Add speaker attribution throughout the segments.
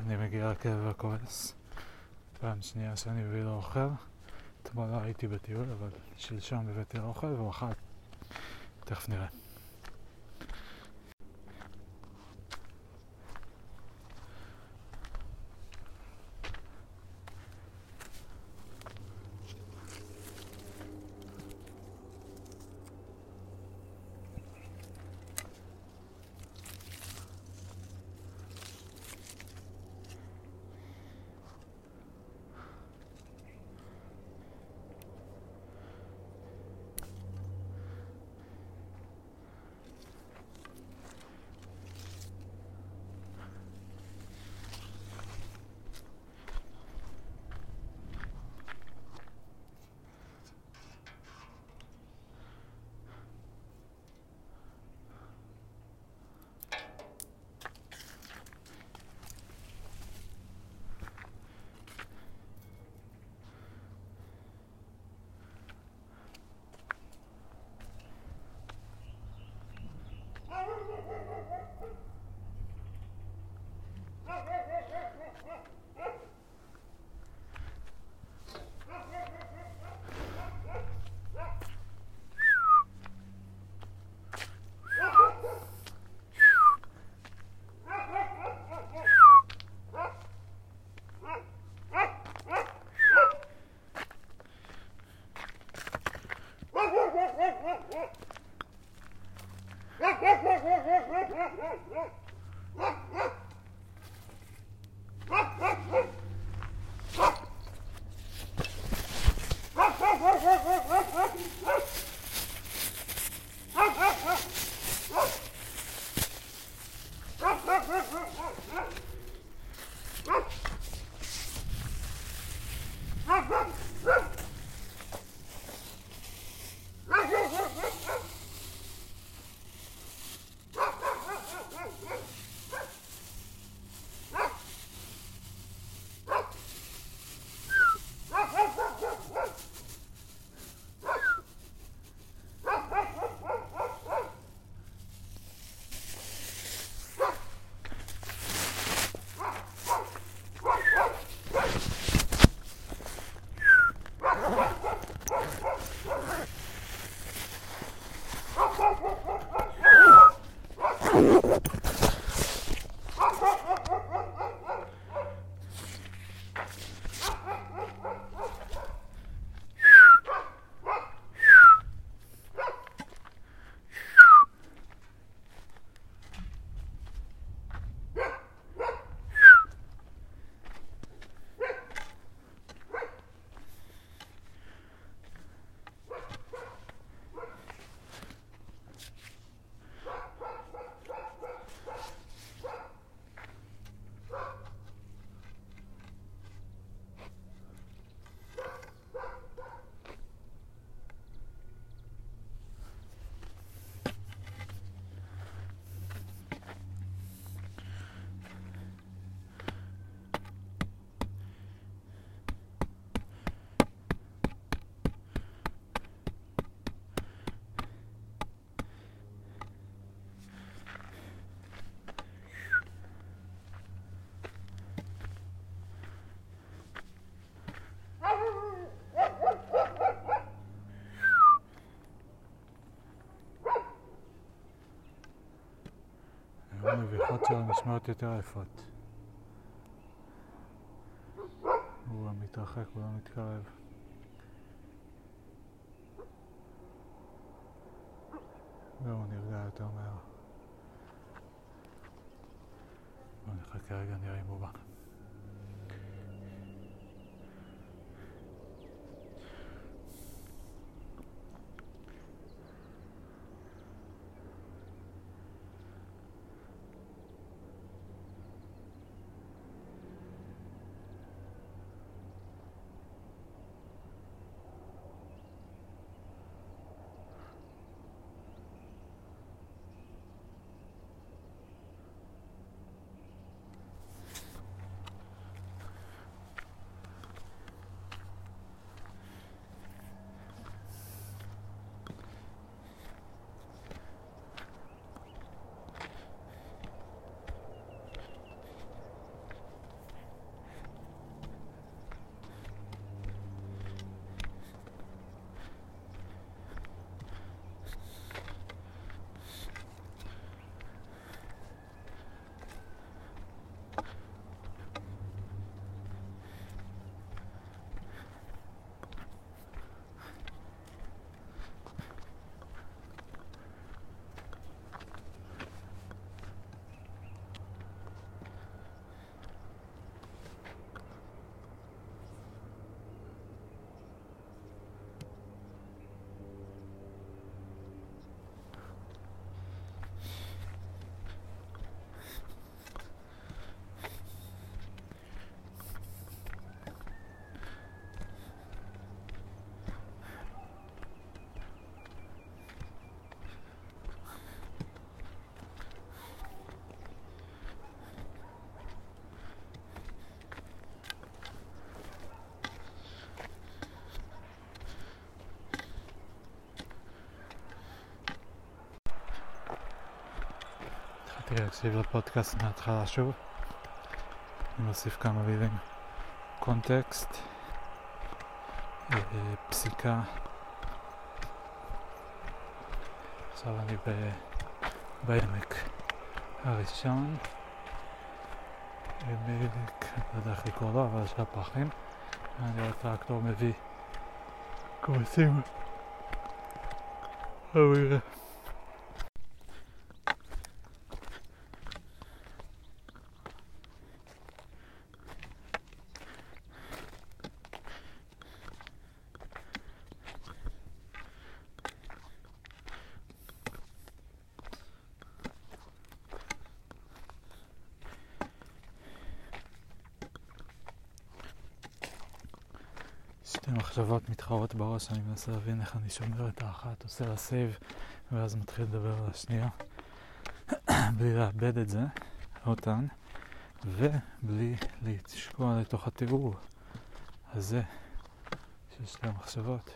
Speaker 1: אני מגיע לכאב הכועס. פעם שנייה שאני מביא לו אוכל. אתמול לא הייתי בטיול, אבל שלשום הבאתי לו אוכל והוא אכל. תכף נראה. המביכות שלו נשמעות יותר יפות. הוא מתרחק, הוא לא מתקרב. והוא נרגע יותר מהר. בואו נחכה רגע, נראה אם הוא בא. להקשיב לפודקאסט מההתחלה שוב. אני מוסיף כמה מילים. קונטקסט, אה, פסיקה. עכשיו אני בעמק הראשון. עמק, לא יודע איך לקרוא לו, אבל יש הפחים. אני רואה טרקטור מביא קורסים. אבל... שתי מחשבות מתחרות בראש, אני מנסה להבין איך אני שומר את האחת, עושה לה save, ואז מתחיל לדבר על השנייה, בלי לאבד את זה, אותן, ובלי לשקוע לתוך התיאור הזה של שתי המחשבות,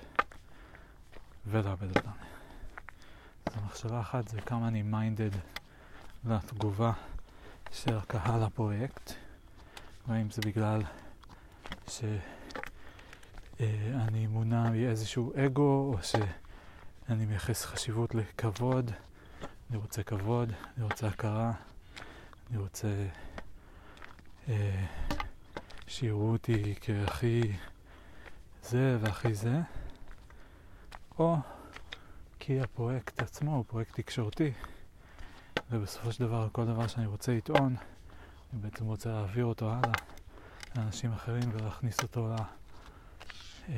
Speaker 1: ולאבד אותן. אז המחשבה אחת זה כמה אני minded לתגובה של הקהל הפרויקט, והאם זה בגלל ש... אה, אני מונע מאיזשהו אגו, או שאני מייחס חשיבות לכבוד. אני רוצה כבוד, אני רוצה הכרה, אני רוצה אה, שיראו אותי כהכי זה והכי זה, או כי הפרויקט עצמו הוא פרויקט תקשורתי, ובסופו של דבר כל דבר שאני רוצה לטעון, אני בעצם רוצה להעביר אותו הלאה לאנשים אחרים ולהכניס אותו ל... uh,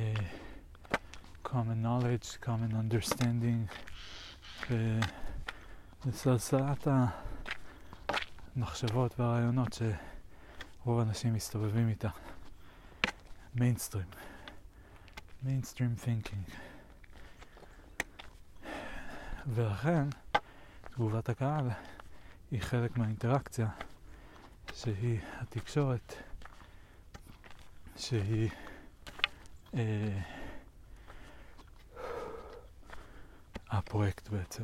Speaker 1: common knowledge, common understanding, ולסלסלת המחשבות והרעיונות שרוב האנשים מסתובבים איתה. מיינסטרים. mainstream thinking. ולכן תגובת הקהל היא חלק מהאינטראקציה שהיא התקשורת שהיא אה, הפרויקט בעצם.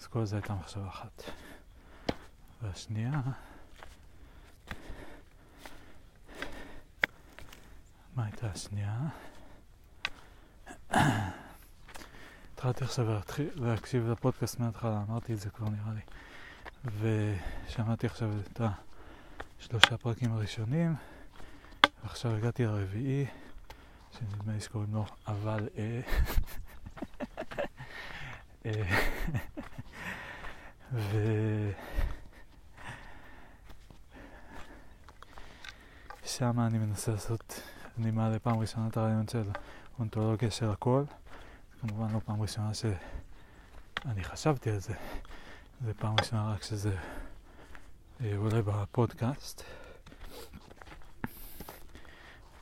Speaker 1: אז כל זה הייתה מחשבה אחת. והשנייה, מה הייתה השנייה? התחלתי עכשיו להקשיב לפודקאסט מההתחלה, אמרתי את זה כבר נראה לי. ושמעתי עכשיו את השלושה פרקים הראשונים. ועכשיו הגעתי לרביעי, שנדמה לי שקוראים לו אבל אה. אה ו... שם אני מנסה לעשות, אני מעלה פעם ראשונה את הרעיון של אונתולוגיה של הכל. כמובן לא פעם ראשונה שאני חשבתי על זה, זה פעם ראשונה רק שזה אה, עולה בפודקאסט.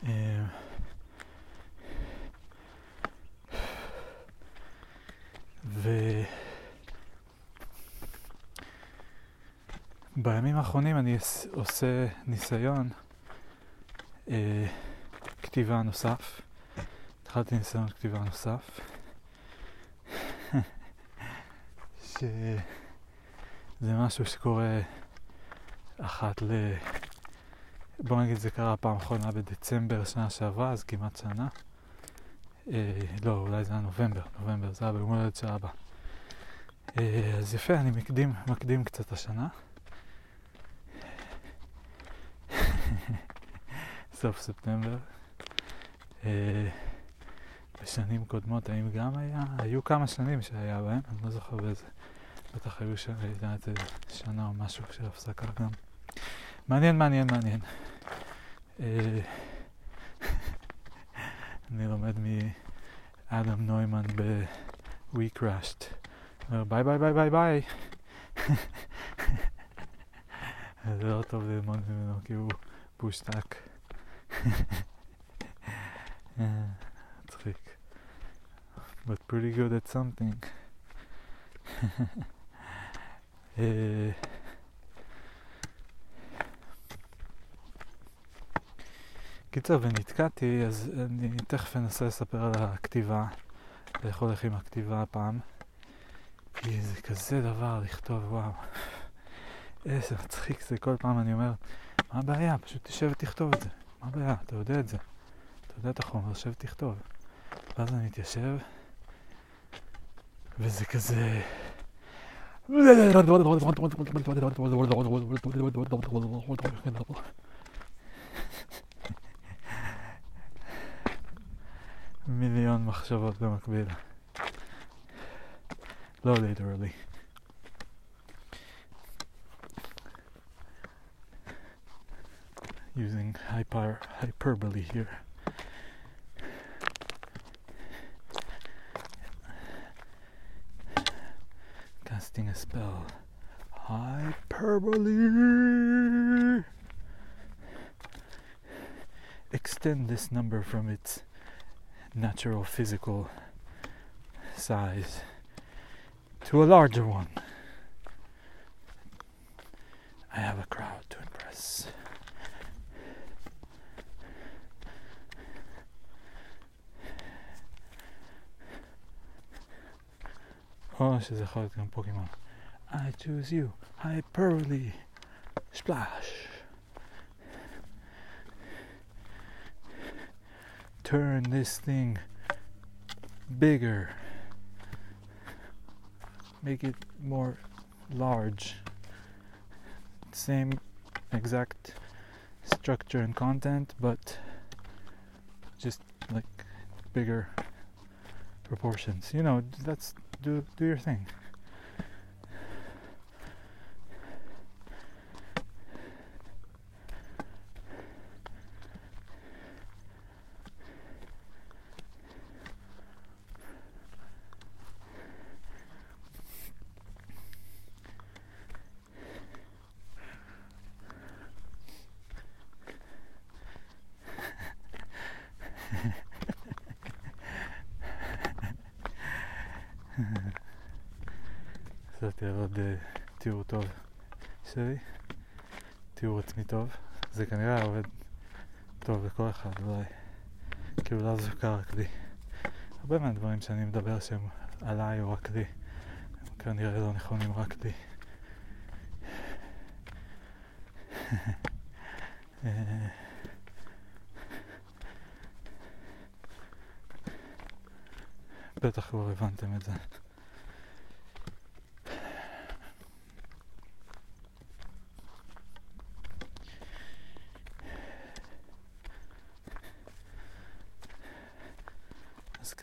Speaker 1: אה, ובימים האחרונים אני עושה ניסיון אה, כתיבה נוסף. התחלתי ניסיון כתיבה נוסף. שזה משהו שקורה אחת ל... בוא נגיד זה קרה פעם אחרונה בדצמבר שנה שעברה, אז כמעט שנה. אה, לא, אולי זה היה נובמבר, נובמבר, זה היה ביום הולדת של אבא. אה, אז יפה, אני מקדים, מקדים קצת השנה. סוף ספטמבר. אה, בשנים קודמות, האם גם היה? היו כמה שנים שהיה בהם, אני לא זוכר באיזה. בטח היו שנה או משהו של הפסקה גם. מעניין, מעניין, מעניין. אה, אני לומד מאדם נוימן ב-We Crashed. אומר ביי ביי ביי ביי ביי. זה לא טוב ללמוד ממנו כי הוא פושטק. מצחיק. But pretty good at something. uh, קיצר, ונתקעתי, אז אני תכף אנסה לספר על הכתיבה, איך הולך עם הכתיבה הפעם. כי זה כזה דבר לכתוב, וואו. איזה מצחיק זה, כל פעם אני אומר, מה הבעיה? פשוט תשב ותכתוב את זה. מה הבעיה? אתה יודע את זה. אתה יודע את החומר, תשב ותכתוב. ואז אני מתיישב, וזה כזה... מיליון מחשבות במקביל. לא literally. using hyper hyperbole here. Casting a spell. Hyperbole! Extend this number from its natural physical size to a larger one. I have a crowd to impress. Oh, she's a hot Pokemon. I choose you. Hyperly. Splash. Turn this thing bigger. Make it more large. Same exact structure and content, but just like bigger proportions. You know, that's do do your thing. לכל אחד, אולי. כאילו לא זוכר רק לי. הרבה מהדברים שאני מדבר שהם עליי או רק לי, הם כנראה לא נכונים רק לי. בטח כבר הבנתם את זה.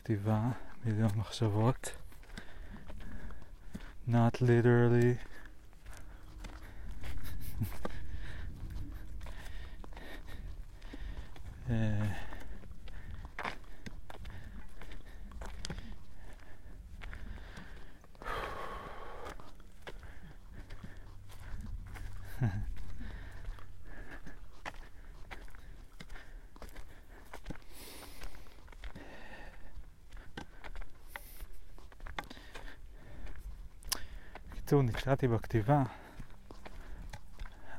Speaker 1: כתיבה, מיליון מחשבות. Not literally. אה, נתקעתי בכתיבה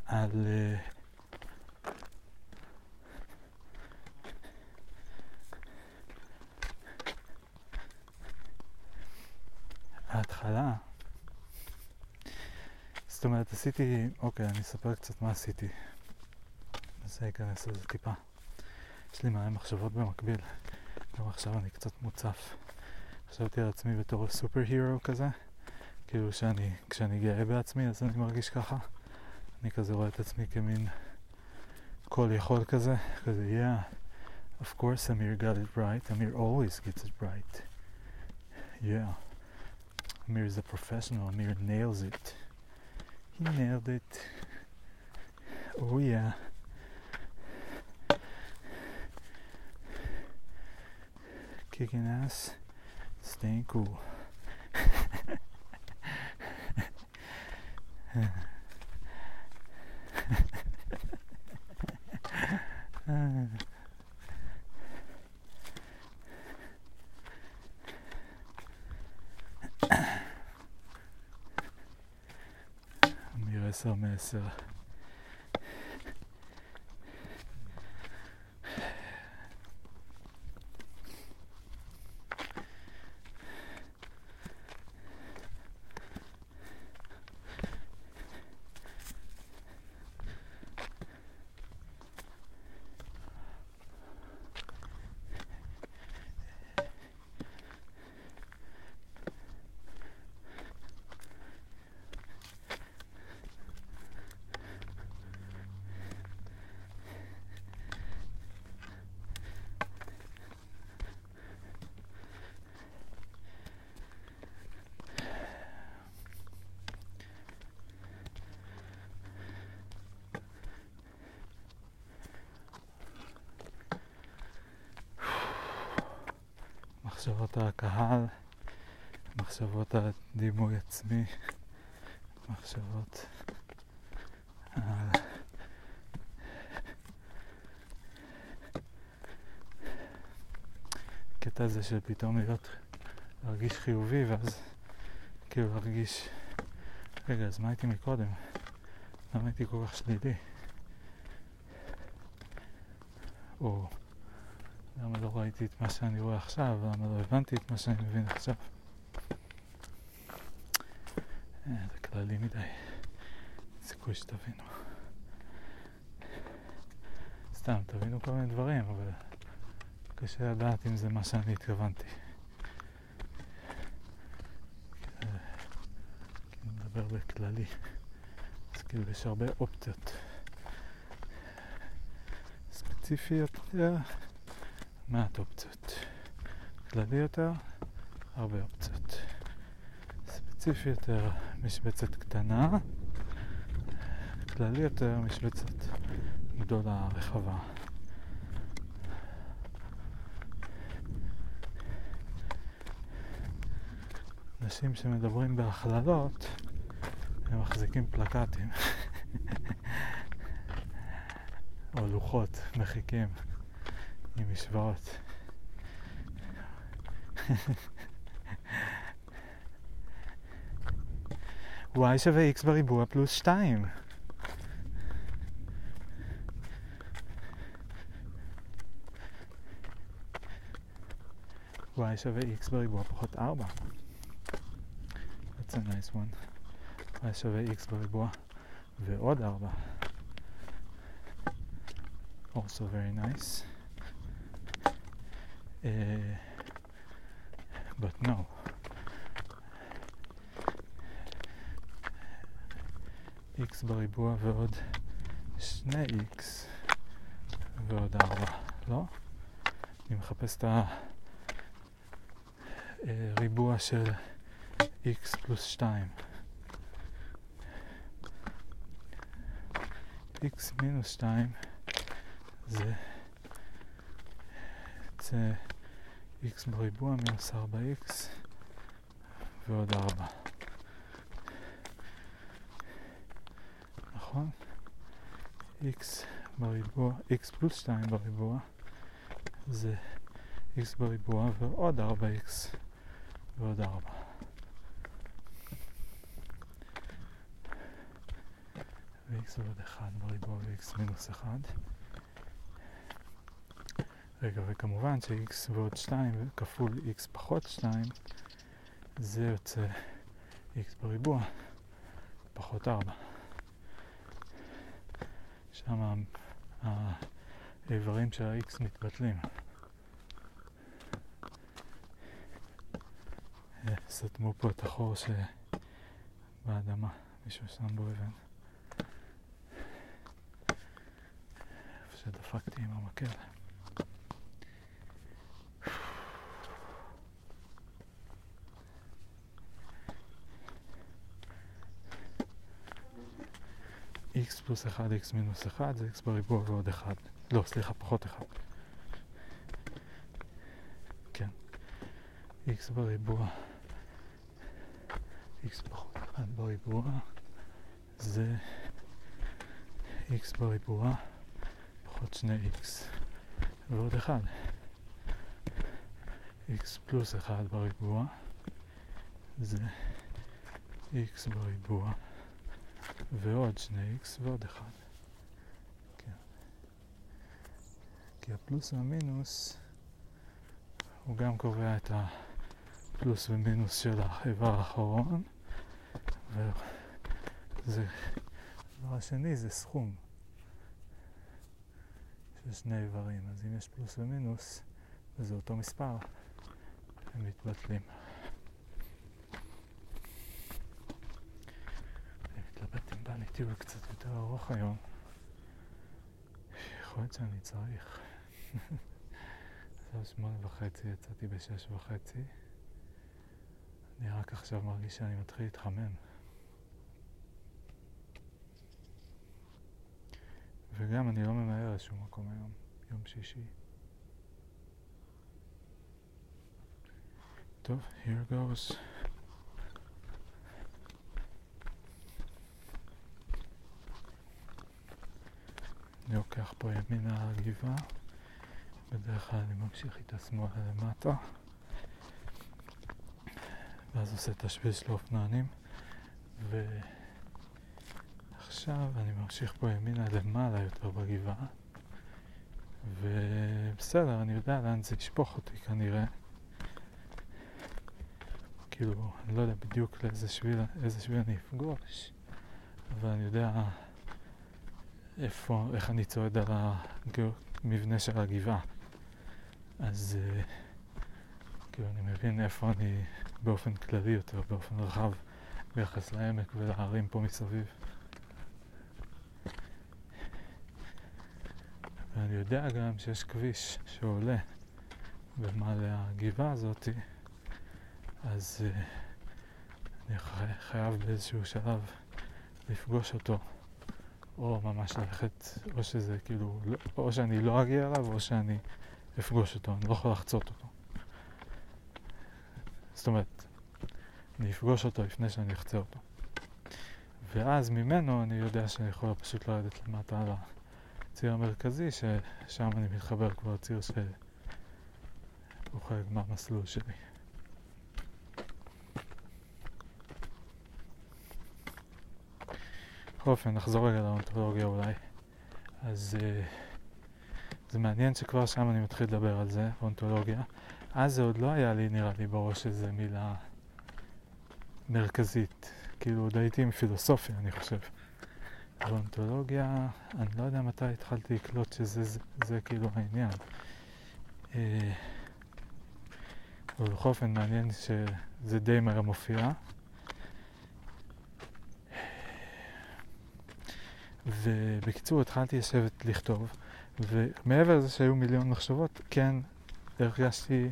Speaker 1: על... אה, ההתחלה, זאת אומרת, עשיתי, אוקיי, אני אספר קצת מה עשיתי. ננסה להיכנס לזה טיפה. יש לי מלא מחשבות במקביל. גם עכשיו אני קצת מוצף. חשבתי על עצמי בתור סופר הירו כזה. כאילו שאני, כשאני גאה בעצמי אז אני מרגיש ככה. אני כזה רואה את עצמי כמין כל יכול כזה, כזה yeah, of course Amir got it right, Amir always gets it right. Yeah. Amir is a professional, Amir nails it. He nailed it. Oh yeah. Kicking ass, staying cool. אמיר עשר מחשבות הקהל, מחשבות על דימוי עצמי, מחשבות על... הקטע הזה של פתאום להיות, להרגיש חיובי ואז כאילו להרגיש, רגע, אז מה הייתי מקודם? למה הייתי כל כך שלילי? או למה לא ראיתי את מה שאני רואה עכשיו? למה לא הבנתי את מה שאני מבין עכשיו? אה, זה כללי מדי. סיכוי שתבינו. סתם, תבינו כל מיני דברים, אבל קשה לדעת אם זה מה שאני התכוונתי. כי אני מדבר בכללי. אז כאילו יש הרבה אופציות. ספציפיות יותר, מעט אופציות. כללי יותר, הרבה אופציות. ספציפי יותר, משבצת קטנה. כללי יותר, משבצת גדולה, רחבה. אנשים שמדברים בהכללות, הם מחזיקים פלקטים. או לוחות מחיקים עם משוואות. y שווה x בריבוע פלוס 2. y שווה x בריבוע פחות 4. That's a nice one. y שווה x בריבוע ועוד 4. Also very nice. Uh, but no. x בריבוע ועוד 2x ועוד 4, לא? אני מחפש את הריבוע של x פלוס 2. x מינוס 2 זה יוצא x בריבוע מינוס 4x ועוד 4. נכון? x בריבוע, x פלוס 2 בריבוע זה x בריבוע ועוד 4x ועוד 4. ו-x ועוד 1 בריבוע ו-x מינוס 1. רגע, וכמובן ש-x ועוד 2 כפול x פחות 2 זה יוצא x בריבוע פחות 4. שם האיברים של ה-x מתבטלים. סתמו פה את החור שבאדמה, מישהו שם בו אבן. איפה שדפקתי עם המקל. x פלוס 1, x מינוס 1 זה x בריבוע ועוד 1. לא, סליחה, פחות 1. כן. x בריבוע, x פחות 1 בריבוע זה x בריבוע פחות 2x ועוד 1. x פלוס 1 בריבוע זה x בריבוע ועוד 2x ועוד 1. כן. כי הפלוס והמינוס הוא גם קובע את הפלוס ומינוס של האיבר האחרון וזה, הדבר השני זה סכום של שני איברים, אז אם יש פלוס ומינוס וזה אותו מספר, הם מתבטלים. בא לי טיול קצת יותר ארוך היום. יכול להיות שאני צריך. עכשיו שמונה וחצי, יצאתי בשש וחצי. אני רק עכשיו מרגיש שאני מתחיל להתחמם. וגם אני לא ממהר לשום מקום היום, יום שישי. טוב, here goes. אני לוקח פה ימינה על הגבעה, בדרך כלל אני ממשיך איתה שמאלה למטה, ואז עושה את השביל של האופנוענים, ועכשיו אני ממשיך פה ימינה למעלה יותר בגבעה, ובסדר, אני יודע לאן זה ישפוך אותי כנראה. כאילו, אני לא יודע בדיוק לאיזה שביל, איזה שביל אני אפגוש, אבל אני יודע איפה, איך אני צועד על המבנה של הגבעה. אז uh, כאילו אני מבין איפה אני באופן כללי יותר, באופן רחב, ביחס לעמק ולהרים פה מסביב. ואני יודע גם שיש כביש שעולה במעלה הגבעה הזאתי, אז uh, אני חייב באיזשהו שלב לפגוש אותו. או ממש ללכת, או שזה כאילו, לא, או שאני לא אגיע אליו, או שאני אפגוש אותו, אני לא יכול לחצות אותו. זאת אומרת, אני אפגוש אותו לפני שאני אחצה אותו. ואז ממנו אני יודע שאני יכול פשוט לרדת למטה על הציר המרכזי, ששם אני מתחבר כבר לציר שהוא חלק מהמסלול שלי. בכל אופן, נחזור רגע לאונתולוגיה אולי. אז uh, זה מעניין שכבר שם אני מתחיל לדבר על זה, אונתולוגיה. אז זה עוד לא היה לי, נראה לי, בראש איזה מילה מרכזית. כאילו, עוד הייתי עם פילוסופיה, אני חושב. אונתולוגיה, אני לא יודע מתי התחלתי לקלוט שזה זה, זה כאילו העניין. Uh, אבל בכל אופן מעניין שזה די מהר מופיע. ובקיצור התחלתי לשבת לכתוב, ומעבר לזה שהיו מיליון מחשבות, כן הרגשתי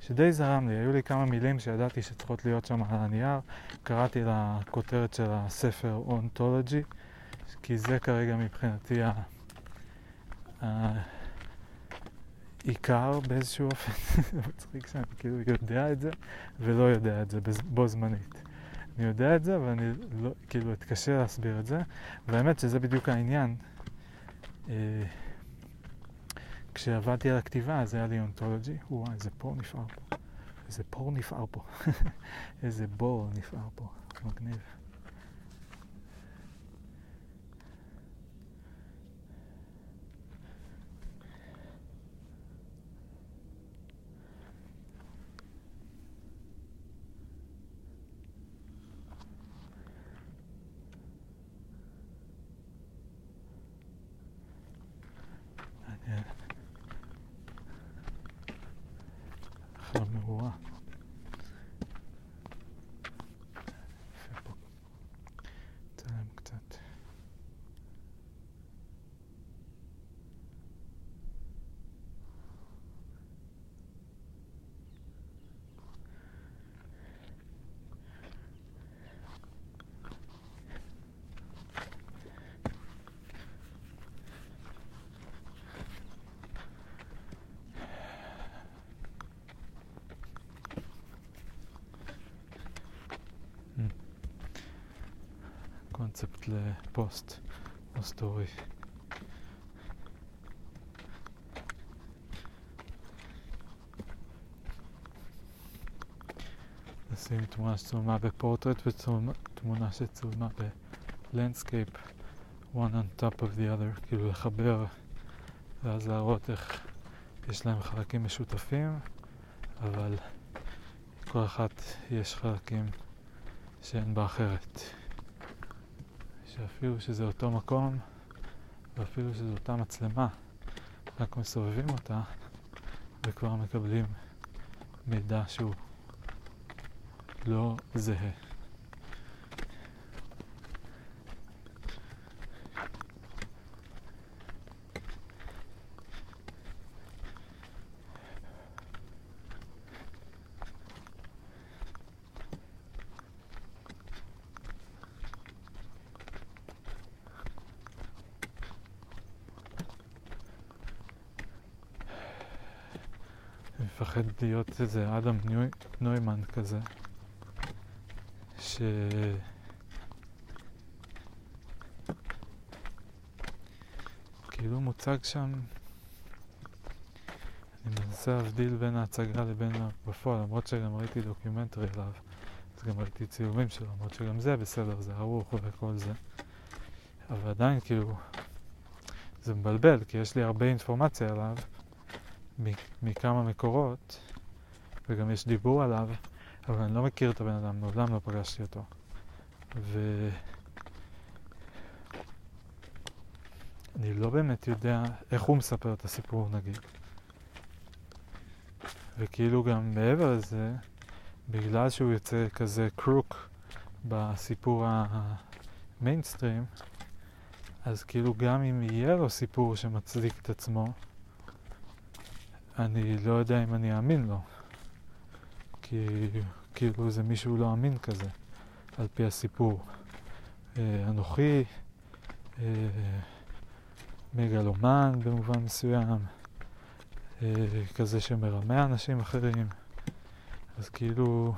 Speaker 1: שדי זרם לי, היו לי כמה מילים שידעתי שצריכות להיות שם על הנייר, קראתי לכותרת של הספר אונטולוגי, כי זה כרגע מבחינתי העיקר באיזשהו אופן, זה מצחיק שאני כאילו יודע את זה ולא יודע את זה בו זמנית. אני יודע את זה, אבל אני לא, כאילו אתקשה להסביר את זה, והאמת שזה בדיוק העניין. אה, כשעבדתי על הכתיבה, אז היה לי אונטולוגי, וואי, איזה פור נפער פה. איזה פור נפער פה. איזה בור נפער פה. מגניב. לפוסט או סטורי. לשים תמונה שצולמה בפורטרט ותמונה שצולמה ב landscape one on top of the other, כאילו לחבר ואז להראות איך יש להם חלקים משותפים, אבל כל אחת יש חלקים שאין בה אחרת. שאפילו שזה אותו מקום, ואפילו שזו אותה מצלמה, רק מסובבים אותה וכבר מקבלים מידע שהוא לא זהה. להיות איזה אדם נוימן כזה, ש... כאילו מוצג שם, אני מנסה להבדיל בין ההצגה לבין בפועל, למרות שגם ראיתי documentary עליו, אז גם ראיתי צילומים שלו, למרות שגם זה בסדר, זה ערוך וכל זה, אבל עדיין כאילו זה מבלבל, כי יש לי הרבה אינפורמציה עליו מכמה מקורות, וגם יש דיבור עליו, אבל אני לא מכיר את הבן אדם, מעולם לא פגשתי אותו. ו... אני לא באמת יודע איך הוא מספר את הסיפור נגיד. וכאילו גם מעבר לזה, בגלל שהוא יוצא כזה קרוק בסיפור המיינסטרים, אז כאילו גם אם יהיה לו סיפור שמצדיק את עצמו, אני לא יודע אם אני אאמין לו. כי כאילו זה מישהו לא אמין כזה, על פי הסיפור. אה, אנוכי, אה, מגלומן במובן מסוים, אה, כזה שמרמה אנשים אחרים. אז כאילו,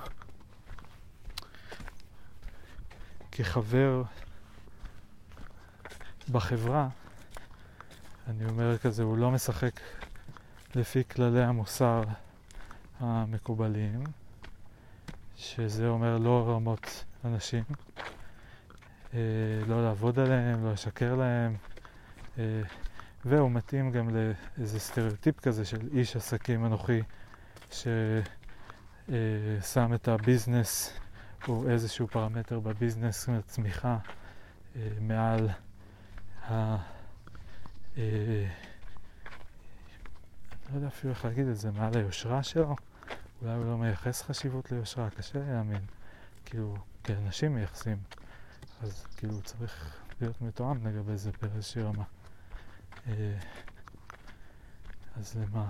Speaker 1: כחבר בחברה, אני אומר כזה, הוא לא משחק לפי כללי המוסר המקובלים, שזה אומר לא לרמות אנשים, אה, לא לעבוד עליהם, לא לשקר להם, אה, והוא מתאים גם לאיזה סטריאוטיפ כזה של איש עסקים אנוכי ששם אה, את הביזנס או איזשהו פרמטר בביזנס צמיחה אה, מעל ה... לא יודע אפילו איך להגיד את זה, מעל היושרה שלו? אולי הוא לא מייחס חשיבות ליושרה, קשה להאמין. כאילו, כאנשים מייחסים, אז כאילו צריך להיות מתואם לגבי זה באיזושהי רמה. אה, אז למה?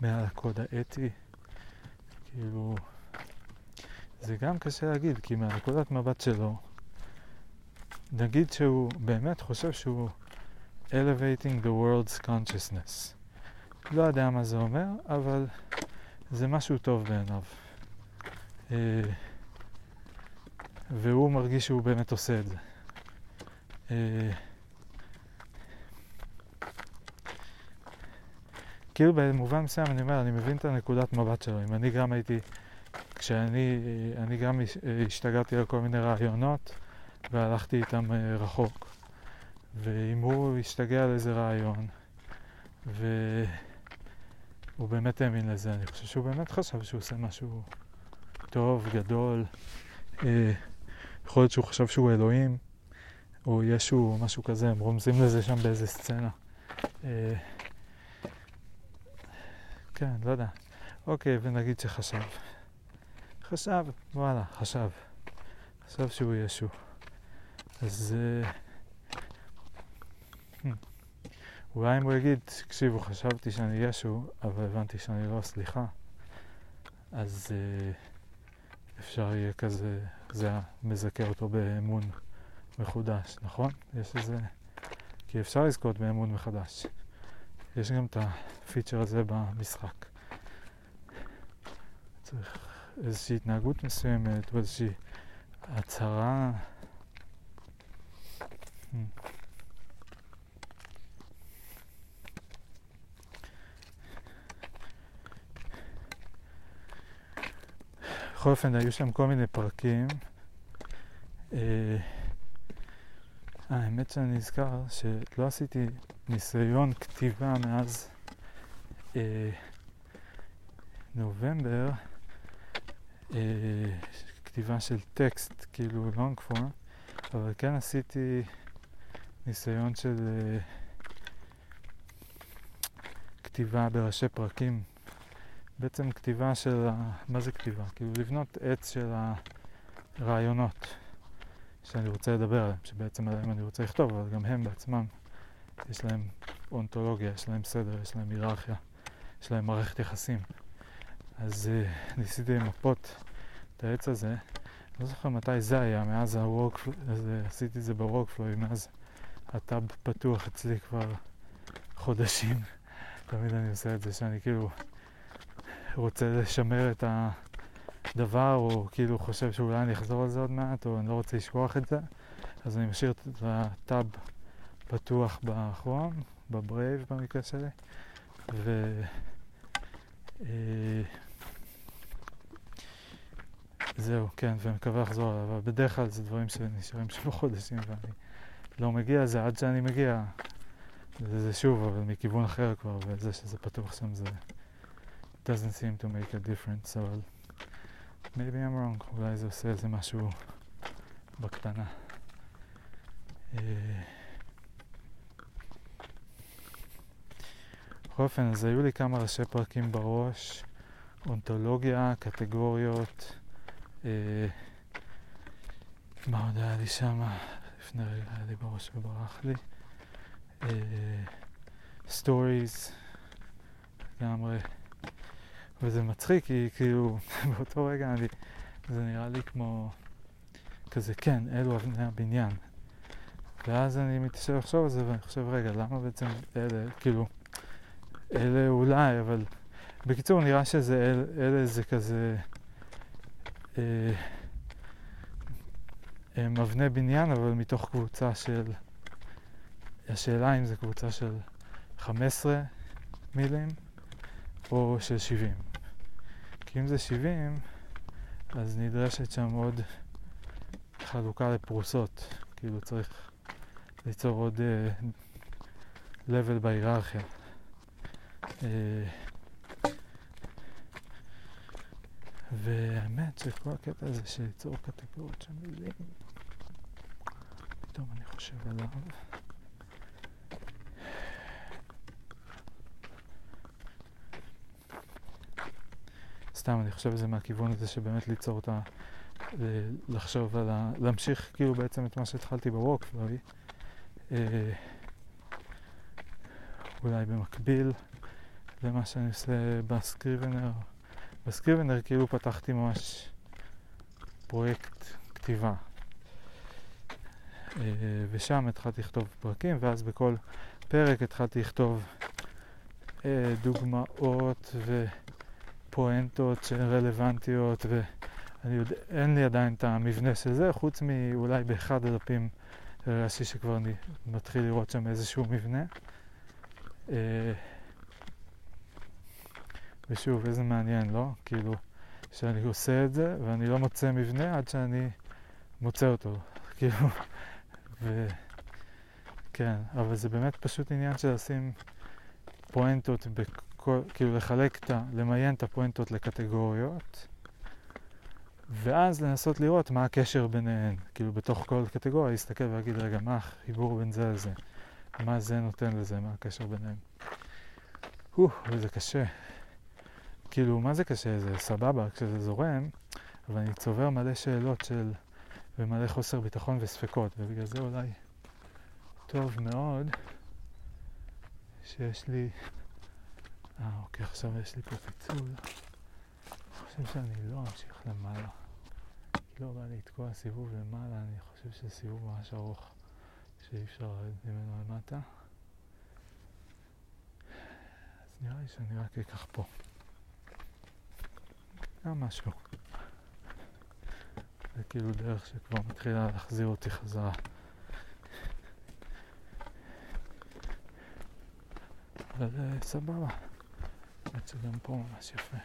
Speaker 1: מעל הקוד האתי, כאילו, זה גם קשה להגיד, כי מהנקודת מבט שלו, נגיד שהוא באמת חושב שהוא elevating the world's consciousness. לא יודע מה זה אומר, אבל זה משהו טוב בעיניו. אה, והוא מרגיש שהוא באמת עושה את זה. אה, כאילו במובן מסוים אני אומר, אני מבין את הנקודת מבט שלו. אם אני גם הייתי, כשאני אני גם השתגעתי על כל מיני רעיונות והלכתי איתם אה, רחוק. ואם הוא השתגע על איזה רעיון, והוא באמת האמין לזה, אני חושב שהוא באמת חשב שהוא עושה משהו טוב, גדול. אה, יכול להיות שהוא חשב שהוא אלוהים, או ישו, או משהו כזה, הם רומזים לזה שם באיזה סצנה. אה, כן, לא יודע. אוקיי, ונגיד שחשב. חשב, וואלה, חשב. חשב שהוא ישו. אז... Uh, אולי אם הוא יגיד, תקשיבו, חשבתי שאני ישו, אבל הבנתי שאני לא, סליחה, אז uh, אפשר יהיה כזה, זה מזכה אותו באמון מחודש, נכון? יש איזה... כי אפשר לזכות באמון מחדש. יש גם את הפיצ'ר הזה במשחק. צריך איזושהי התנהגות מסוימת או איזושהי הצהרה. בכל אופן, היו שם כל מיני פרקים. אה, האמת שאני נזכר שלא עשיתי ניסיון כתיבה מאז אה, נובמבר, אה, כתיבה של טקסט, כאילו לונג פורם, אבל כן עשיתי ניסיון של אה, כתיבה בראשי פרקים. בעצם כתיבה של, ה... מה זה כתיבה? כאילו לבנות עץ של הרעיונות. שאני רוצה לדבר עליהם, שבעצם עליהם אני רוצה לכתוב, אבל גם הם בעצמם, יש להם אונתולוגיה, יש להם סדר, יש להם היררכיה, יש להם מערכת יחסים. אז uh, ניסיתי למפות את העץ הזה, לא זוכר מתי זה היה, מאז ה-workflow, עשיתי את זה ב-workflow, מאז ה tab פתוח אצלי כבר חודשים, תמיד אני עושה את זה, שאני כאילו רוצה לשמר את הדבר, או כאילו חושב שאולי אני אחזור על זה עוד מעט, או אני לא רוצה לשכוח את זה, אז אני משאיר את ה tab פתוח ב Chrome, ב Brave במקרה שלי, ו... אה, זהו, כן, ומקווה לחזור עליו, אבל בדרך כלל זה דברים שנשארים שלוש חודשים ואני לא מגיע לזה עד שאני מגיע. זה, זה שוב, אבל מכיוון אחר כבר, וזה שזה פתוח שם זה doesn't seem to make a difference, אבל maybe I'm wrong, אולי זה עושה איזה משהו בקטנה. בכל אופן, אז היו לי כמה ראשי פרקים בראש, אונתולוגיה, קטגוריות, מה עוד היה לי שם? לפני רגע היה לי בראש וברח לי. stories, אה, לגמרי. וזה מצחיק, כי כאילו באותו רגע אני, זה נראה לי כמו כזה, כן, אלו אבני הבניין. ואז אני מתיישב לחשוב על זה ואני חושב, רגע, למה בעצם אלה, כאילו, אלה אולי, אבל בקיצור נראה שזה, אל, אלה זה כזה אה, הם אבני בניין, אבל מתוך קבוצה של, השאלה אם זה קבוצה של 15 מילים או של 70. כי אם זה 70, אז נדרשת שם עוד חלוקה לפרוסות, כאילו צריך ליצור עוד uh, level בהיררכיה. Uh, והאמת שכל הקטע הזה של ליצור קטגוריות של מילים, פתאום אני חושב עליו. סתם, אני חושב על זה מהכיוון הזה שבאמת ליצור את ה... לחשוב על ה... להמשיך כאילו בעצם את מה שהתחלתי בווקפלואי. אה, אולי במקביל למה שאני עושה בסקריבנר. בסקריבנר כאילו פתחתי ממש פרויקט כתיבה. אה, ושם התחלתי לכתוב פרקים, ואז בכל פרק התחלתי לכתוב אה, דוגמאות ופואנטות שהן רלוונטיות, ואין לי עדיין את המבנה של זה, חוץ מאולי באחד הדפים הרגשתי שכבר אני מתחיל לראות שם איזשהו מבנה. אה, ושוב, איזה מעניין, לא? כאילו, שאני עושה את זה ואני לא מוצא מבנה עד שאני מוצא אותו. כאילו, ו... כן, אבל זה באמת פשוט עניין של לשים פואנטות בכל, כאילו לחלק את ה... למיין את הפואנטות לקטגוריות, ואז לנסות לראות מה הקשר ביניהן. כאילו, בתוך כל קטגוריה להסתכל ולהגיד, רגע, מה החיבור בין זה לזה? מה זה נותן לזה? מה הקשר ביניהם? או, וזה קשה. כאילו, מה זה קשה? זה סבבה כשזה זורם, אבל אני צובר מלא שאלות של... ומלא חוסר ביטחון וספקות, ובגלל זה אולי טוב מאוד שיש לי... אה, אוקיי, עכשיו יש לי פה פיצול. אני חושב שאני לא אמשיך למעלה. לא בא לי לתקוע סיבוב למעלה, אני חושב שזה סיבוב ממש ארוך שאי אפשר לרדת ממנו למטה. אז נראה לי שאני רק אקח פה. גם משהו. זה כאילו דרך שכבר מתחילה להחזיר אותי חזרה. אבל uh, סבבה. האמת שגם פה ממש יפה.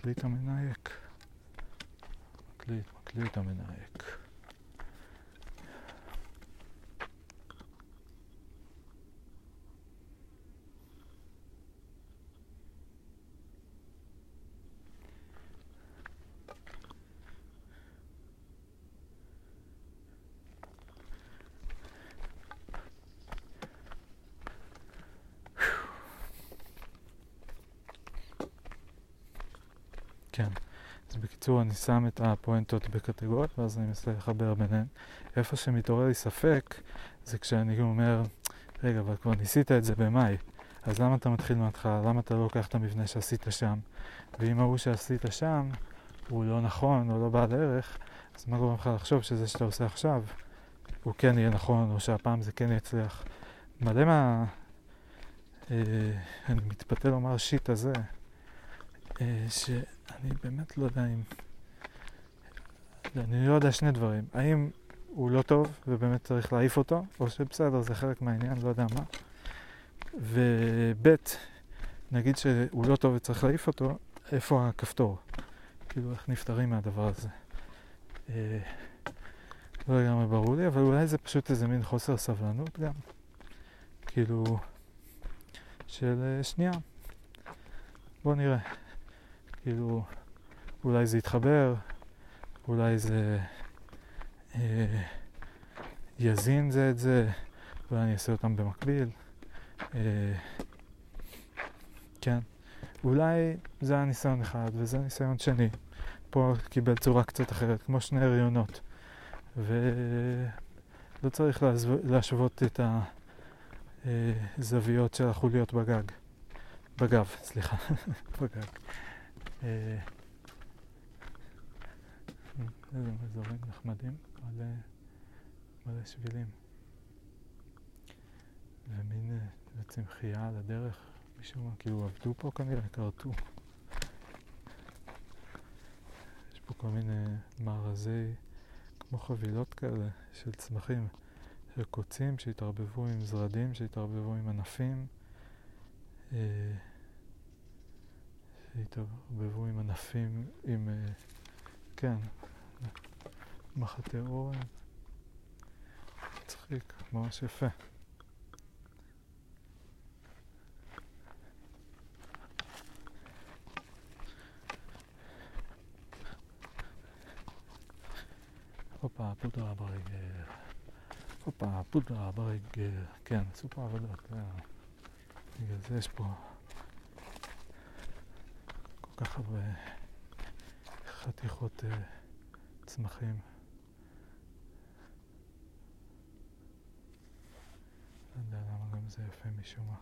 Speaker 1: מקליט המנהק. בקיצור, אני שם את הפואנטות בקטגוריות, ואז אני מנסה לחבר ביניהן. איפה שמתעורר לי ספק, זה כשאני אומר, רגע, אבל כבר ניסית את זה במאי, אז למה אתה מתחיל מההתחלה? למה אתה לא לוקח את המבנה שעשית שם? ואם ההוא שעשית שם הוא לא נכון או לא בעל ערך, אז מה גורם לך לחשוב שזה שאתה עושה עכשיו, הוא כן יהיה נכון, או שהפעם זה כן יצליח? מלא מה... אה, אני מתפתה לומר שיט הזה, שאני באמת לא יודע אם... אני לא יודע שני דברים. האם הוא לא טוב ובאמת צריך להעיף אותו, או שבסדר, זה חלק מהעניין, לא יודע מה. וב' נגיד שהוא לא טוב וצריך להעיף אותו, איפה הכפתור? כאילו, איך נפטרים מהדבר הזה? אה, לא לגמרי ברור לי, אבל אולי זה פשוט איזה מין חוסר סבלנות גם. כאילו, של אה, שנייה. בוא נראה. כאילו, אולי זה יתחבר, אולי זה אה, יזין זה את זה, אולי אני אעשה אותם במקביל. אה, כן. אולי זה היה ניסיון אחד וזה ניסיון שני. פה קיבל צורה קצת אחרת, כמו שני הריונות. ולא צריך להשוות את הזוויות של החוליות בגג. בגב, סליחה, בגג. איזה אזורים נחמדים, מלא, מלא שבילים. ומין אה, צמחייה על הדרך, משום מה, כאילו עבדו פה כנראה, כרתו. יש פה כל מיני מארזי, כמו חבילות כאלה, של צמחים, של קוצים שהתערבבו עם זרדים, שהתערבבו עם ענפים. אה, שהתערבבו עם ענפים, עם, אה, כן, מחטי אורן. מצחיק, ממש יפה. הופה, פודרה ברגל. הופה, פודרה ברגל. כן, עשו פה עבודות. בגלל זה יש פה כך הרבה חתיכות uh, צמחים. לא יודע למה גם זה יפה משום מה.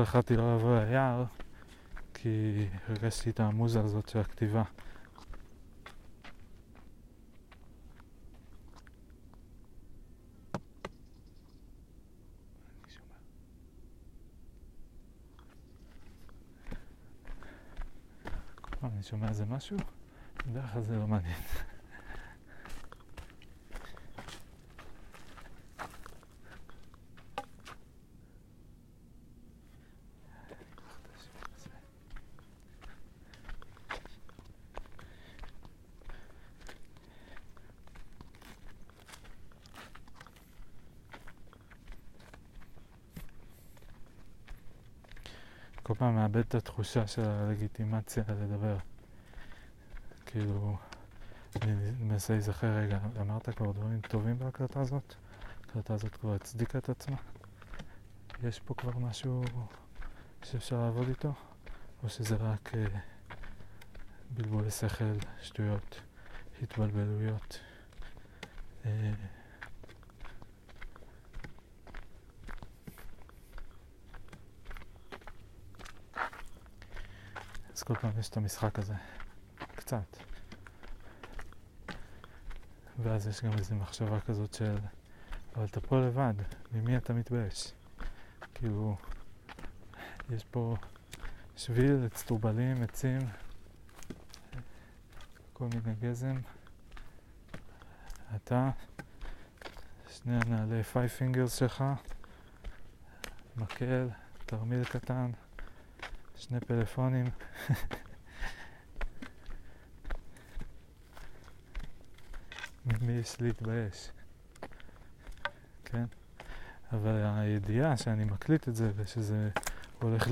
Speaker 1: אתמול החלטתי לא לבוא ליער כי הרגשתי את המוזה הזאת של הכתיבה. אני שומע איזה משהו? בדרך כלל זה לא מעניין. כל פעם מאבד את התחושה של הלגיטימציה לדבר. כאילו, אני מנסה להיזכר רגע, אמרת כבר דברים טובים בהקלטה הזאת? ההקלטה הזאת כבר הצדיקה את עצמה? יש פה כבר משהו שאפשר לעבוד איתו? או שזה רק אה, בלבולי שכל, שטויות, התבלבלויות? אה, אז כל פעם יש את המשחק הזה. קצת. ואז יש גם איזו מחשבה כזאת של, אבל אתה פה לבד, ממי אתה מתבייש? כאילו, יש פה שביל, אצטרובלים, עצים, כל מיני גזם. אתה ושני הנעלי Five Fingers שלך, מקל, תרמיל קטן, שני פלאפונים. ממי יש להתבייש, כן? אבל הידיעה שאני מקליט את זה ושזה הולך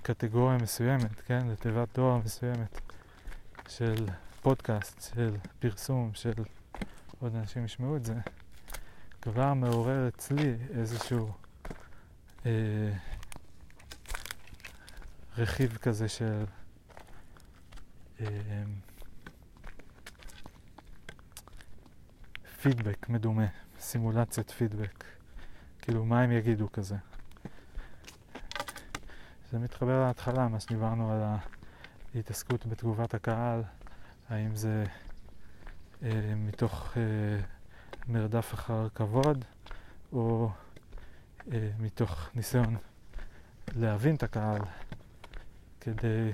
Speaker 1: לקטגוריה מסוימת, כן? לתיבת דואר מסוימת של פודקאסט, של פרסום, של עוד אנשים ישמעו את זה, כבר מעורר אצלי איזשהו אה, רכיב כזה של פידבק מדומה, סימולציית פידבק. כאילו, מה הם יגידו כזה. זה מתחבר להתחלה, מה שדיברנו על ההתעסקות בתגובת הקהל, האם זה אה, מתוך אה, מרדף אחר כבוד, או אה, מתוך ניסיון להבין את הקהל כדי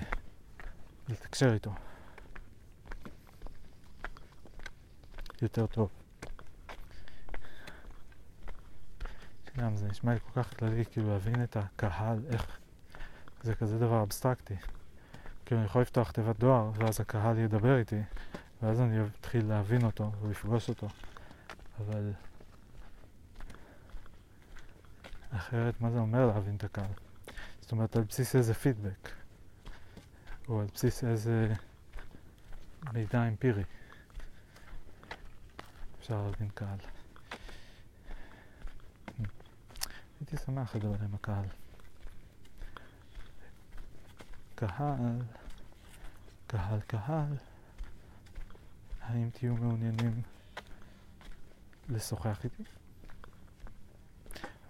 Speaker 1: לתקשר איתו יותר טוב. גם זה נשמע לי כל כך כללי, כאילו להבין את הקהל, איך זה כזה דבר אבסטרקטי. כאילו אני יכול לפתוח תיבת דואר, ואז הקהל ידבר איתי, ואז אני אתחיל להבין אותו ולפגוש אותו. אבל אחרת, מה זה אומר להבין את הקהל? זאת אומרת, על בסיס איזה פידבק, או על בסיס איזה מידע אמפירי אפשר להבין קהל. הייתי שמח לדבר עם הקהל. קהל, קהל, קהל, האם תהיו מעוניינים לשוחח איתי?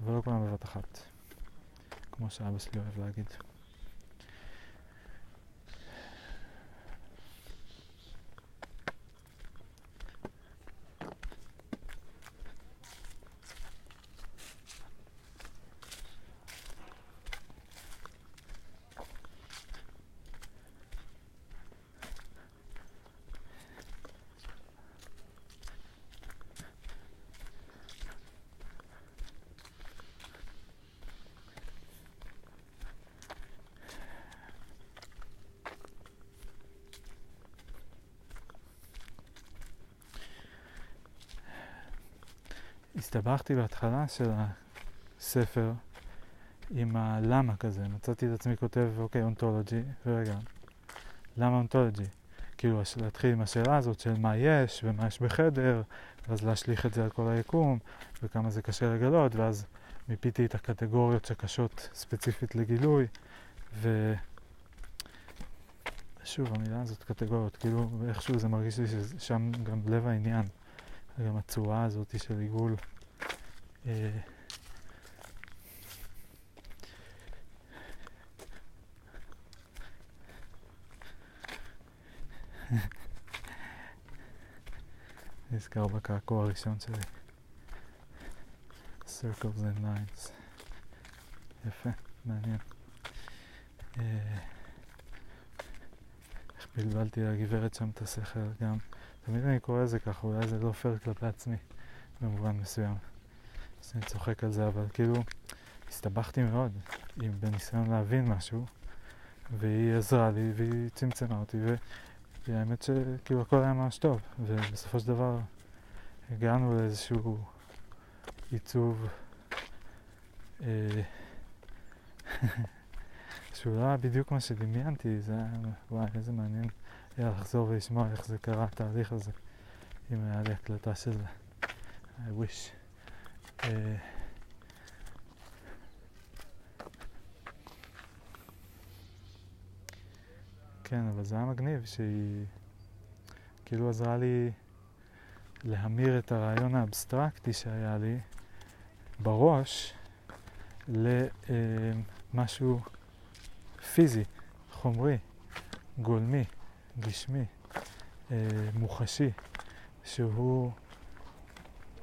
Speaker 1: אבל לא כולם בבת אחת, כמו שאבא שלי אוהב להגיד. הסתבכתי בהתחלה של הספר עם הלמה כזה, מצאתי את עצמי כותב, אוקיי, אונטולוגי, ורגע, למה אונטולוגי? כאילו להתחיל עם השאלה הזאת של מה יש ומה יש בחדר, ואז להשליך את זה על כל היקום, וכמה זה קשה לגלות, ואז מיפיתי את הקטגוריות שקשות ספציפית לגילוי, ו... שוב, המילה הזאת קטגוריות, כאילו איכשהו זה מרגיש לי ששם גם לב העניין, גם הצורה הזאת של עיגול. אה, נזכר בקעקוע הראשון שלי. Circles and lines. יפה, מעניין. אה, איך בלבלתי לגברת שם את השכל גם. תמיד אני קורא לזה ככה, אולי זה לא פייר כלפי עצמי במובן מסוים. אז אני צוחק על זה, אבל כאילו הסתבכתי מאוד עם בניסיון להבין משהו, והיא עזרה לי והיא צמצמה אותי, והאמת שכאילו הכל היה ממש טוב, ובסופו של דבר הגענו לאיזשהו עיצוב אה, שהוא לא היה בדיוק מה שדמיינתי, זה היה, וואי, איזה מעניין היה לחזור ולשמוע איך זה קרה, התהליך הזה, אם היה לי הקלטה של זה. I wish. אה, כן, אבל זה היה מגניב שהיא כאילו עזרה לי להמיר את הרעיון האבסטרקטי שהיה לי בראש למשהו פיזי, חומרי, גולמי, גשמי, אה, מוחשי, שהוא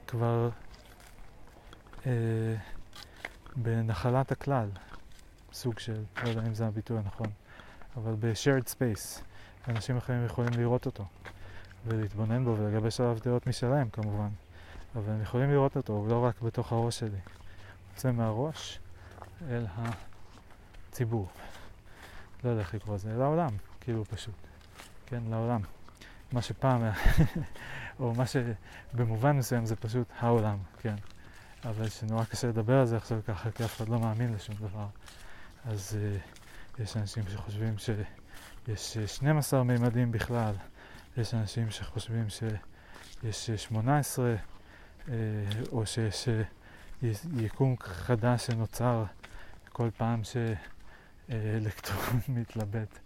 Speaker 1: כבר אה, בנחלת הכלל, סוג של, לא יודע אם זה הביטוי הנכון, אבל ב-shared space, אנשים אחרים יכולים לראות אותו ולהתבונן בו ולגבש עליו דעות משלהם כמובן, אבל הם יכולים לראות אותו, הוא לא רק בתוך הראש שלי. הוא יוצא מהראש אל הציבור. לא יודע איך לקרוא לזה, לעולם, כאילו פשוט. כן, לעולם. מה שפעם או מה שבמובן מסוים זה פשוט העולם, כן. אבל שנורא קשה לדבר על זה עכשיו ככה, כי אף אחד לא מאמין לשום דבר. אז uh, יש אנשים שחושבים שיש 12 מימדים בכלל, יש אנשים שחושבים שיש 18, uh, או שיש uh, יקום חדש שנוצר כל פעם שאלקטרון מתלבט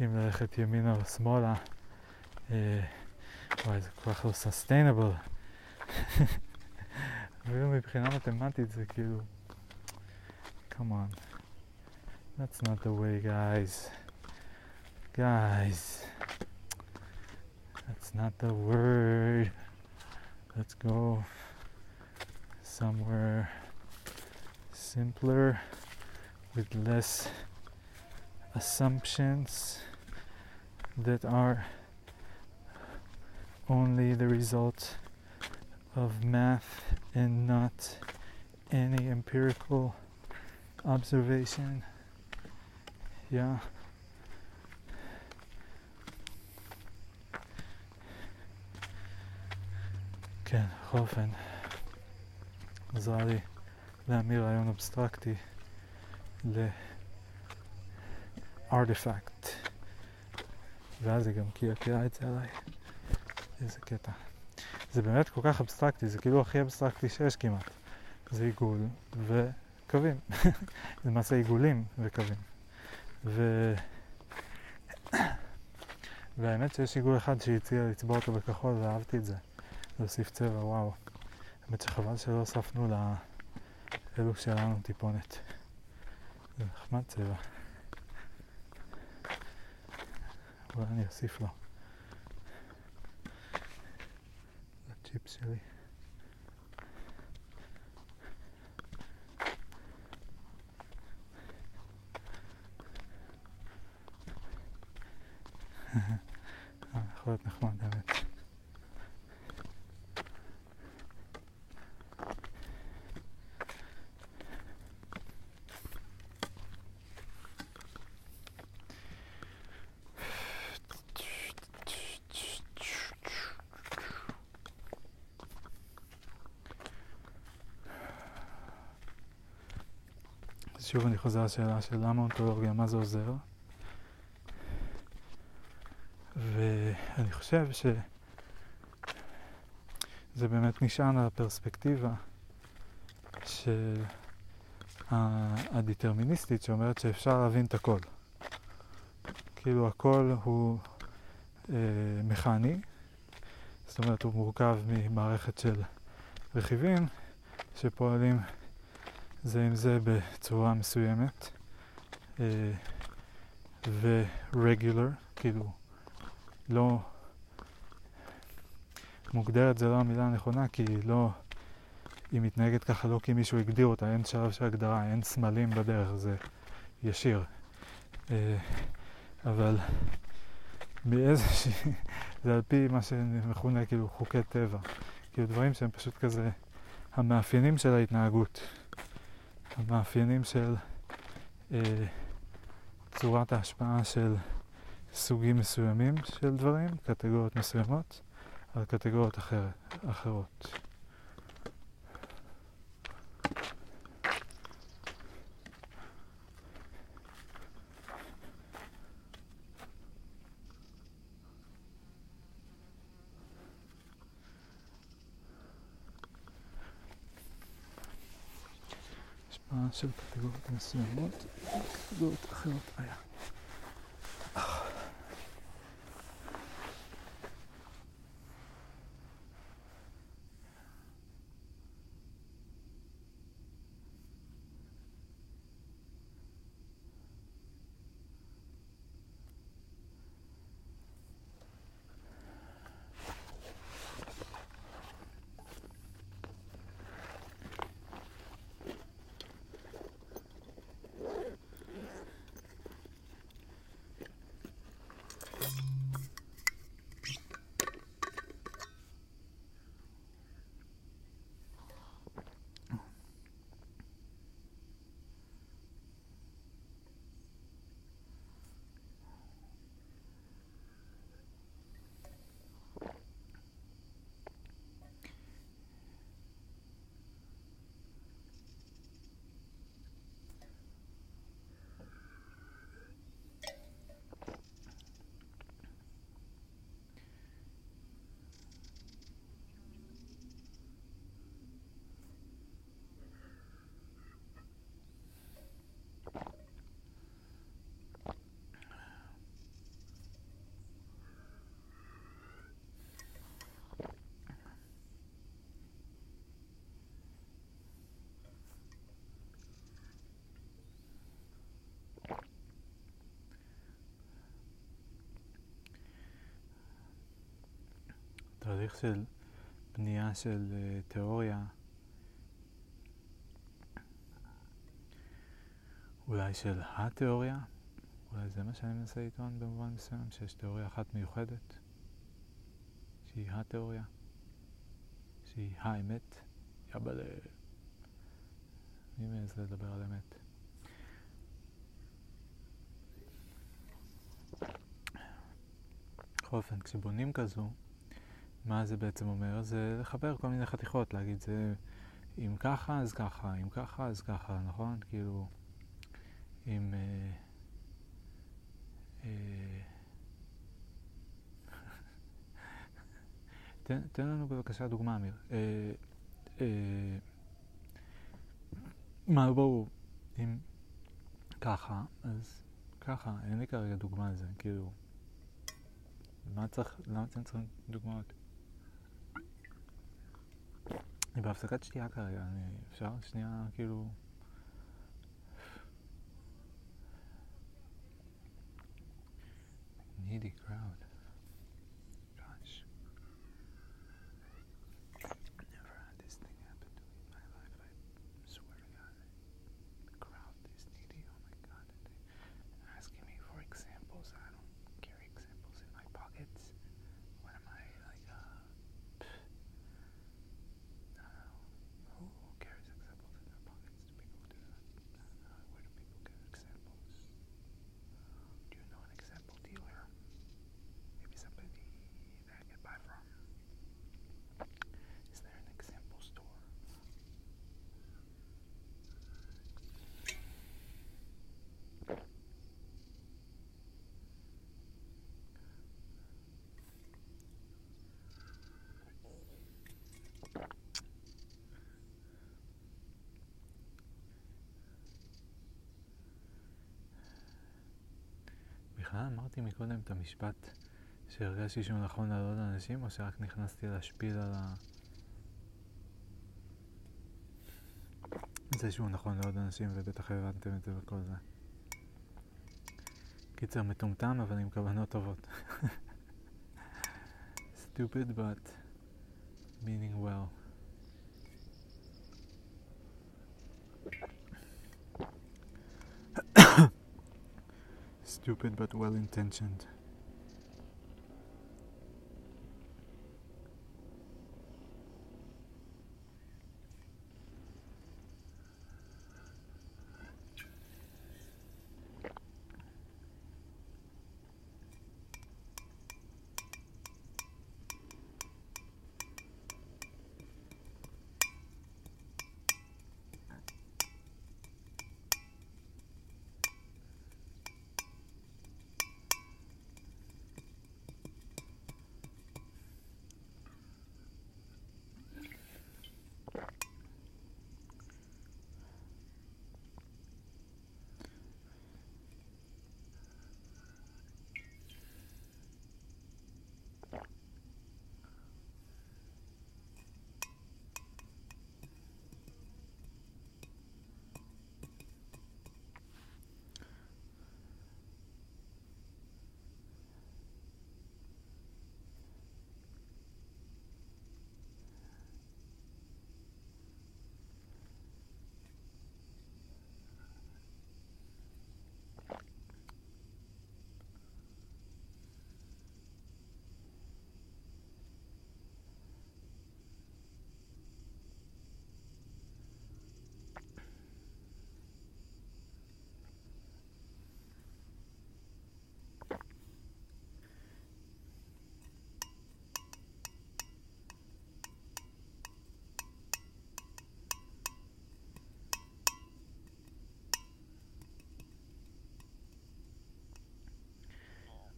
Speaker 1: אם ללכת ימינה או שמאלה. וואי, זה כל כך לא סוסטיינבל. אפילו מבחינה מתמטית זה כאילו... come on. That's not the way, guys. Guys. That's not the word. Let's go somewhere simpler with less assumptions that are only the result of math and not any empirical observation. Yeah. כן, בכל אופן, עזרה לי להמיר רעיון אבסטרקטי לארטיפקט ואז היא גם קעקעה את זה עליי. איזה קטע. זה באמת כל כך אבסטרקטי, זה כאילו הכי אבסטרקטי שיש כמעט. זה עיגול וקווים. זה למעשה עיגולים וקווים. ו... והאמת שיש עיגול אחד שהציע לצבוע אותו בכחול ואהבתי את זה. להוסיף צבע, וואו. האמת שחבל שלא הוספנו לאלו שלנו טיפונת. זה נחמד צבע. אולי אני אוסיף לו. לצ'יפס שלי. יכול להיות נחמד האמת. שוב אני חוזר לשאלה של למה אונתולוגיה, מה זה עוזר? ואני חושב שזה באמת נשען על הפרספקטיבה של הדטרמיניסטית שאומרת שאפשר להבין את הכל. כאילו הכל הוא אה, מכני, זאת אומרת הוא מורכב ממערכת של רכיבים שפועלים זה עם זה בצורה מסוימת אה, ו-regular, כאילו לא מוגדרת זה לא המילה הנכונה כי היא לא, היא מתנהגת ככה לא כי מישהו הגדיר אותה, אין שלב של הגדרה, אין סמלים בדרך, זה ישיר. אה, אבל מאיזושהי, זה על פי מה שמכונה כאילו חוקי טבע, כאילו דברים שהם פשוט כזה המאפיינים של ההתנהגות. המאפיינים של אה, צורת ההשפעה של סוגים מסוימים של דברים, קטגוריות מסוימות, על קטגוריות אחר, אחרות. של קטגוריות מסוימות, קטגוריות אחרות היה. תהליך של בנייה של uh, תיאוריה, אולי של התיאוריה, אולי זה מה שאני מנסה לטעון במובן מסוים, שיש תיאוריה אחת מיוחדת, שהיא התיאוריה, שהיא האמת, יבלה. מי מעז לדבר על אמת? בכל אופן, כשבונים כזו, מה זה בעצם אומר? זה לחבר כל מיני חתיכות, להגיד זה אם ככה אז ככה, אם ככה אז ככה, נכון? כאילו, אם... אה, אה, תן, תן לנו בבקשה דוגמה, אמיר. אה, מה, ברור, אם ככה, אז ככה, אין לי כרגע דוגמה לזה, כאילו, מה צריך, למה אתם צריכים דוגמאות? אני בהפסקת שתייה כרגע, אני, אפשר שנייה, כאילו... needy crowd. בכלל אמרתי מקודם את המשפט שהרגשתי שהוא נכון לעוד אנשים, או שרק נכנסתי להשפיל על ה... זה שהוא נכון לעוד אנשים, ובטח הבנתם את זה וכל זה. קיצר מטומטם, אבל עם כוונות טובות. stupid but meaning well. Stupid but well intentioned.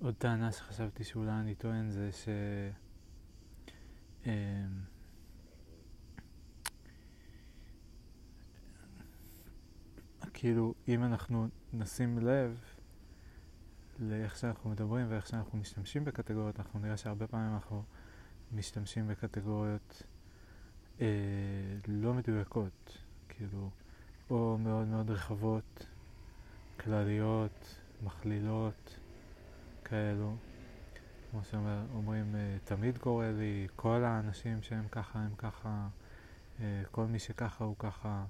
Speaker 1: עוד טענה שחשבתי שאולי אני טוען זה ש... אמ, כאילו, אם אנחנו נשים לב לאיך שאנחנו מדברים ואיך שאנחנו משתמשים בקטגוריות, אנחנו נראה שהרבה פעמים אנחנו משתמשים בקטגוריות אה, לא מדויקות, כאילו, או מאוד מאוד רחבות, כלליות, מכלילות. כאלו, כמו שאומרים, אה, תמיד קורה לי, כל האנשים שהם ככה הם ככה, אה, כל מי שככה הוא ככה.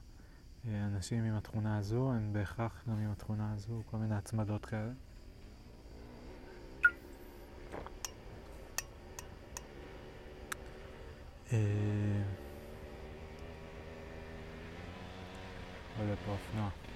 Speaker 1: אה, אנשים עם התכונה הזו הם בהכרח גם עם התכונה הזו, כל מיני הצמדות כאלה. עולה פה אופנוע.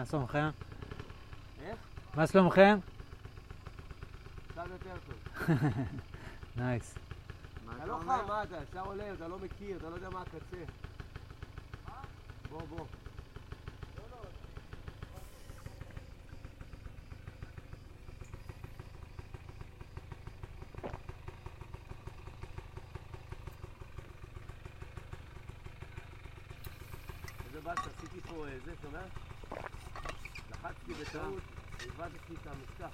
Speaker 1: מה שלומכם?
Speaker 2: איך?
Speaker 1: מה שלומכם?
Speaker 2: קצת יותר טוב.
Speaker 1: נייס.
Speaker 2: אתה לא חם, מה אתה? ישר עולה, אתה לא מכיר, אתה לא יודע מה הקצה. בוא, בוא. איזה באסה, עשיתי פה אה, זה, שומע? בטעות, את.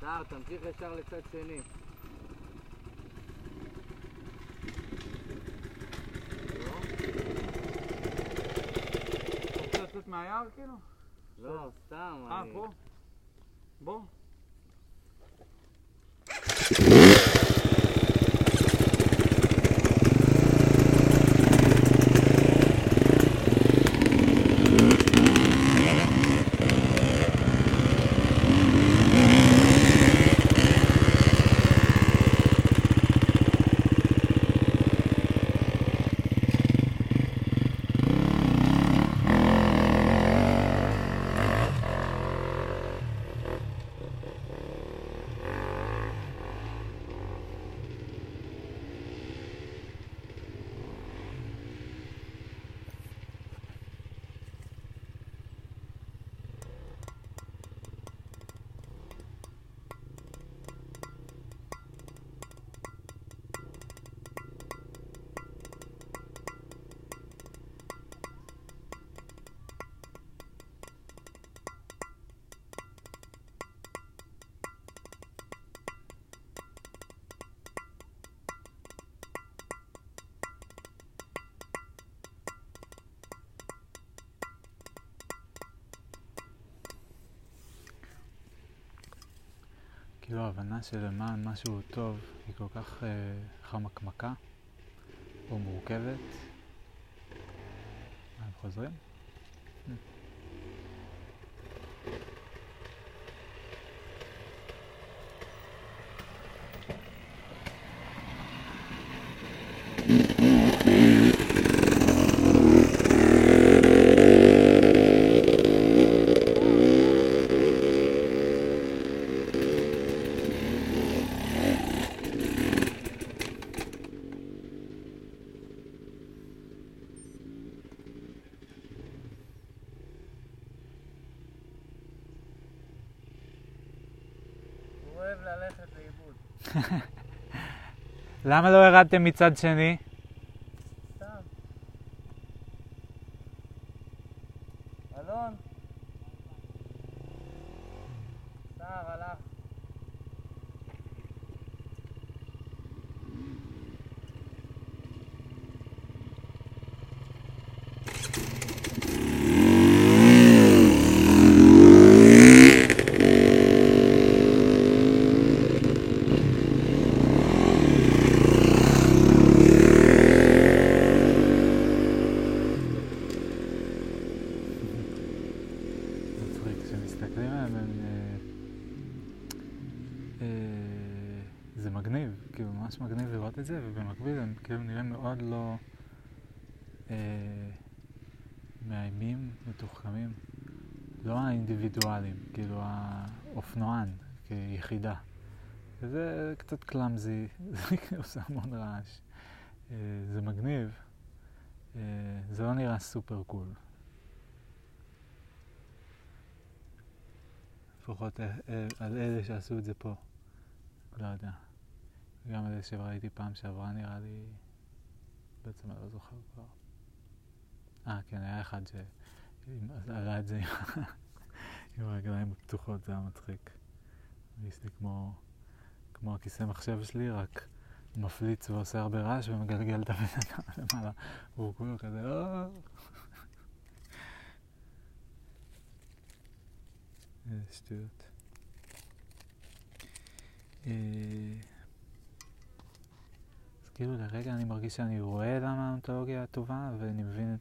Speaker 3: סער, תמשיך ישר לצד שני.
Speaker 2: רוצה לצאת מהיער כאילו?
Speaker 3: לא, סתם.
Speaker 2: אה, פה? בוא.
Speaker 1: כאילו ההבנה שלמען משהו טוב היא כל כך אה, חמקמקה או מורכבת. מה, הם חוזרים?
Speaker 3: הוא אוהב ללכת לאיבוד.
Speaker 1: למה לא ירדתם מצד שני?
Speaker 3: סתם. אלון? סער הלך.
Speaker 1: מצחיק, כשמסתכלים עליהם הם... אה, אה, זה מגניב, כאילו ממש מגניב לראות את זה, ובמקביל הם כאילו נראים מאוד לא אה, מאיימים, מתוחכמים, לא האינדיבידואלים, כאילו האופנוען כיחידה. וזה קצת קלאמזי, זה עושה המון רעש. אה, זה מגניב, אה, זה לא נראה סופר קול. לפחות אה, על אלה שעשו את זה פה. לא יודע. גם אלה שראיתי פעם שעברה נראה לי... בעצם אני לא זוכר כבר. אה, כן, היה אחד שעלה את זה עם הרגליים הפתוחות, זה היה מצחיק. הרגיש לי כמו, כמו הכיסא מחשב שלי, רק מפליץ ועושה הרבה רעש ומגלגל את הבן אדם למעלה. והוא כולו כזה, "אה." איזה שטויות. אה, אז כאילו לרגע אני מרגיש שאני רואה למה האונתולוגיה טובה, ואני מבין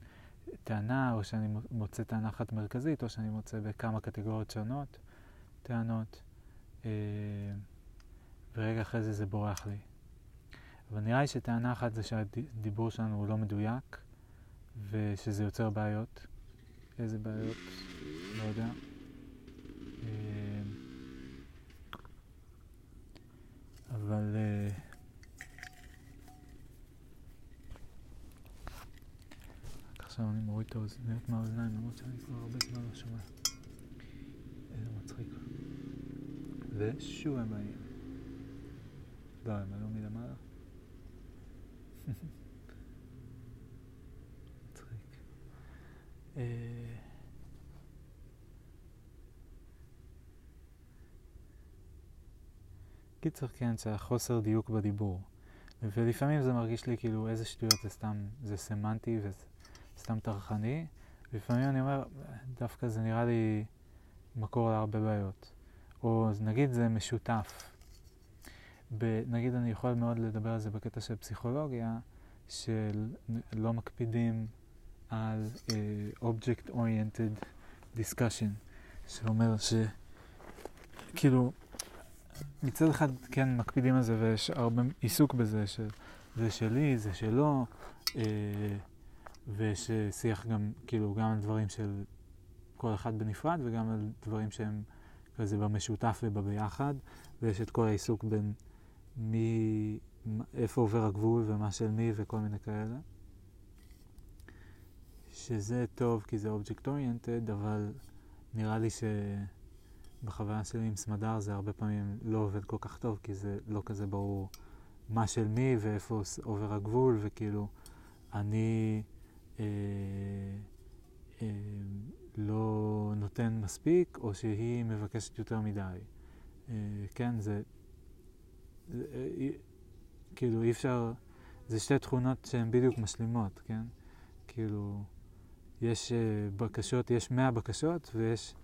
Speaker 1: טענה, או שאני מוצא טענה אחת מרכזית, או שאני מוצא בכמה קטגוריות שונות טענות, אה, ורגע אחרי זה זה בורח לי. אבל נראה לי שטענה אחת זה שהדיבור שלנו הוא לא מדויק, ושזה יוצר בעיות. איזה בעיות? לא יודע. אה, אבל... אה, עכשיו אני מוריד את האוזניות מהאוזניים, למרות שאני כבר הרבה זמן לא שומע. איזה מצחיק. ושוב הם באים. לא, הם עלו מלמעלה. מצחיק. אה, קיצר, כן, זה החוסר דיוק בדיבור. ולפעמים זה מרגיש לי כאילו איזה שטויות זה סתם, זה סמנטי וסתם טרחני. לפעמים אני אומר, דווקא זה נראה לי מקור להרבה בעיות. או נגיד זה משותף. ב, נגיד אני יכול מאוד לדבר על זה בקטע של פסיכולוגיה, שלא מקפידים על uh, Object Oriented Discussion, שאומר שכאילו מצד אחד כן מקפידים על זה ויש הרבה עיסוק בזה, שזה שלי, זה שלו, אה, ויש שיח גם, כאילו, גם על דברים של כל אחד בנפרד וגם על דברים שהם כזה במשותף ובביחד, ויש את כל העיסוק בין מי, איפה עובר הגבול ומה של מי וכל מיני כאלה. שזה טוב כי זה אובייקט אוריינטד, אבל נראה לי ש... בחוויה שלי עם סמדר זה הרבה פעמים לא עובד כל כך טוב, כי זה לא כזה ברור מה של מי ואיפה עובר הגבול, וכאילו אני אה, אה, לא נותן מספיק, או שהיא מבקשת יותר מדי. אה, כן, זה, זה אה, כאילו אי אפשר, זה שתי תכונות שהן בדיוק משלימות, כן? כאילו, יש אה, בקשות, יש 100 בקשות ויש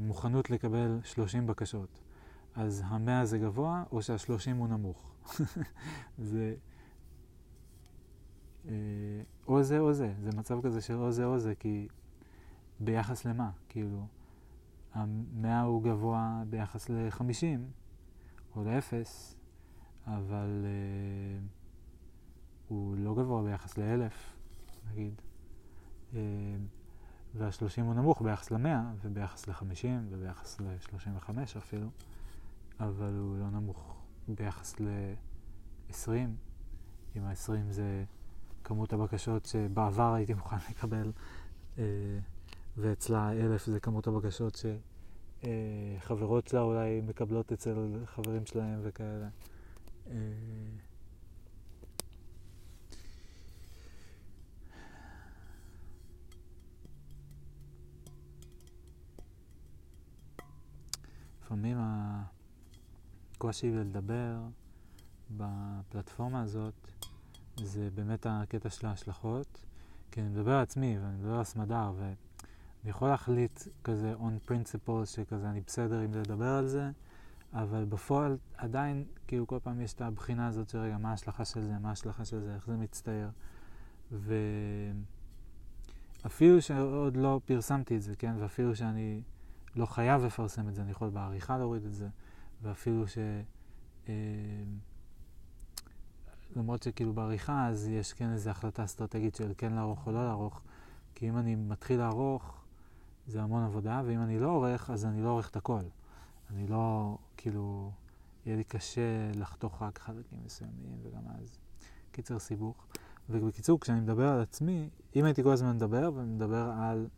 Speaker 1: מוכנות לקבל 30 בקשות. אז המאה זה גבוה, או שהשלושים הוא נמוך. זה... או זה או זה, זה מצב כזה של או זה או זה, כי ביחס למה? כאילו, המאה הוא גבוה ביחס לחמישים, או לאפס, אבל uh, הוא לא גבוה ביחס לאלף, נגיד. Uh, וה-30 הוא נמוך ביחס ל-100 וביחס ל-50 וביחס ל-35 אפילו, אבל הוא לא נמוך ביחס ל-20. אם ה-20 זה כמות הבקשות שבעבר הייתי מוכן לקבל, אה, ואצלה 1,000 זה כמות הבקשות שחברות שלה אולי מקבלות אצל חברים שלהם וכאלה. אה, לפעמים הקושי לדבר בפלטפורמה הזאת זה באמת הקטע של ההשלכות, כי אני מדבר על עצמי ואני מדבר על סמדר ואני יכול להחליט כזה on principle שכזה אני בסדר אם לדבר על זה, אבל בפועל עדיין כאילו כל פעם יש את הבחינה הזאת של רגע מה ההשלכה של זה, מה ההשלכה של זה, איך זה מצטייר. ואפילו שעוד לא פרסמתי את זה, כן, ואפילו שאני לא חייב לפרסם את זה, אני יכול בעריכה להוריד את זה, ואפילו ש... אה, למרות שכאילו בעריכה אז יש כן איזו החלטה אסטרטגית של כן לערוך או לא לערוך, כי אם אני מתחיל לערוך זה המון עבודה, ואם אני לא עורך אז אני לא עורך את הכל. אני לא, כאילו, יהיה לי קשה לחתוך רק חלקים מסוימים, וגם אז... קיצר סיבוך. ובקיצור, כשאני מדבר על עצמי, אם הייתי כל הזמן מדבר, ומדבר על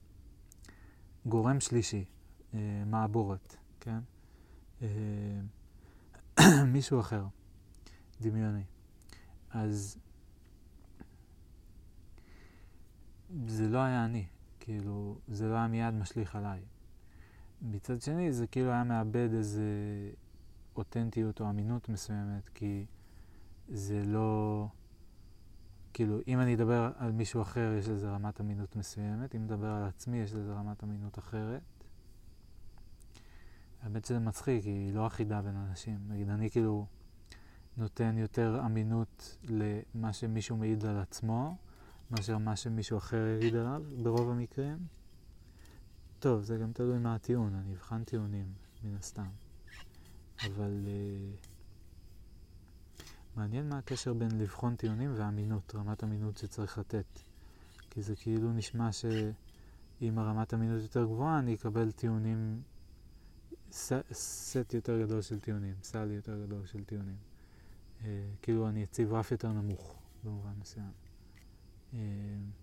Speaker 1: גורם שלישי, אה, מעבורת, כן? אה, מישהו אחר, דמיוני. אז זה לא היה אני, כאילו, זה לא היה מיד משליך עליי. מצד שני, זה כאילו היה מאבד איזה אותנטיות או אמינות מסוימת, כי זה לא... כאילו, אם אני אדבר על מישהו אחר, יש לזה רמת אמינות מסוימת, אם אדבר על עצמי, יש לזה רמת אמינות אחרת. האמת שזה מצחיק, היא לא אחידה בין אנשים. נגיד, אני כאילו נותן יותר אמינות למה שמישהו מעיד על עצמו, מאשר מה שמישהו אחר יעיד עליו, ברוב המקרים. טוב, זה גם תלוי מה הטיעון, אני אבחן טיעונים, מן הסתם. אבל uh, מעניין מה הקשר בין לבחון טיעונים ואמינות, רמת אמינות שצריך לתת. כי זה כאילו נשמע שאם הרמת אמינות יותר גבוהה, אני אקבל טיעונים, ס, סט יותר גדול של טיעונים, סל יותר גדול של טיעונים. Uh, כאילו אני אציב רף יותר נמוך במובן מסוים. eh,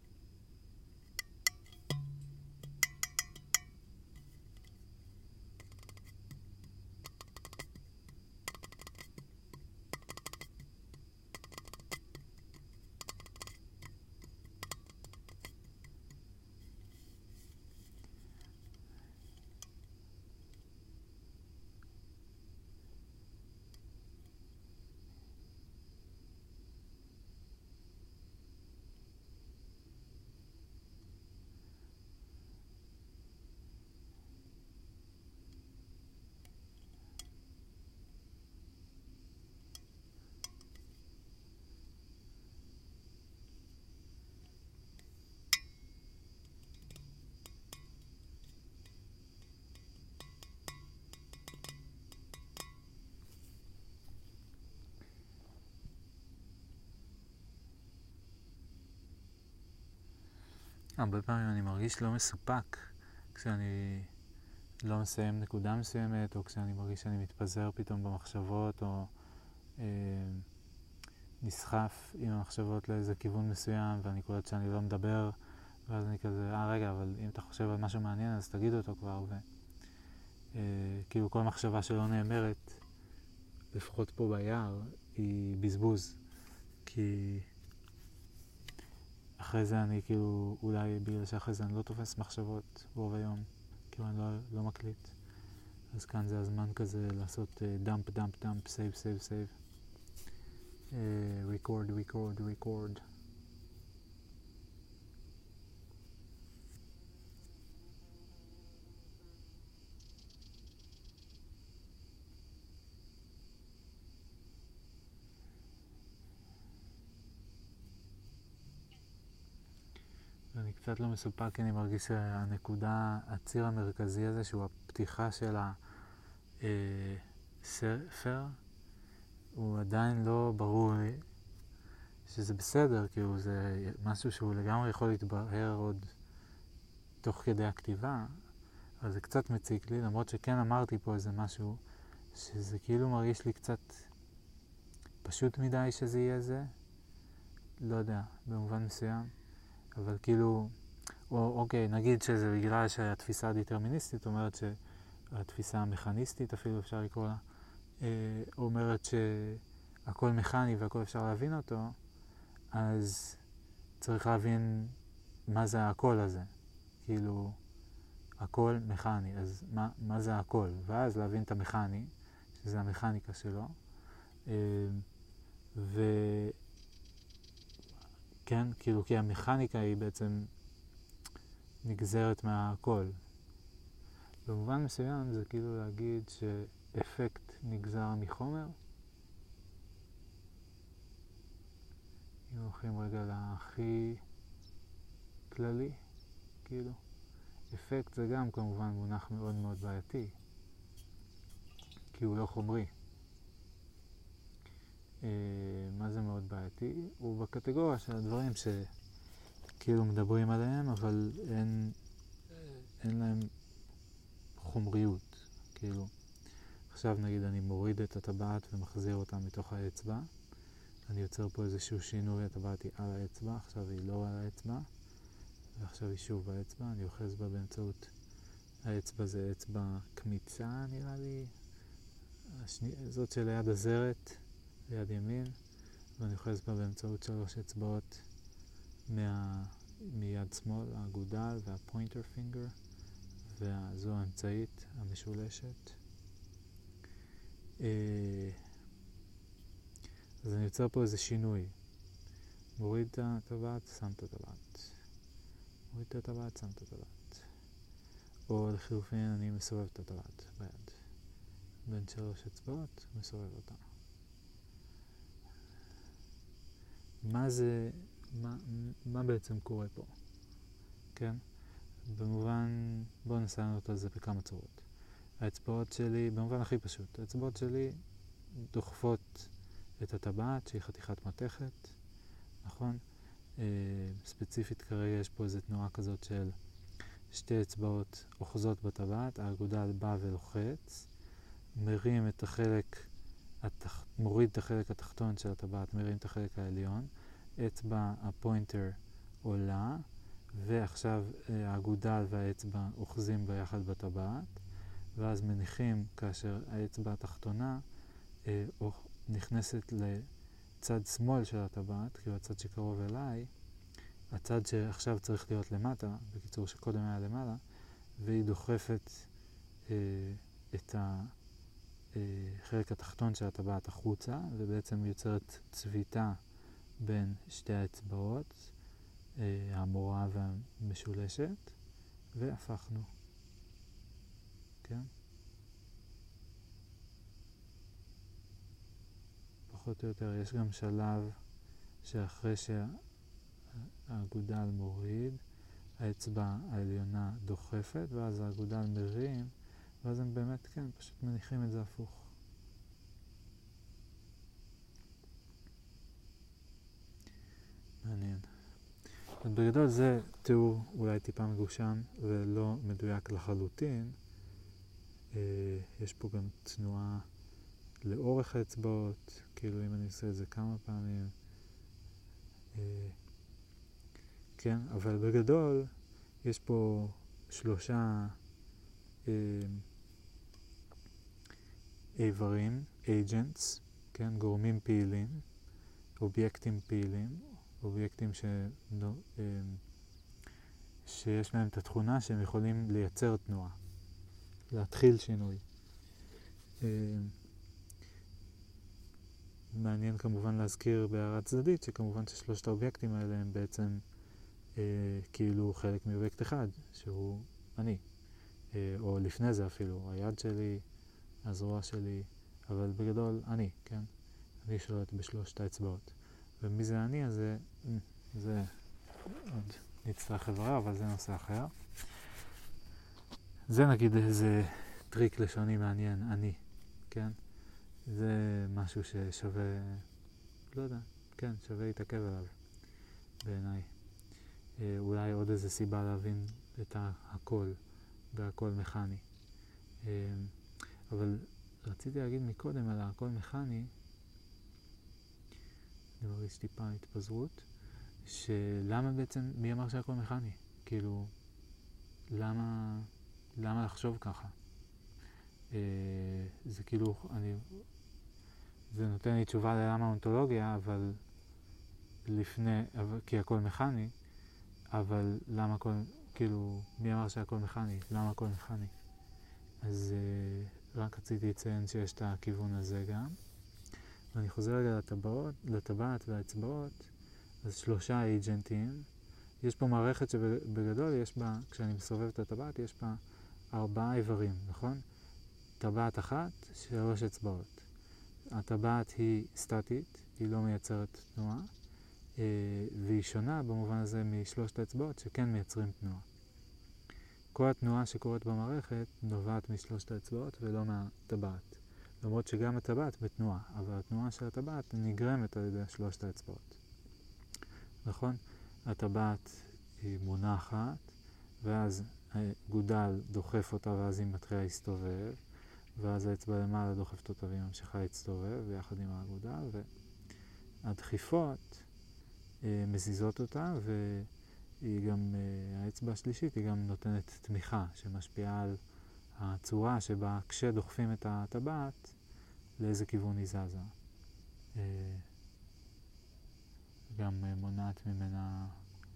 Speaker 1: הרבה פעמים אני מרגיש לא מסופק כשאני לא מסיים נקודה מסוימת, או כשאני מרגיש שאני מתפזר פתאום במחשבות, או אה, נסחף עם המחשבות לאיזה כיוון מסוים, ואני קולט שאני לא מדבר, ואז אני כזה, אה רגע, אבל אם אתה חושב על משהו מעניין, אז תגיד אותו כבר, ו... אה, כאילו כל מחשבה שלא נאמרת, לפחות פה ביער, היא בזבוז. כי אחרי זה אני כאילו, אולי בגלל שאחרי זה אני לא תופס מחשבות רוב היום, כאילו אני לא, לא מקליט. אז כאן זה הזמן כזה לעשות dump, dump, dump, save, save, save. record, record, record. ואני קצת לא מסופק, כי אני מרגיש שהנקודה, הציר המרכזי הזה, שהוא הפתיחה של הספר, הוא עדיין לא ברור לי שזה בסדר, כאילו זה משהו שהוא לגמרי יכול להתברר עוד תוך כדי הכתיבה, אבל זה קצת מציק לי, למרות שכן אמרתי פה איזה משהו, שזה כאילו מרגיש לי קצת פשוט מדי שזה יהיה זה, לא יודע, במובן מסוים. אבל כאילו, או, אוקיי, נגיד שזה בגלל שהתפיסה הדטרמיניסטית אומרת שהתפיסה המכניסטית, אפילו אפשר לקרוא לה, אה, אומרת שהכל מכני והכל אפשר להבין אותו, אז צריך להבין מה זה הכל הזה. כאילו, הכל מכני, אז מה, מה זה הכל? ואז להבין את המכני, שזה המכניקה שלו. אה, ו... כן? כאילו, כי המכניקה היא בעצם נגזרת מהכל. במובן מסוים זה כאילו להגיד שאפקט נגזר מחומר. אם הולכים רגע להכי כללי, כאילו, אפקט זה גם כמובן מונח מאוד מאוד בעייתי, כי הוא לא חומרי. מה זה מאוד בעייתי? הוא בקטגוריה של הדברים שכאילו מדברים עליהם, אבל אין, אין להם חומריות. כאילו, עכשיו נגיד אני מוריד את הטבעת ומחזיר אותה מתוך האצבע, אני יוצר פה איזשהו שינוי, הטבעת היא על האצבע, עכשיו היא לא על האצבע, ועכשיו היא שוב האצבע, אני אוחז בה באמצעות, האצבע זה אצבע קמיצה נראה לי, השני, זאת שליד הזרת, ליד ימין, ואני אוחז בה באמצעות שלוש אצבעות מה, מיד שמאל, האגודל והפוינטר פינגר, וזו האמצעית המשולשת. אה, אז אני יוצר פה איזה שינוי. מוריד את הטבעת, שם את הטבעת. מוריד את הטבעת, שם את הטבעת. או לחילופין אני מסובב את הטבעת ביד. בין שלוש אצבעות, מסובב אותה. מה זה, מה, מה בעצם קורה פה? כן? במובן, בואו לענות על זה בכמה צורות. האצבעות שלי, במובן הכי פשוט, האצבעות שלי דוחפות את הטבעת שהיא חתיכת מתכת, נכון? אה, ספציפית כרגע יש פה איזו תנועה כזאת של שתי אצבעות אוחזות בטבעת, האגודל בא ולוחץ, מרים את החלק, התח... מוריד את החלק התחתון של הטבעת, מרים את החלק העליון, אצבע הפוינטר עולה, ועכשיו אה, האגודל והאצבע אוחזים ביחד בטבעת, ואז מניחים כאשר האצבע התחתונה אה, נכנסת לצד שמאל של הטבעת, כאילו הצד שקרוב אליי, הצד שעכשיו צריך להיות למטה, בקיצור שקודם היה למעלה, והיא דוחפת אה, את החלק אה, התחתון של הטבעת החוצה, ובעצם יוצרת צביטה בין שתי האצבעות, אה, המורה והמשולשת, והפכנו. כן? פחות או יותר. יש גם שלב שאחרי שהאגודל מוריד, האצבע העליונה דוחפת, ואז האגודל מרים, ואז הם באמת, כן, פשוט מניחים את זה הפוך. מעניין. אז בגדול זה תיאור אולי טיפה מגושם ולא מדויק לחלוטין. אה, יש פה גם תנועה לאורך האצבעות, כאילו אם אני עושה את זה כמה פעמים. אה, כן, אבל בגדול יש פה שלושה איברים, agents, כן, גורמים פעילים, אובייקטים פעילים, אובייקטים ש... אה, שיש להם את התכונה שהם יכולים לייצר תנועה, להתחיל שינוי. אה, מעניין כמובן להזכיר בהערה צדדית שכמובן ששלושת האובייקטים האלה הם בעצם אה, כאילו חלק מאובייקט אחד, שהוא אני, אה, או לפני זה אפילו, היד שלי, הזרוע שלי, אבל בגדול אני, כן? אני שולט בשלושת האצבעות. ומי זה אני הזה, זה עוד נצטרך לברר, אבל זה נושא אחר. זה נגיד איזה טריק לשוני מעניין, אני, כן? זה משהו ששווה, לא יודע, כן, שווה להתעכב עליו בעיניי. אה, אולי עוד איזה סיבה להבין את הכל והכל מכני. אה, אבל רציתי להגיד מקודם על הכל מכני, אני מרגיש טיפה התפזרות, שלמה בעצם, מי אמר שהכל מכני? כאילו, למה, למה לחשוב ככה? אה, זה כאילו, אני זה נותן לי תשובה ללמה אונתולוגיה, אבל לפני, כי הכל מכני, אבל למה הכל, כאילו, מי אמר שהכל מכני? למה הכל מכני? אז uh, רק רציתי לציין שיש את הכיוון הזה גם. ואני חוזר רגע לטבעות, לטבעת והאצבעות, אז שלושה אייג'נטים. יש פה מערכת שבגדול יש בה, כשאני מסובב את הטבעת, יש בה ארבעה איברים, נכון? טבעת אחת, שלוש אצבעות. הטבעת היא סטטית, היא לא מייצרת תנועה, אה, והיא שונה במובן הזה משלושת האצבעות שכן מייצרים תנועה. כל התנועה שקורית במערכת נובעת משלושת האצבעות ולא מהטבעת. למרות שגם הטבעת בתנועה, אבל התנועה של הטבעת נגרמת על ידי שלושת האצבעות. נכון? הטבעת היא מונחת, ואז גודל דוחף אותה ואז היא מתחילה להסתובב, ואז האצבע למעלה דוחפת אותה והיא ממשיכה להצטובב ביחד עם האגודה, והדחיפות אה, מזיזות אותה, והיא גם, אה, האצבע השלישית היא גם נותנת תמיכה שמשפיעה על הצורה שבה כשדוחפים את הטבעת, לאיזה כיוון היא זזה. אה, גם אה, מונעת ממנה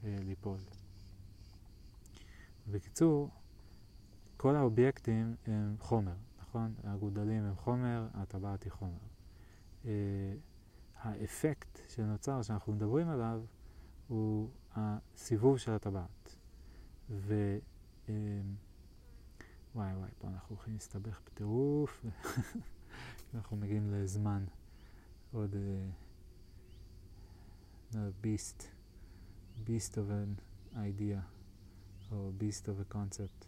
Speaker 1: ליפול. בקיצור, כל האובייקטים הם חומר, נכון? הגודלים הם חומר, הטבעת היא חומר. האפקט שנוצר, שאנחנו מדברים עליו, הוא הסיבוב של הטבעת. ו... Uh, וואי וואי, פה אנחנו הולכים להסתבך בטירוף. אנחנו מגיעים לזמן. עוד... Beast. beast of an idea. או beast of a concept.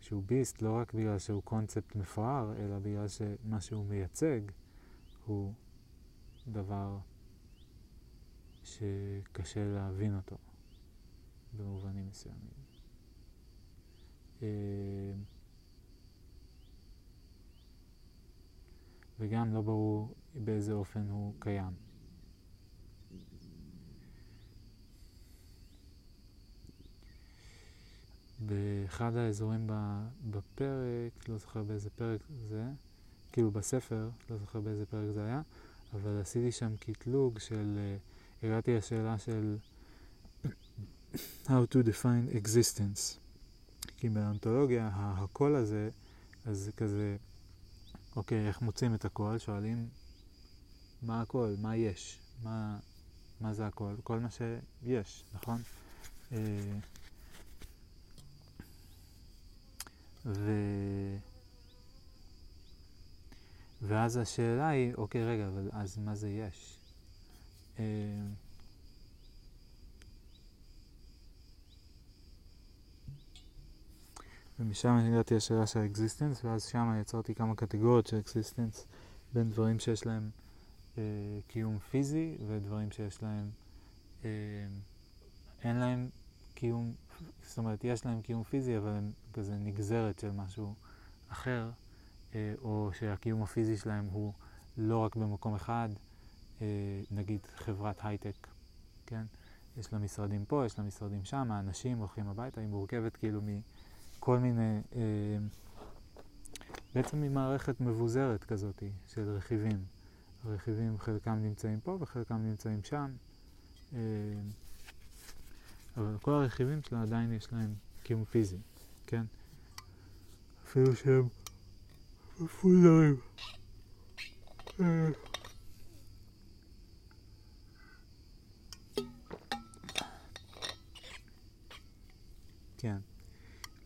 Speaker 1: שהוא ביסט לא רק בגלל שהוא קונספט מפואר, אלא בגלל שמה שהוא מייצג הוא דבר שקשה להבין אותו במובנים מסוימים. אה, וגם לא ברור באיזה אופן הוא קיים. באחד האזורים בפרק, לא זוכר באיזה פרק זה, כאילו בספר, לא זוכר באיזה פרק זה היה, אבל עשיתי שם קטלוג של, uh, הגעתי לשאלה של How to define existence. כי באנתולוגיה, הקול הזה, אז זה כזה, אוקיי, איך מוצאים את הקול? שואלים מה הקול, מה יש, מה, מה זה הקול? כל מה שיש, נכון? Uh, ו... ואז השאלה היא, אוקיי, רגע, אבל אז מה זה יש? אה, ומשם הגעתי לשאלה של ה existence, ואז שם יצרתי כמה קטגוריות של existence בין דברים שיש להם אה, קיום פיזי ודברים שיש להם, אה, אין להם קיום זאת אומרת, יש להם קיום פיזי, אבל הם כזה נגזרת של משהו אחר, אה, או שהקיום הפיזי שלהם הוא לא רק במקום אחד, נגיד חברת הייטק, כן? יש לה משרדים פה, יש לה משרדים שם, האנשים הולכים הביתה, היא מורכבת כאילו מכל מיני, אה, בעצם ממערכת מבוזרת כזאת של רכיבים. הרכיבים חלקם נמצאים פה וחלקם נמצאים שם. אבל כל הרכיבים שלה עדיין יש להם קיום פיזי, כן? אפילו שהם מפוזרים. כן.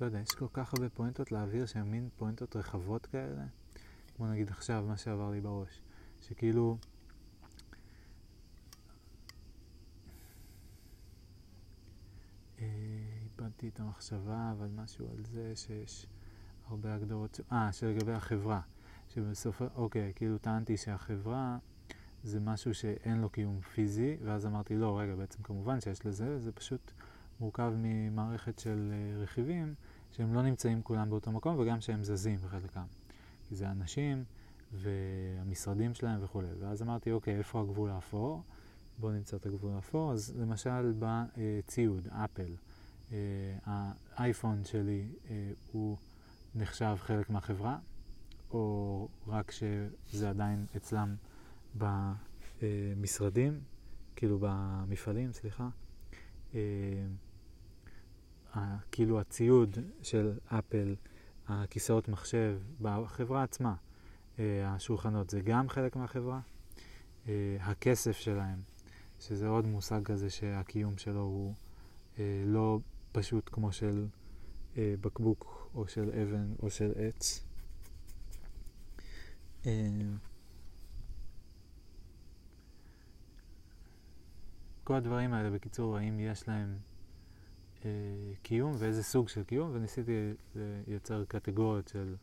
Speaker 1: לא יודע, יש כל כך הרבה פואנטות לאוויר שהן מין פואנטות רחבות כאלה. כמו נגיד עכשיו, מה שעבר לי בראש. שכאילו... איבדתי את המחשבה, אבל משהו על זה שיש הרבה הגדרות, אה, שלגבי החברה, שבסוף, אוקיי, כאילו טענתי שהחברה זה משהו שאין לו קיום פיזי, ואז אמרתי, לא, רגע, בעצם כמובן שיש לזה, זה פשוט מורכב ממערכת של uh, רכיבים שהם לא נמצאים כולם באותו מקום, וגם שהם זזים בחלקם. כי זה אנשים והמשרדים שלהם וכולי. ואז אמרתי, אוקיי, איפה הגבול האפור? בואו נמצא את הגבול האפור. אז למשל בציוד, אפל. אה, האייפון שלי אה, הוא נחשב חלק מהחברה, או רק שזה עדיין אצלם במשרדים, כאילו במפעלים, סליחה. אה, כאילו הציוד של אפל, הכיסאות מחשב, בחברה עצמה, השולחנות זה גם חלק מהחברה. הכסף שלהם, שזה עוד מושג כזה שהקיום שלו הוא לא פשוט כמו של אה, בקבוק או של אבן או של עץ. אה, כל הדברים האלה, בקיצור, האם יש להם אה, קיום ואיזה סוג של קיום, וניסיתי לייצר קטגוריות של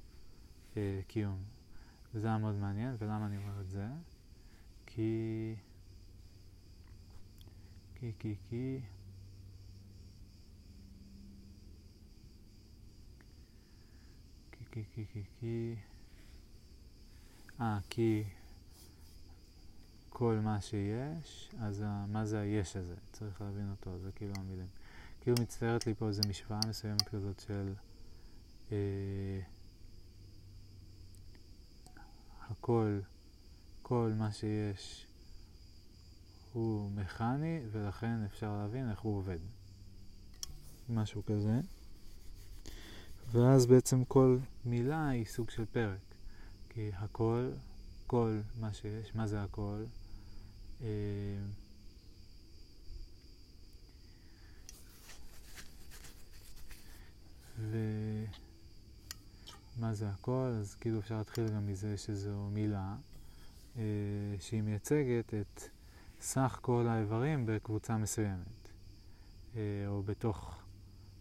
Speaker 1: אה, קיום. וזה היה מאוד מעניין, ולמה אני אומר את זה? כי... כי, כי, כי... כי, כי, כי, כי... אה, כי כל מה שיש, אז ה, מה זה היש הזה? צריך להבין אותו, זה כאילו המילים. כאילו מצטיירת לי פה איזו משוואה מסוימת כזאת של אה, הכל, כל מה שיש הוא מכני, ולכן אפשר להבין איך הוא עובד. משהו כזה. ואז בעצם כל מילה היא סוג של פרק. כי הכל, כל מה שיש, מה זה הכל? אה, ומה זה הכל? אז כאילו אפשר להתחיל גם מזה שזו מילה אה, שהיא מייצגת את סך כל האיברים בקבוצה מסוימת, אה, או בתוך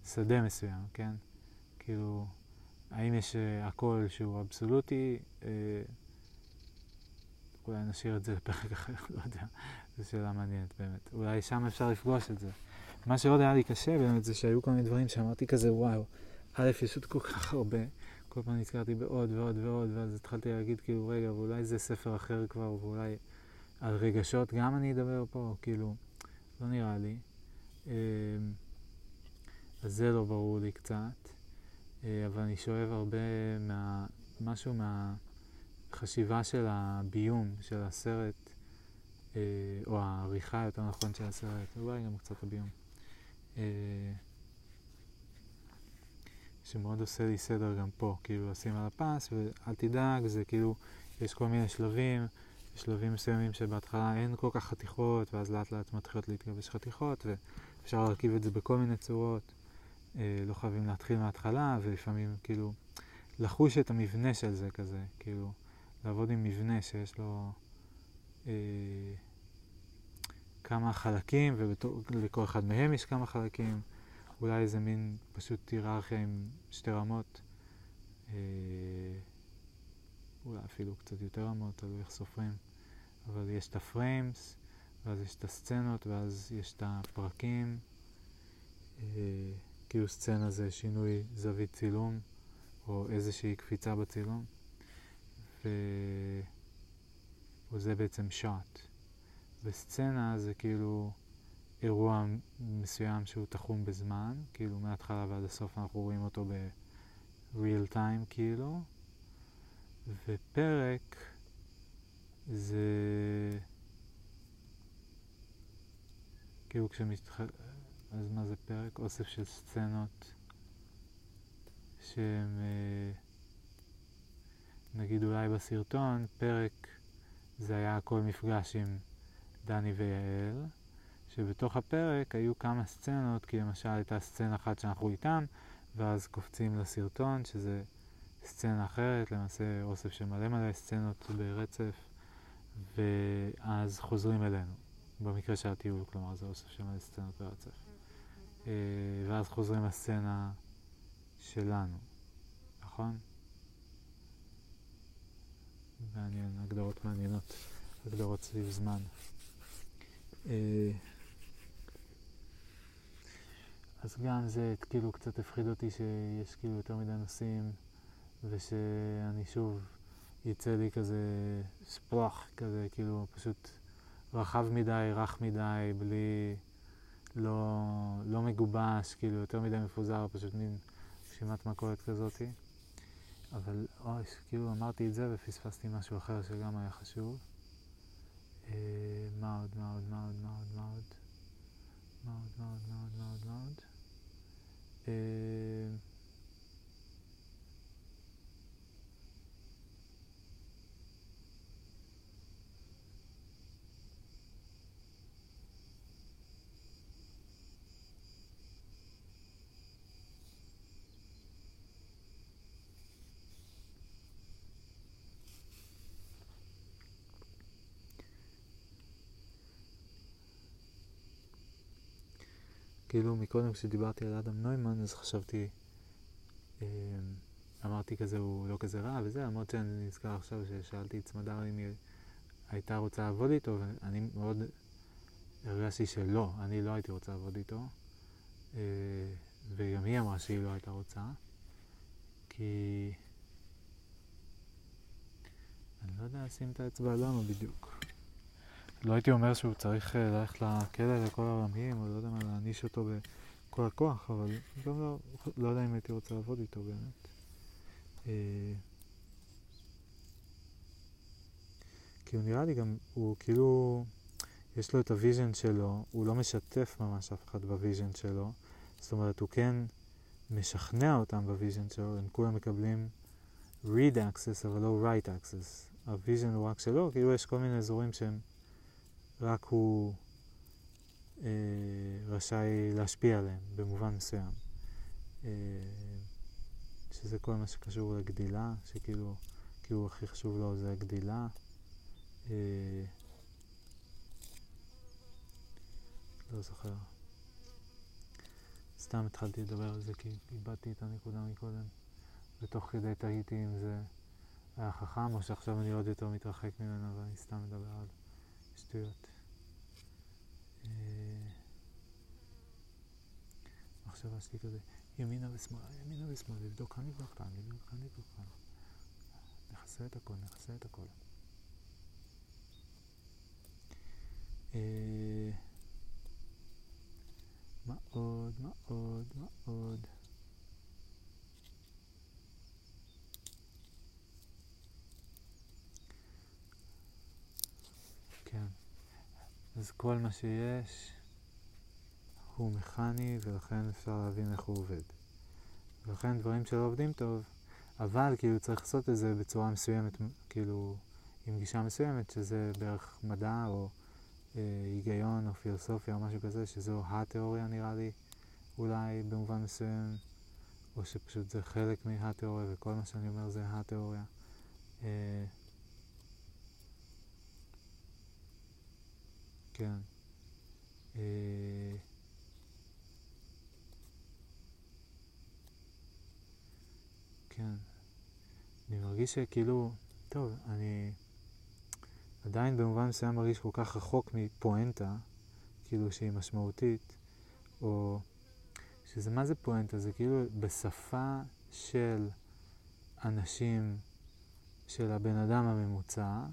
Speaker 1: שדה מסוים, כן? כאילו, האם יש הכל שהוא אבסולוטי? אולי נשאיר את זה לפרק אחר, לא יודע, זו שאלה מעניינת באמת. אולי שם אפשר לפגוש את זה. מה שעוד היה לי קשה באמת זה שהיו כל מיני דברים שאמרתי כזה, וואו, א', יש עוד כל כך הרבה, כל פעם נזכרתי בעוד ועוד ועוד, ואז התחלתי להגיד כאילו, רגע, ואולי זה ספר אחר כבר, ואולי על רגשות גם אני אדבר פה, כאילו, לא נראה לי. אמ, אז זה לא ברור לי קצת. אה, אבל אני שואב הרבה מה... משהו מהחשיבה של הביום של הסרט, אה, או העריכה יותר נכון של הסרט, אולי גם קצת הביום. אה, שמאוד עושה לי סדר גם פה, כאילו לשים על הפס, ואל תדאג, זה כאילו, יש כל מיני שלבים, שלבים מסוימים שבהתחלה אין כל כך חתיכות, ואז לאט לאט מתחילות להתגבש חתיכות, ואפשר להרכיב את זה בכל מיני צורות. אה, לא חייבים להתחיל מההתחלה, ולפעמים כאילו לחוש את המבנה של זה כזה, כאילו לעבוד עם מבנה שיש לו אה, כמה חלקים, ולכל אחד מהם יש כמה חלקים, אולי איזה מין פשוט היררכיה עם שתי רמות, אה, אולי אפילו קצת יותר רמות, תלוי איך סופרים, אבל יש את ה frames, ואז יש את הסצנות, ואז יש את הפרקים. אה, כאילו סצנה זה שינוי זווית צילום, או איזושהי קפיצה בצילום. וזה בעצם שוט. וסצנה זה כאילו אירוע מסוים שהוא תחום בזמן, כאילו מההתחלה ועד הסוף אנחנו רואים אותו ב-real time כאילו, ופרק זה כאילו כשמתח... אז מה זה פרק? אוסף של סצנות שהם, אה, נגיד אולי בסרטון, פרק זה היה כל מפגש עם דני ויעל, שבתוך הפרק היו כמה סצנות, כי למשל הייתה סצנה אחת שאנחנו איתם, ואז קופצים לסרטון, שזה סצנה אחרת, למעשה אוסף של מלא מלא סצנות ברצף, ואז חוזרים אלינו, במקרה של הטיול, כלומר זה אוסף של מלא סצנות ברצף. אה, ואז חוזרים לסצנה שלנו, נכון? מעניין, הגדרות מעניינות, הגדרות סביב זמן. אה, אז גם זה כאילו קצת הפחיד אותי שיש כאילו יותר מדי נושאים ושאני שוב יצא לי כזה ספלח כזה, כאילו פשוט רחב מדי, רך מדי, בלי... לא, לא מגובש, כאילו יותר מדי מפוזר, פשוט מין רשימת מכולת כזאתי. אבל אוי, כאילו אמרתי את זה ופספסתי משהו אחר שגם היה חשוב. אה, מה עוד, מה עוד, מה עוד, מה עוד, מה עוד? מה עוד, מה עוד, מה עוד, מה עוד, מה עוד? כאילו מקודם כשדיברתי על אדם נוימן אז חשבתי, אמ, אמרתי כזה הוא לא כזה רע וזה, למרות שאני נזכר עכשיו ששאלתי את סמדר אם היא הייתה רוצה לעבוד איתו ואני מאוד הרגשתי שלא, אני לא הייתי רוצה לעבוד איתו אה, וגם היא אמרה שהיא לא הייתה רוצה כי אני לא יודע לשים את האצבע למה בדיוק לא הייתי אומר שהוא צריך אה, ללכת לכלא לכל העולמים, או לא יודע מה, להעניש אותו בכל הכוח, אבל גם לא, לא יודע אם הייתי רוצה לעבוד איתו באמת. אה, כי הוא נראה לי גם, הוא כאילו, יש לו את ה vision שלו, הוא לא משתף ממש אף אחד ב vision שלו, זאת אומרת, הוא כן משכנע אותם ב vision שלו, הם כולם מקבלים read access אבל לא write access. ה vision הוא רק שלו, כאילו יש כל מיני אזורים שהם רק הוא אה, רשאי להשפיע עליהם במובן מסוים. אה, שזה כל מה שקשור לגדילה, שכאילו, כאילו הכי חשוב לו זה הגדילה. אה, לא זוכר. סתם התחלתי לדבר על זה כי איבדתי את הנקודה מקודם, ותוך כדי תהיתי אם זה היה חכם או שעכשיו אני עוד יותר מתרחק ממנו ואני סתם מדבר על שטויות. המחשבה אה, שלי כזה, ימינה ושמאלה, ימינה ושמאלה, לבדוק כאן, לבדוק כאן, לבדוק כאן, לבדוק כאן. נכסה את הכל, נכסה את הכל. אה, מה עוד, מה עוד, מה עוד? כן. אז כל מה שיש הוא מכני ולכן אפשר להבין איך הוא עובד. ולכן דברים שלא עובדים טוב, אבל כאילו צריך לעשות את זה בצורה מסוימת, כאילו עם גישה מסוימת, שזה בערך מדע או אה, היגיון או פילוסופיה או משהו כזה, שזו התיאוריה נראה לי, אולי במובן מסוים, או שפשוט זה חלק מהתיאוריה וכל מה שאני אומר זה התיאוריה. אה, כן. אה, כן. אני מרגיש שכאילו, טוב, אני עדיין במובן מסוים מרגיש כל כך רחוק מפואנטה, כאילו שהיא משמעותית, או שזה מה זה פואנטה? זה כאילו בשפה של אנשים, של הבן אדם הממוצע,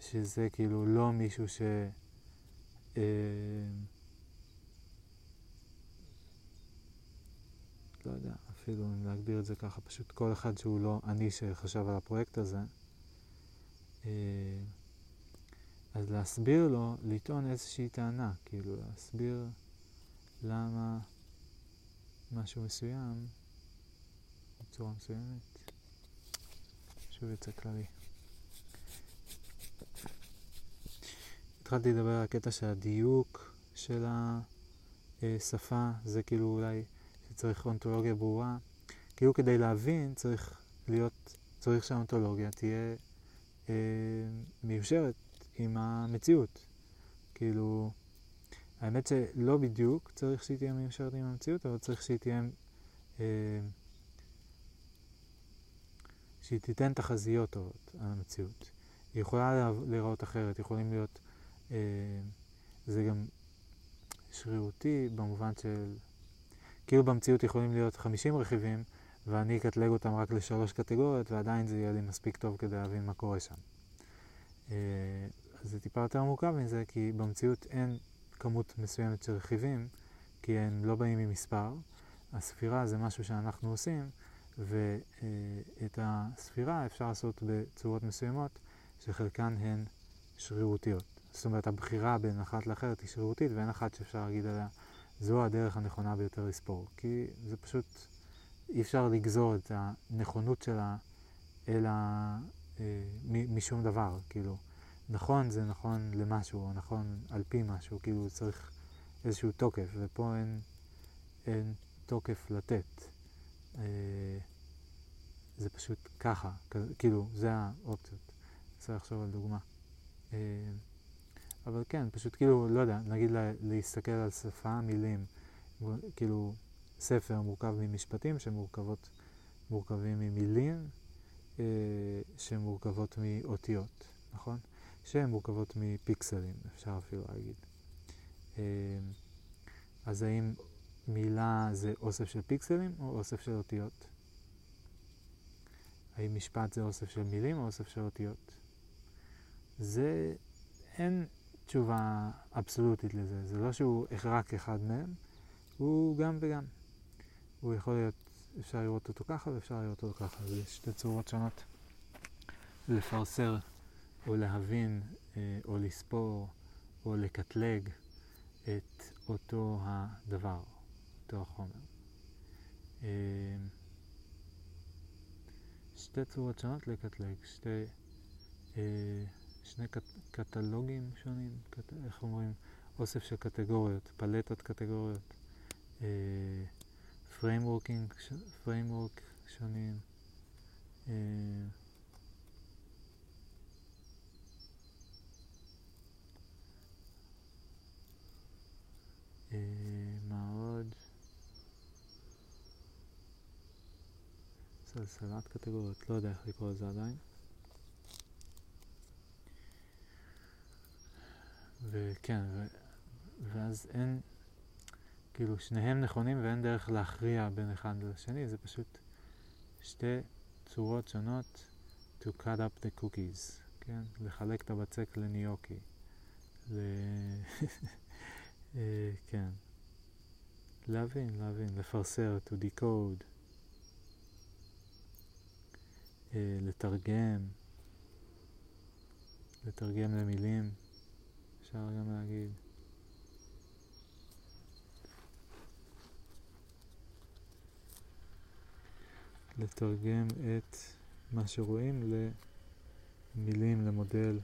Speaker 1: שזה כאילו לא מישהו ש... אה, לא יודע, אפילו אם להגדיר את זה ככה, פשוט כל אחד שהוא לא אני שחשב על הפרויקט הזה, אה, אז להסביר לו, לטעון איזושהי טענה, כאילו להסביר למה משהו מסוים בצורה מסוימת, שוב יצא כללי. התחלתי לדבר על הקטע של הדיוק של השפה, זה כאילו אולי שצריך אונתולוגיה ברורה. כאילו כדי להבין צריך להיות, צריך שהאונתולוגיה תהיה אה, מיושרת עם המציאות. כאילו, האמת שלא בדיוק צריך שהיא תהיה מיושרת עם המציאות, אבל צריך שהיא תהיה, אה, שהיא תיתן תחזיות טובות על המציאות. היא יכולה להיראות אחרת, יכולים להיות, זה גם שרירותי במובן של, כאילו במציאות יכולים להיות 50 רכיבים, ואני אקטלג אותם רק לשלוש קטגוריות, ועדיין זה יהיה לי מספיק טוב כדי להבין מה קורה שם. אה, זה טיפה יותר מורכב מזה, כי במציאות אין כמות מסוימת של רכיבים, כי הם לא באים ממספר. הספירה זה משהו שאנחנו עושים, ואת הספירה אפשר לעשות בצורות מסוימות, שחלקן הן שרירותיות. זאת אומרת, הבחירה בין אחת לאחרת היא שרירותית, ואין אחת שאפשר להגיד עליה, זו הדרך הנכונה ביותר לספור. כי זה פשוט, אי אפשר לגזור את הנכונות שלה אלא אה, משום דבר, כאילו. נכון זה נכון למשהו, או נכון על פי משהו, כאילו צריך איזשהו תוקף, ופה אין, אין תוקף לתת. אה, זה פשוט ככה, כאילו, זה האופציות. צריך לחשוב על דוגמה. אה, אבל כן, פשוט כאילו, לא יודע, נגיד לה, להסתכל על שפה, מילים, כאילו, ספר מורכב ממשפטים שמורכבות, מורכבים ממילים אה, שמורכבות מאותיות, נכון? שהן מורכבות מפיקסלים, אפשר אפילו להגיד. אה, אז האם מילה זה אוסף של פיקסלים או אוסף של אותיות? האם משפט זה אוסף של מילים או אוסף של אותיות? זה, אין תשובה אבסולוטית לזה. זה לא שהוא רק אחד מהם, הוא גם וגם. הוא יכול להיות, אפשר לראות אותו ככה ואפשר לראות אותו ככה. זה שתי צורות שונות לפרסר או להבין אה, או לספור או לקטלג את אותו הדבר, אותו החומר. אה, שתי צורות שונות לקטלג, שתי, אה, שני קט, קטלוגים שונים, קט, איך אומרים? אוסף של קטגוריות, פלטות קטגוריות, frameworking, framework שונים. אה, אה, מה עוד? סלסלת קטגוריות, לא יודע איך לקרוא לזה עדיין. וכן, ו... ואז אין, כאילו שניהם נכונים ואין דרך להכריע בין אחד לשני, זה פשוט שתי צורות שונות to cut up the cookies, כן? לחלק את הבצק לניוקי. ל... אה, כן. להבין, להבין, לפרסר, to decode, אה, לתרגם, לתרגם למילים, אפשר גם להגיד. לתרגם את מה שרואים למילים, למודל.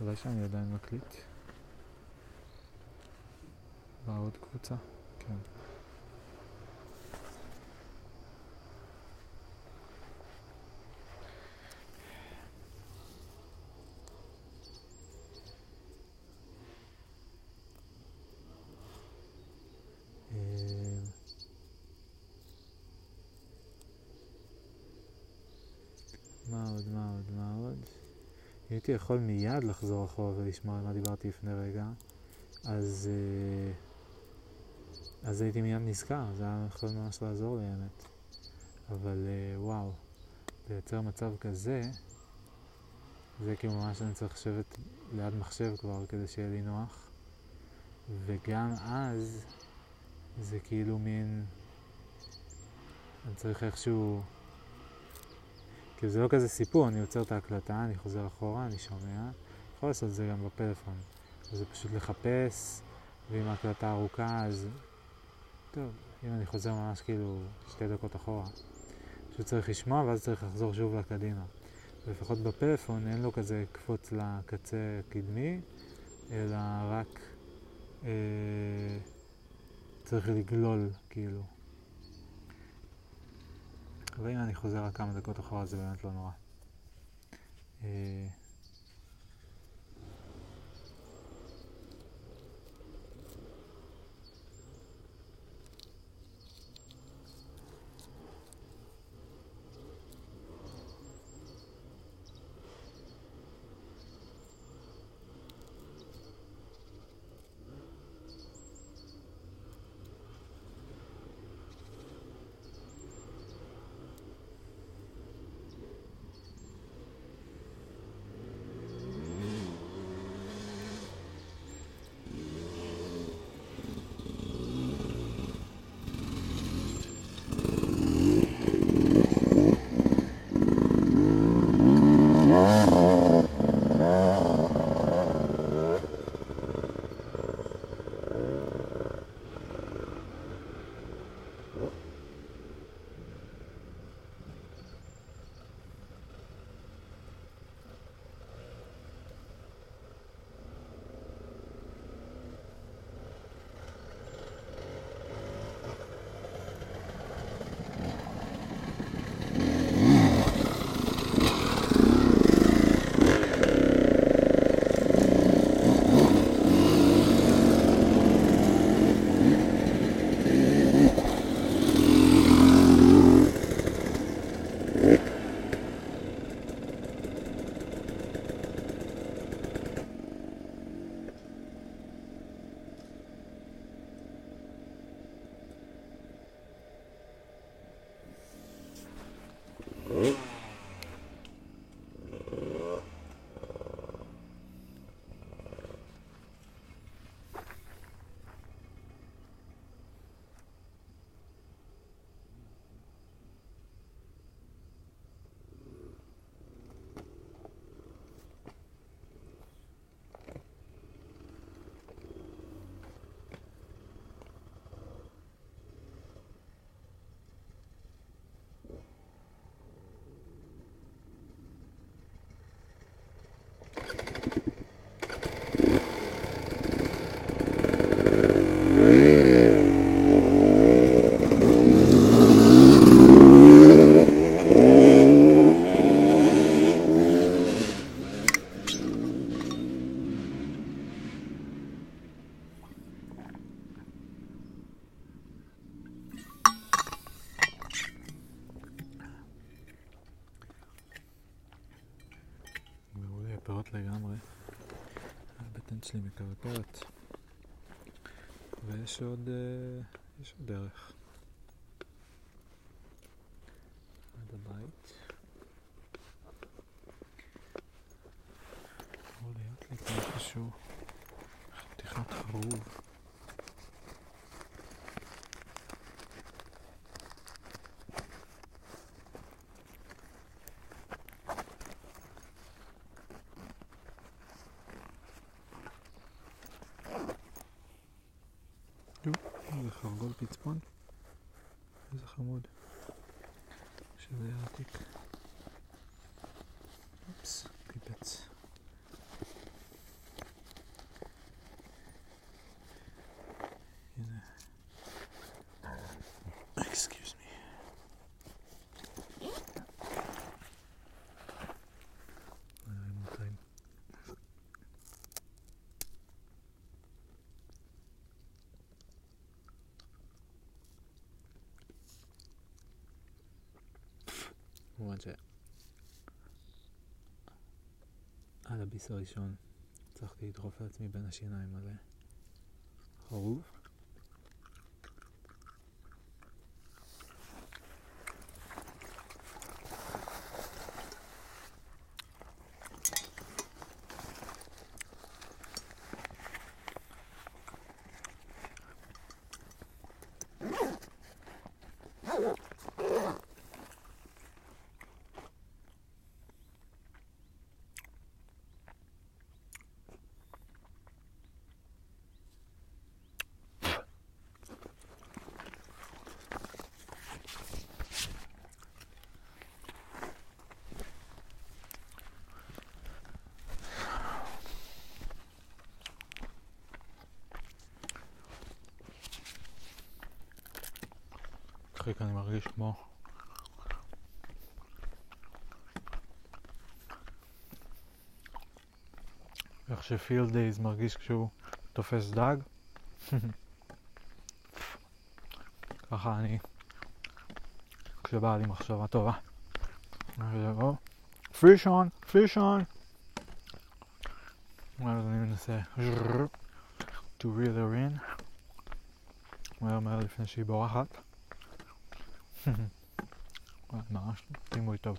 Speaker 1: אולי שאני עדיין מקליט. בעוד קבוצה? כן. הייתי יכול מיד לחזור אחורה ולשמוע על מה דיברתי לפני רגע, אז, אה, אז הייתי מיד נזכר, זה היה יכול ממש לעזור לי האמת. אבל אה, וואו, לייצר מצב כזה, זה כאילו ממש אני צריך לשבת ליד מחשב כבר כדי שיהיה לי נוח. וגם אז זה כאילו מין... אני צריך איכשהו... כאילו זה לא כזה סיפור, אני עוצר את ההקלטה, אני חוזר אחורה, אני שומע. יכול לעשות את זה גם בפלאפון. זה פשוט לחפש, ואם ההקלטה ארוכה אז... טוב, אם אני חוזר ממש כאילו שתי דקות אחורה. פשוט צריך לשמוע ואז צריך לחזור שוב לקדימה. לפחות בפלאפון אין לו כזה קפוץ לקצה הקדמי, אלא רק אה, צריך לגלול כאילו. ואם אני חוזר רק כמה דקות אחורה זה באמת לא נורא. איפשהו חתיכת חרוב. זה חרגול פצפון. איזה חמוד. שזה העתיק. אופס, פיפץ. על הביס הראשון הצלחתי לדחוף לעצמי בין השיניים מלא חרוב. כמו... איך שפילד דייז מרגיש כשהוא תופס דג. ככה אני, כשבאה לי מחשבה טובה. פיש און, פיש און. אז אני מנסה to reel her in. מהר מהר לפני שהיא בורחת. ממש דימוי טוב.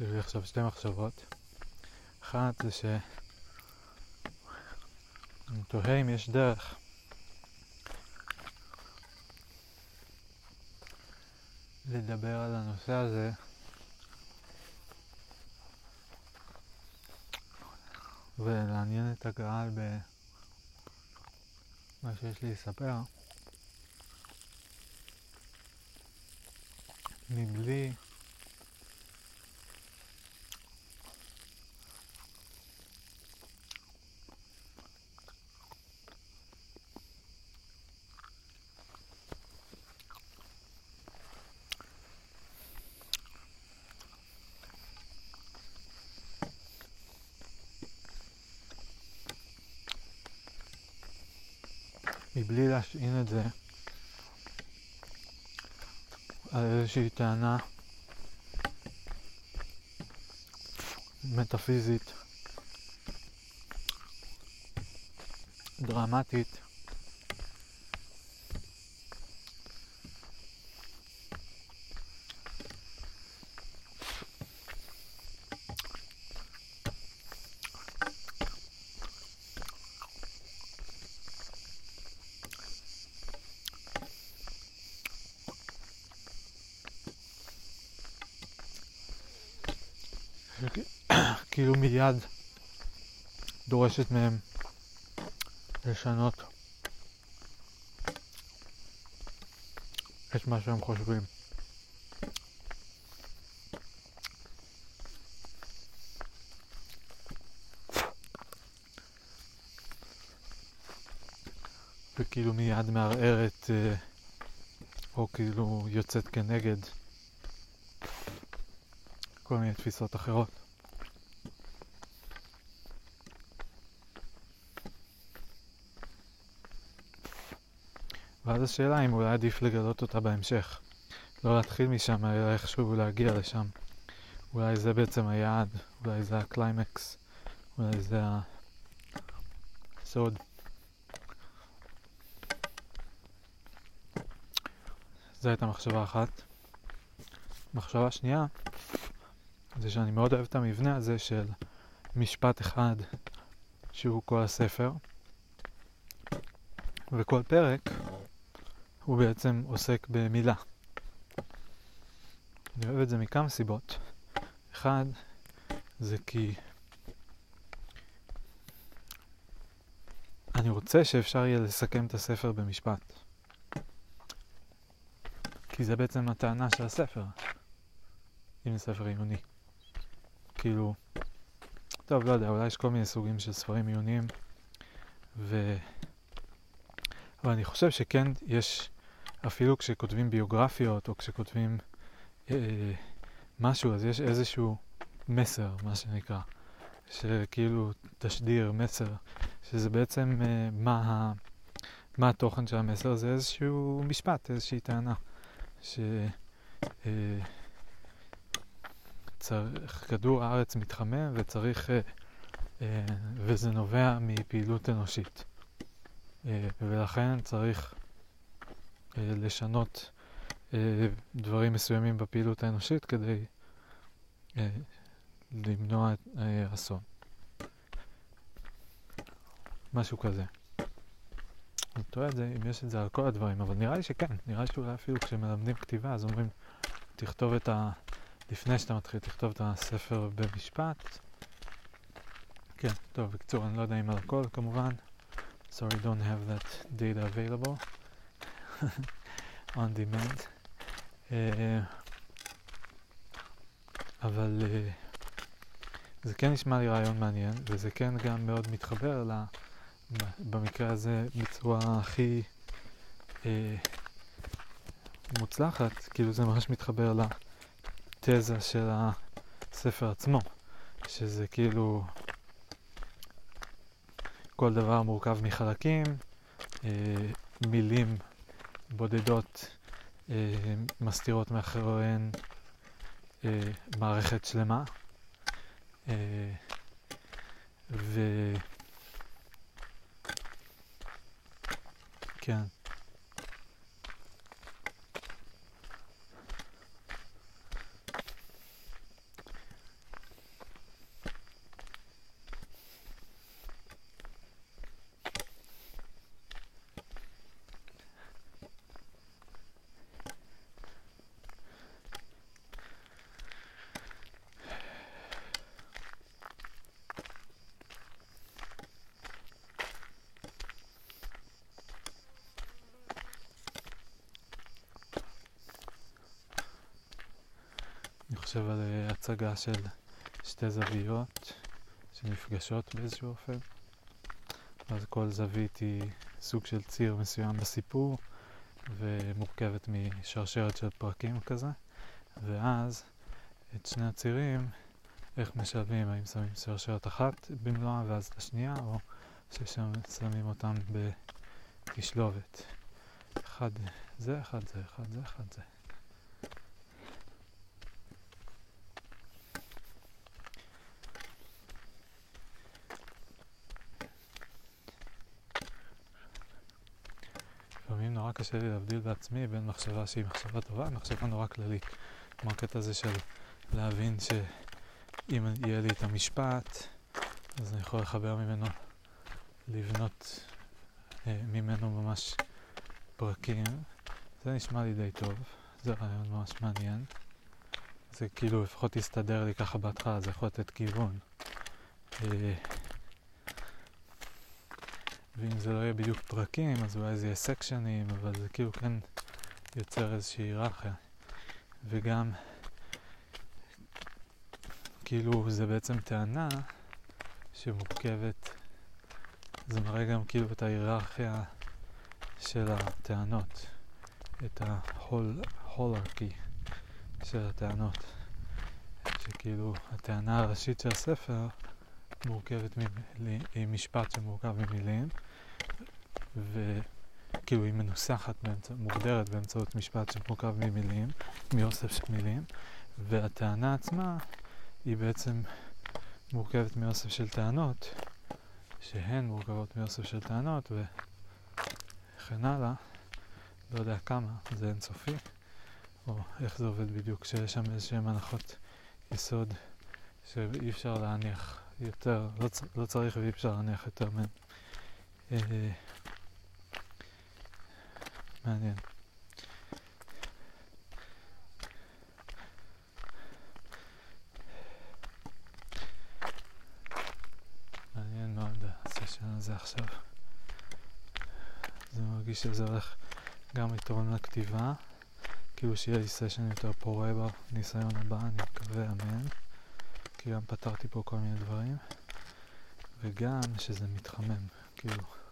Speaker 1: אז יש לי עכשיו שתי מחשבות. אחת זה ש... אני תוהה אם יש דרך. לדבר על הנושא הזה. ולעניין את הקהל במה שיש לי לספר. מבלי מבלי להשעין את זה. על איזושהי טענה מטאפיזית דרמטית מבקשת מהם לשנות את מה שהם חושבים. וכאילו מיד מערערת אה, או כאילו יוצאת כנגד כל מיני תפיסות אחרות. ואז השאלה אם אולי עדיף לגלות אותה בהמשך. לא להתחיל משם, אלא איכשהו להגיע לשם. אולי זה בעצם היעד, אולי זה הקליימקס, אולי זה הסוד. זו הייתה מחשבה אחת. מחשבה שנייה, זה שאני מאוד אוהב את המבנה הזה של משפט אחד שהוא כל הספר, וכל פרק הוא בעצם עוסק במילה. אני אוהב את זה מכמה סיבות. אחד, זה כי אני רוצה שאפשר יהיה לסכם את הספר במשפט. כי זה בעצם הטענה של הספר, אם זה ספר עיוני. כאילו, טוב, לא יודע, אולי יש כל מיני סוגים של ספרים עיוניים, ו... אבל אני חושב שכן יש, אפילו כשכותבים ביוגרפיות, או כשכותבים אה, משהו, אז יש איזשהו מסר, מה שנקרא, שכאילו תשדיר, מסר, שזה בעצם אה, מה, מה התוכן של המסר, זה איזשהו משפט, איזושהי טענה. שכדור אה, הארץ מתחמם וצריך, אה, אה, וזה נובע מפעילות אנושית. ולכן צריך לשנות דברים מסוימים בפעילות האנושית כדי למנוע אסון. משהו כזה. אני תוהה את זה, אם יש את זה על כל הדברים, אבל נראה לי שכן, נראה לי שאולי אפילו כשמלמדים כתיבה אז אומרים, תכתוב את ה... לפני שאתה מתחיל, תכתוב את הספר במשפט. כן, טוב, בקיצור, אני לא יודע אם על הכל כמובן. Sorry, don't have that data available on demand. Uh, אבל uh, זה כן נשמע לי רעיון מעניין, וזה כן גם מאוד מתחבר ל... במקרה הזה בצורה הכי אה, מוצלחת, כאילו זה ממש מתחבר לתזה של הספר עצמו, שזה כאילו כל דבר מורכב מחלקים, אה, מילים בודדות אה, מסתירות מאחוריהן אה, מערכת שלמה. אה, ו... כן. חושב על של שתי זוויות שנפגשות באיזשהו אופן. אז כל זווית היא סוג של ציר מסוים בסיפור ומורכבת משרשרת של פרקים כזה. ואז את שני הצירים, איך משלבים, האם שמים שרשרת אחת במלואה ואז את השנייה, או ששמים אותם בתשלובת. אחד זה, אחד זה, אחד זה, אחד זה. קשה לי להבדיל בעצמי בין מחשבה שהיא מחשבה טובה למחשבה נורא כללית. כמו הקטע הזה של להבין שאם יהיה לי את המשפט, אז אני יכול לחבר ממנו, לבנות אה, ממנו ממש פרקים. זה נשמע לי די טוב, זה רעיון ממש מעניין. זה כאילו לפחות יסתדר לי ככה בהתחלה, זה יכול לתת כיוון. אה, ואם זה לא יהיה בדיוק פרקים, אז אולי זה יהיה סקשנים, אבל זה כאילו כן יוצר איזושהי היררכיה. וגם, כאילו, זה בעצם טענה שמורכבת, זה מראה גם כאילו את ההיררכיה של הטענות, את ההולרקי של הטענות, שכאילו הטענה הראשית של הספר מורכבת ממשפט שמורכב ממילים, וכאילו היא מנוסחת, באמצע, מוגדרת באמצעות משפט שמורכב ממילים, מאוסף של מילים, והטענה עצמה היא בעצם מורכבת מאוסף של טענות, שהן מורכבות מאוסף של טענות וכן הלאה, לא יודע כמה, זה אינסופי, או איך זה עובד בדיוק, שיש שם איזשהן הנחות יסוד שאי אפשר להניח יותר, לא, לא צריך ואי אפשר להניח יותר מהן. מעניין. מעניין מאוד הסשן הזה עכשיו. זה מרגיש שזה הולך גם לתרום לכתיבה, כאילו שיהיה לי סשן יותר פורה בניסיון הבא, אני מקווה, אמן. כי גם פתרתי פה כל מיני דברים, וגם שזה מתחמם, כאילו.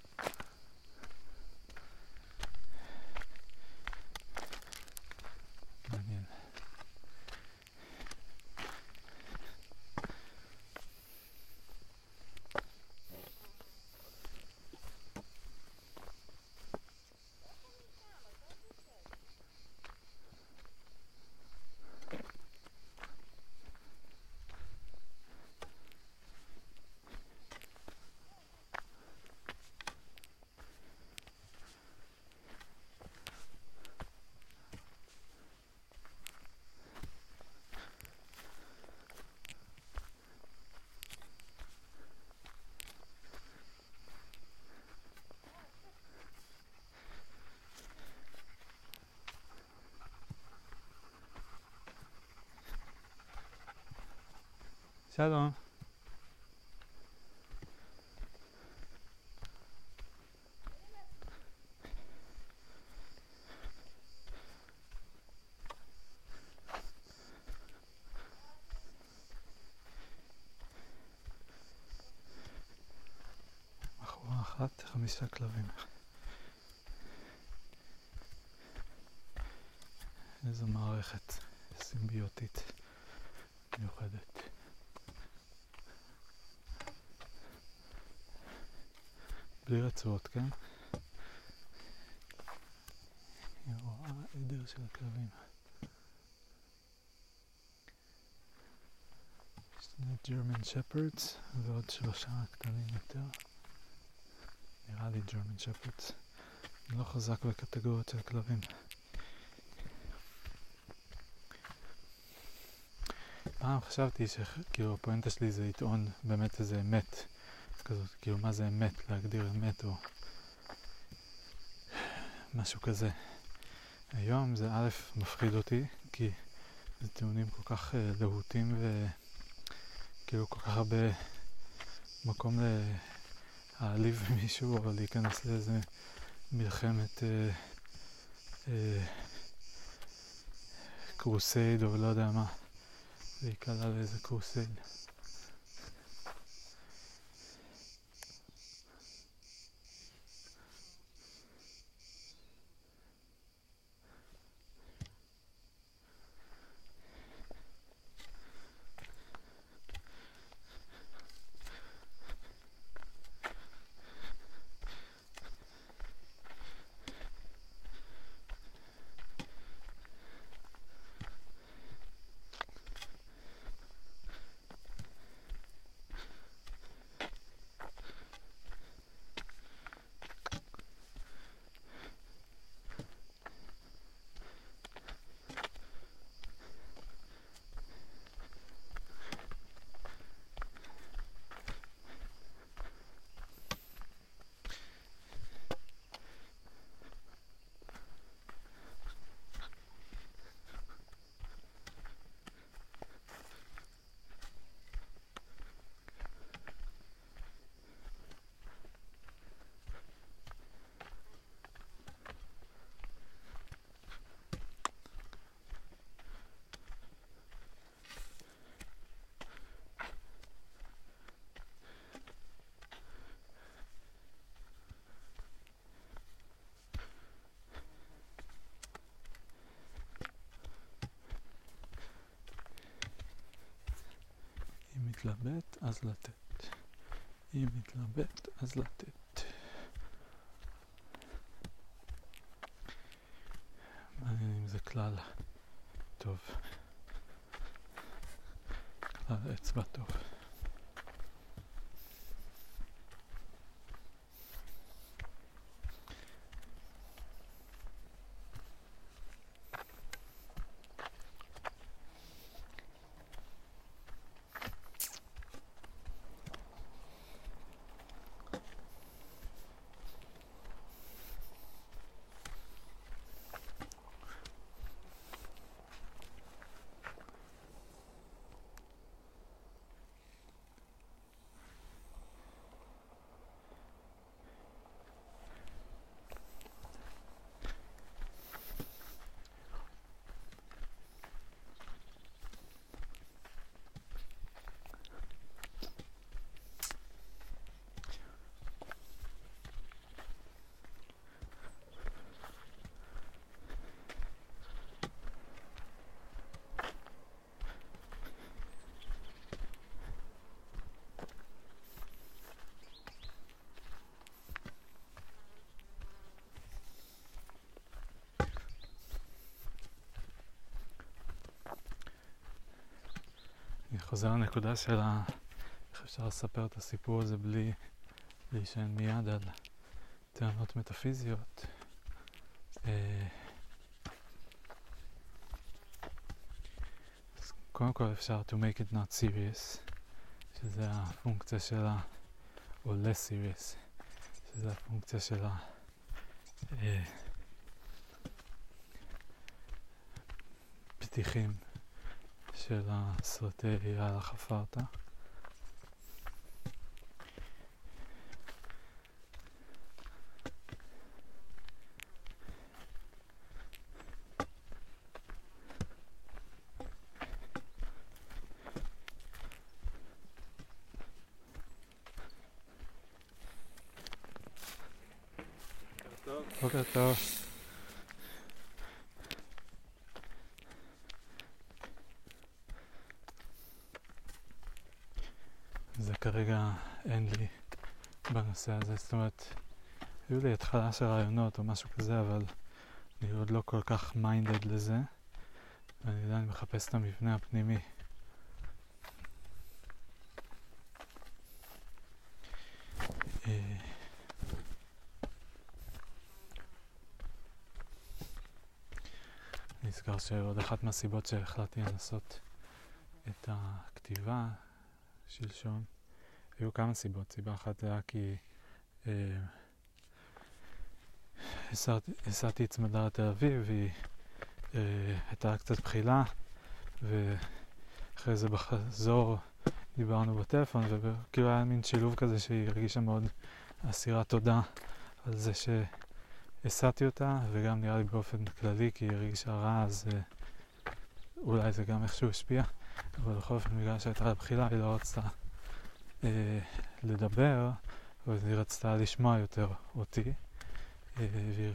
Speaker 1: שלום. אחת, חמישה כלבים. איזו מערכת סימביוטית מיוחדת. בלי רצועות, כן? היא רואה עדר של הכלבים. לנו ג'רמן שפרדס ועוד שלושה קטנים יותר. נראה לי ג'רמן שפרדס. אני לא חזק בקטגוריות של כלבים. פעם חשבתי שכאילו הפואנטה שלי זה לטעון באמת איזה אמת. כזאת, כאילו מה זה אמת, להגדיר אמת או משהו כזה. היום זה א', מפחיד אותי, כי זה טיעונים כל כך uh, להוטים וכאילו כל כך הרבה מקום להעליב מישהו או להיכנס לאיזה מלחמת uh, uh, קרוסייד או לא יודע מה, להיקלע לאיזה קרוסייד. אז לתת. אם מתלבט, אז לתת. מעניין אם זה כלל טוב. כלל אצבע טוב. אני חוזר לנקודה של ה... איך אפשר לספר את הסיפור הזה בלי להישען מיד על טענות מטאפיזיות. אה, אז קודם כל אפשר to make it not serious, שזה הפונקציה של ה... או less serious, שזה הפונקציה של ה... אה, פתיחים של הסרטי יאללה חפרת. בוקר טוב. זה כרגע אין לי בנושא הזה, זאת אומרת, היו לי התחלה של רעיונות או משהו כזה, אבל אני עוד לא כל כך מיינדד לזה, ואני עדיין מחפש את המבנה הפנימי. אה, נזכר שעוד אחת מהסיבות שהחלטתי לנסות את הכתיבה שלשום, היו כמה סיבות. סיבה אחת זה היה כי הסעתי את צמדה לתל אביב, והיא אה, הייתה קצת בחילה, ואחרי זה בחזור דיברנו בטלפון, וכאילו היה מין שילוב כזה שהיא הרגישה מאוד אסירת תודה על זה שהסעתי אותה, וגם נראה לי באופן כללי, כי היא הרגישה רע, אז אה, אולי זה גם איכשהו השפיע, אבל בכל אופן, בגלל שהייתה לה בחילה, היא לא רצתה אה, לדבר, אבל היא רצתה לשמוע יותר אותי, אה,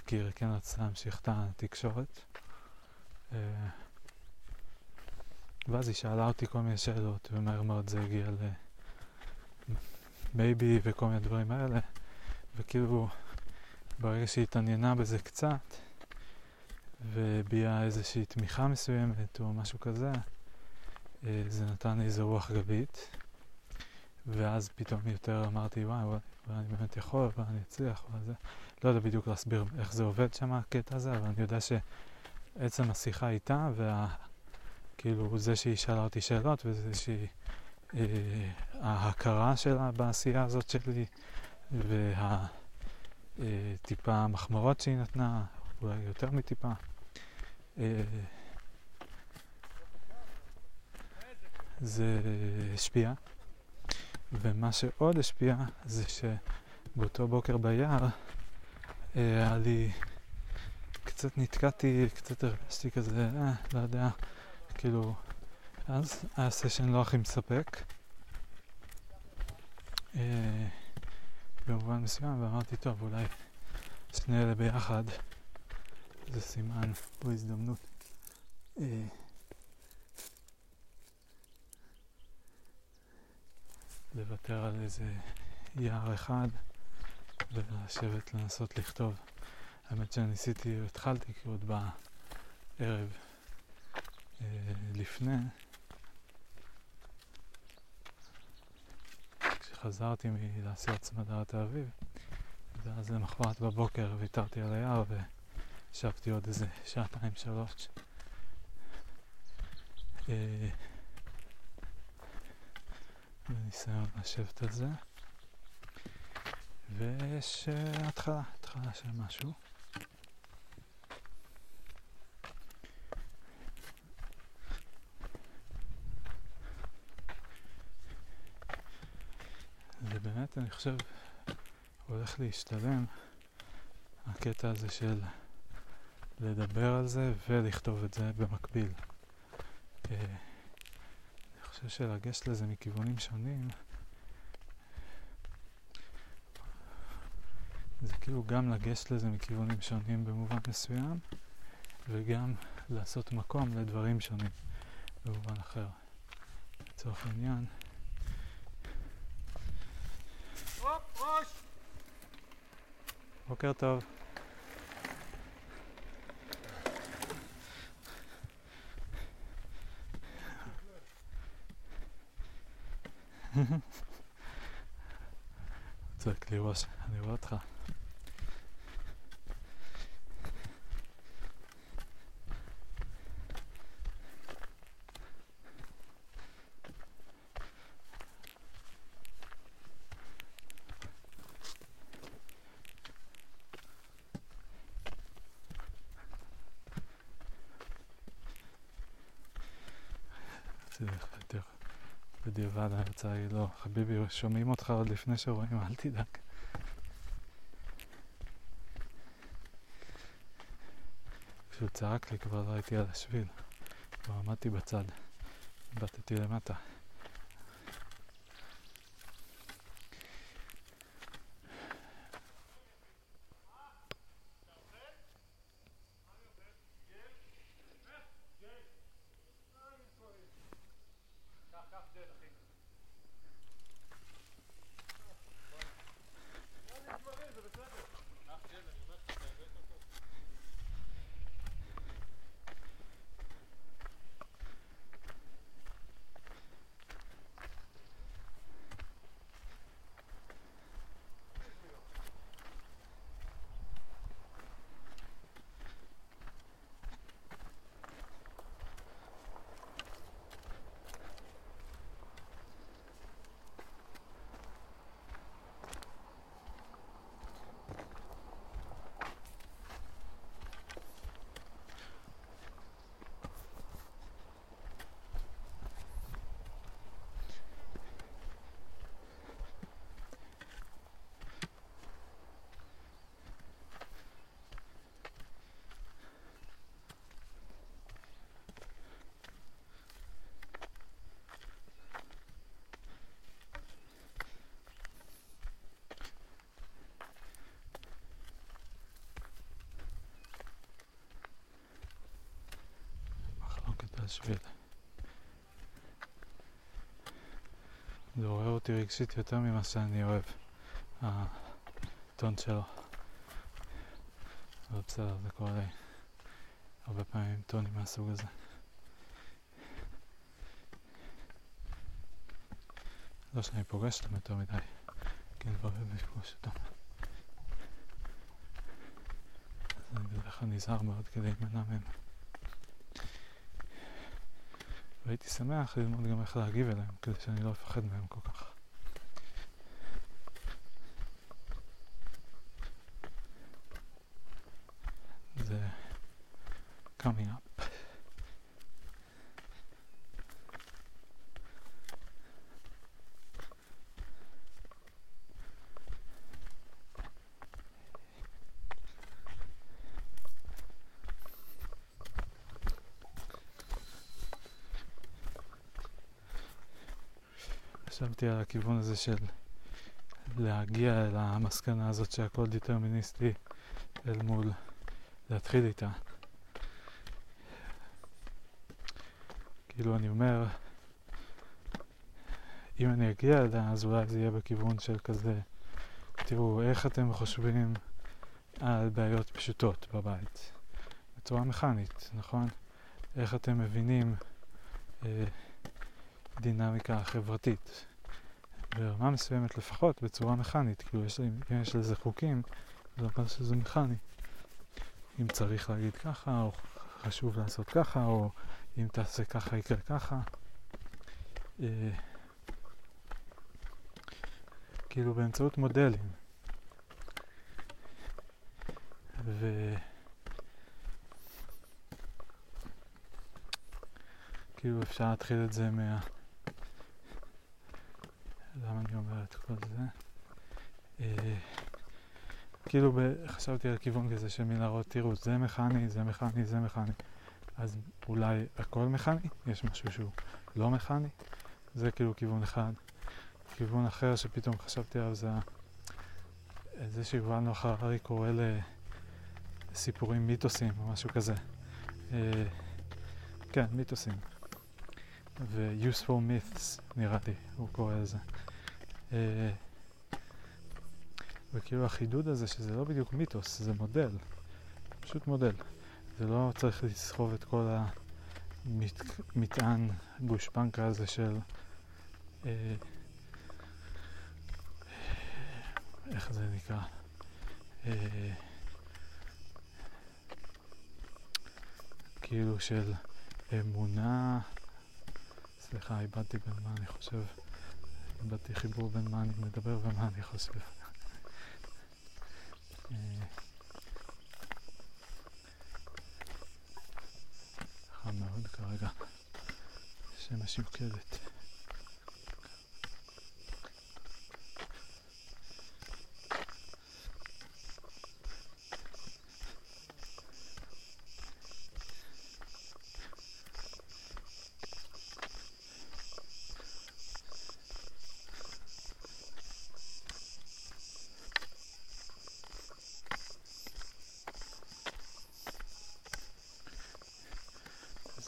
Speaker 1: כי היא כן רצתה להמשיך את התקשורת. אה, ואז היא שאלה אותי כל מיני שאלות, ומהר מאוד זה הגיע לבייבי וכל מיני דברים האלה, וכאילו ברגע שהיא התעניינה בזה קצת, והביעה איזושהי תמיכה מסוימת או משהו כזה, אה, זה נתן לי איזה רוח גבית. ואז פתאום יותר אמרתי, וואי, אני באמת יכול, ואני אצליח, וזה. לא יודע בדיוק להסביר איך זה עובד שם, הקטע הזה, אבל אני יודע שעצם השיחה איתה, וה... כאילו זה שהיא שאלה אותי שאלות, וזה שהיא... אה, ההכרה שלה בעשייה הזאת שלי, והטיפה אה, המחמרות שהיא נתנה, אולי יותר מטיפה. אה, זה השפיע. ומה שעוד השפיע זה שבאותו בוקר ביער אה, היה לי, קצת נתקעתי, קצת הרגשתי כזה, אה, לא יודע, כאילו, אז היה סשן לא הכי מספק. אה, במובן מסוים, ואמרתי, טוב, אולי שני אלה ביחד זה סימן או הזדמנות. אה, לוותר על איזה יער אחד ולשבת לנסות לכתוב. האמת שניסיתי, התחלתי כי עוד בערב אה, לפני, כשחזרתי מלעשות צמדת האביב, ואז למחרת בבוקר ויתרתי על היער וישבתי עוד איזה שעתיים שלוש. אה, בניסיון לשבת על זה. ויש uh, התחלה, התחלה של משהו. זה באמת, אני חושב, הולך להשתלם הקטע הזה של לדבר על זה ולכתוב את זה במקביל. חושב שלגשת לזה מכיוונים שונים זה כאילו גם לגשת לזה מכיוונים שונים במובן מסוים, וגם לעשות מקום לדברים שונים במובן אחר. לצורך העניין. בוקר טוב. צועק לי ראש, אני רואה אותך. רוצה להגיד לו, חביבי, שומעים אותך עוד לפני שרואים, אל תדאג. כשהוא צעק לי כבר לא הייתי על השביל, כבר עמדתי בצד, הבטתי למטה. בשביל. זה עורר אותי רגשית יותר ממה שאני אוהב, הטון שלו. אבל בסדר, זה קורה לי הרבה פעמים טונים מהסוג הזה. לא שאני פוגש אותם יותר מדי, אני כבר אוהב לפגוש אותם. אז אני בדרך כלל נזהר מאוד כדי להימנע מהם. והייתי שמח ללמוד גם איך להגיב אליהם, כדי שאני לא אפחד מהם כל כך. זה coming up. חשבתי על הכיוון הזה של להגיע אל המסקנה הזאת שהכל דטרמיניסטי אל מול להתחיל איתה. כאילו אני אומר, אם אני אגיע אליה, אז אולי זה יהיה בכיוון של כזה, תראו, איך אתם חושבים על בעיות פשוטות בבית? בצורה מכנית, נכון? איך אתם מבינים אה, דינמיקה חברתית? ברמה מסוימת לפחות, בצורה מכנית, כאילו יש, אם יש לזה חוקים, זה אומר שזה מכני. אם צריך להגיד ככה, או חשוב לעשות ככה, או אם תעשה ככה יקרה ככה. אה, כאילו באמצעות מודלים. ו... כאילו אפשר להתחיל את זה מה... למה אני אומר את כל זה? אה, כאילו. חשבתי על כיוון כזה של מנהרות, תראו, זה מכני, זה מכני, זה מכני. אז אולי הכל מכני? יש משהו שהוא לא מכני? זה כאילו כיוון אחד. כיוון אחר שפתאום חשבתי עליו זה זה שיובל נוח הררי קורא לסיפורים מיתוסים או משהו כזה. אה, כן, מיתוסים. ו-useful myths נראה לי, הוא קורא לזה. אה, וכאילו החידוד הזה שזה לא בדיוק מיתוס, זה מודל, פשוט מודל. זה לא צריך לסחוב את כל המטען גושפנקה הזה של אה, איך זה נקרא? אה, כאילו של אמונה, סליחה, איבדתי בין מה אני חושב, איבדתי חיבור בין מה אני מדבר ומה אני חושב. אה, חם מאוד כרגע, שמש יוקדת.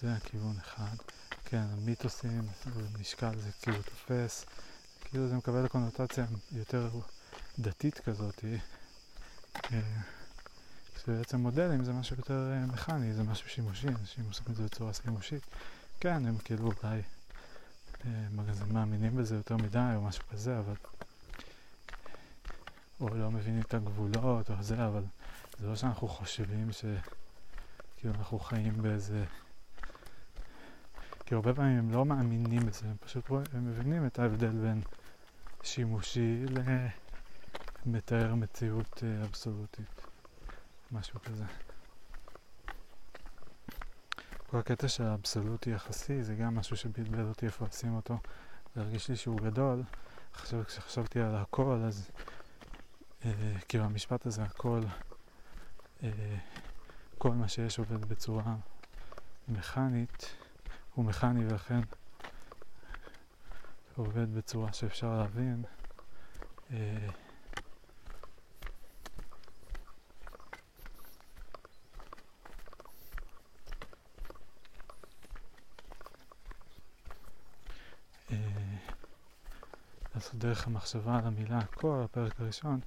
Speaker 1: זה הכיוון אחד. המיתוסים, משקל זה כאילו תופס, כאילו זה מקבל קונוטציה יותר דתית כזאת, שבעצם מודלים זה משהו יותר אה, מכני, זה משהו שימושי, אנשים עושים את זה בצורה שימושית. כן, הם כאילו אולי אה, מאמינים בזה יותר מדי או משהו כזה, אבל... או לא מבינים את הגבולות או זה, אבל זה לא שאנחנו חושבים ש... כאילו אנחנו חיים באיזה כי הרבה פעמים הם לא מאמינים בזה, הם פשוט הם מבינים את ההבדל בין שימושי למתאר מציאות אה, אבסולוטית, משהו כזה. כל הקטע של האבסולוטי יחסי זה גם משהו שבלבל אותי איפה לשים אותו. והרגיש לי שהוא גדול. עכשיו כשחשבתי על הכל אז אה, כאילו המשפט הזה הכל, אה, כל מה שיש עובד בצורה מכנית. הוא מכני ולכן עובד בצורה שאפשר להבין. אה, לעשות דרך המחשבה על המילה הכל, הפרק הראשון,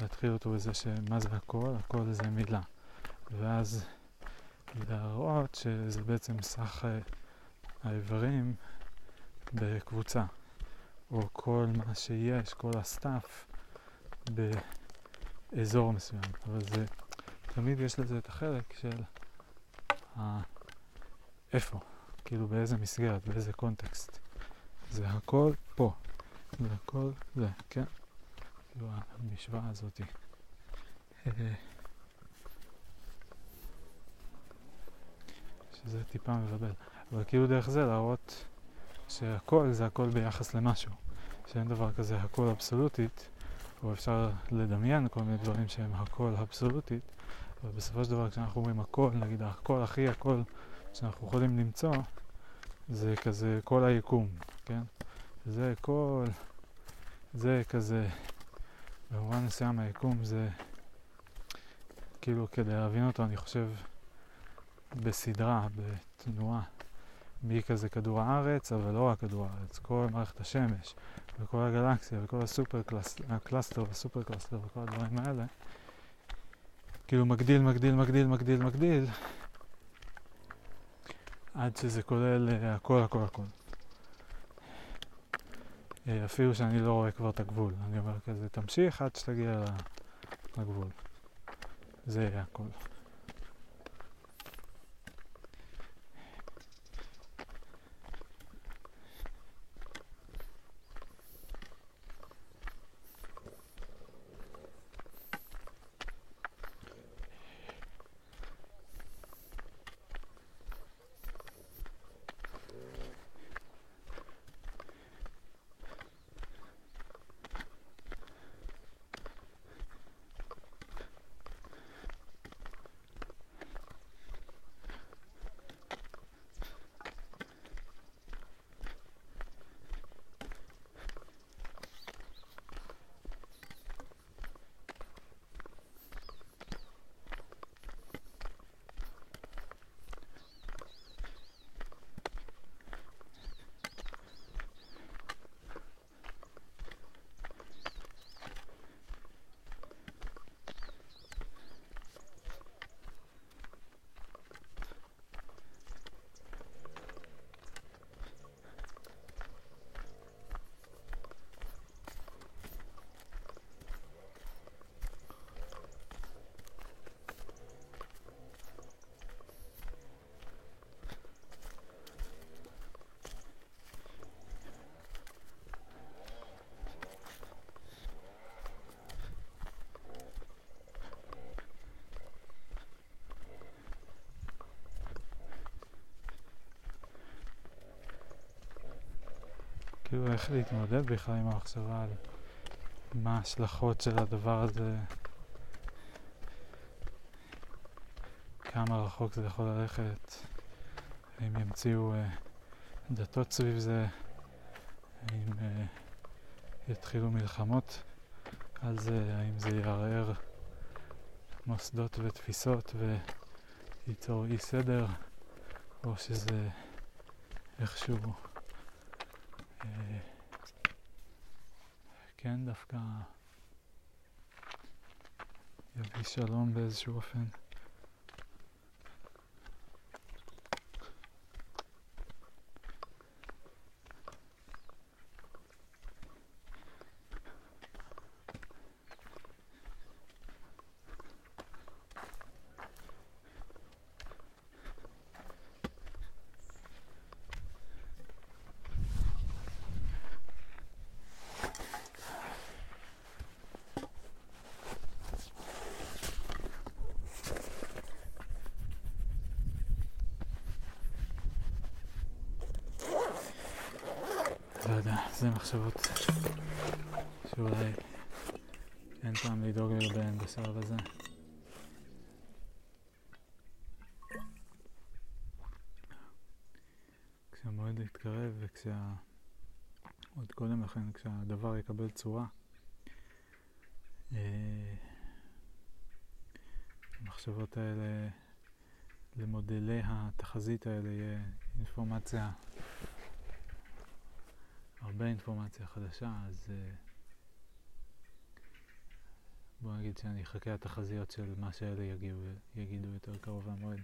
Speaker 1: להתחיל אותו בזה שמה זה הכל, הכל זה מילה. ואז להראות שזה בעצם סך האיברים בקבוצה, או כל מה שיש, כל ה stuff באזור מסוים. אבל זה, תמיד יש לזה את החלק של איפה, כאילו באיזה מסגרת, באיזה קונטקסט. זה הכל פה, זה הכל זה, כן? כאילו המשוואה הזאתי. שזה טיפה מבלבל. אבל כאילו דרך זה להראות שהכל זה הכל ביחס למשהו, שאין דבר כזה הכל אבסולוטית, או אפשר לדמיין כל מיני דברים שהם הכל אבסולוטית, אבל בסופו של דבר כשאנחנו אומרים הכל, נגיד הכל הכי הכל שאנחנו יכולים למצוא, זה כזה כל היקום, כן? זה כל, זה כזה, במובן מסוים היקום זה, כאילו כדי להבין אותו אני חושב בסדרה, בתנועה. מיקה זה כדור הארץ, אבל לא רק כדור הארץ, כל מערכת השמש, וכל הגלקסיה, וכל ה super cluster, ה cluster וה super cluster וכל הדברים האלה, כאילו מגדיל, מגדיל, מגדיל, מגדיל, מגדיל, עד שזה כולל uh, הכל, הכל, הכל. Uh, אפילו שאני לא רואה כבר את הגבול, אני אומר כזה, תמשיך עד שתגיע לגבול. זה הכל. כאילו איך להתמודד בכלל עם המחשבה על מה ההשלכות של הדבר הזה, כמה רחוק זה יכול ללכת, האם ימציאו אה, דתות סביב זה, האם אה, יתחילו מלחמות על זה, האם זה יערער מוסדות ותפיסות וייצור אי סדר, או שזה איכשהו אה, כן, דווקא יביא שלום באיזשהו אופן. לא יודע, זה מחשבות שאולי אין טעם לדאוג לגביהן בשלב הזה. כשהמועד יתקרב וכשה... עוד קודם לכן, כשהדבר יקבל צורה, אה, המחשבות האלה, למודלי התחזית האלה יהיה אינפורמציה הרבה אינפורמציה חדשה, אז uh, בוא נגיד שאני אחכה לתחזיות של מה שאלה יגידו, יגידו יותר קרוב למועד.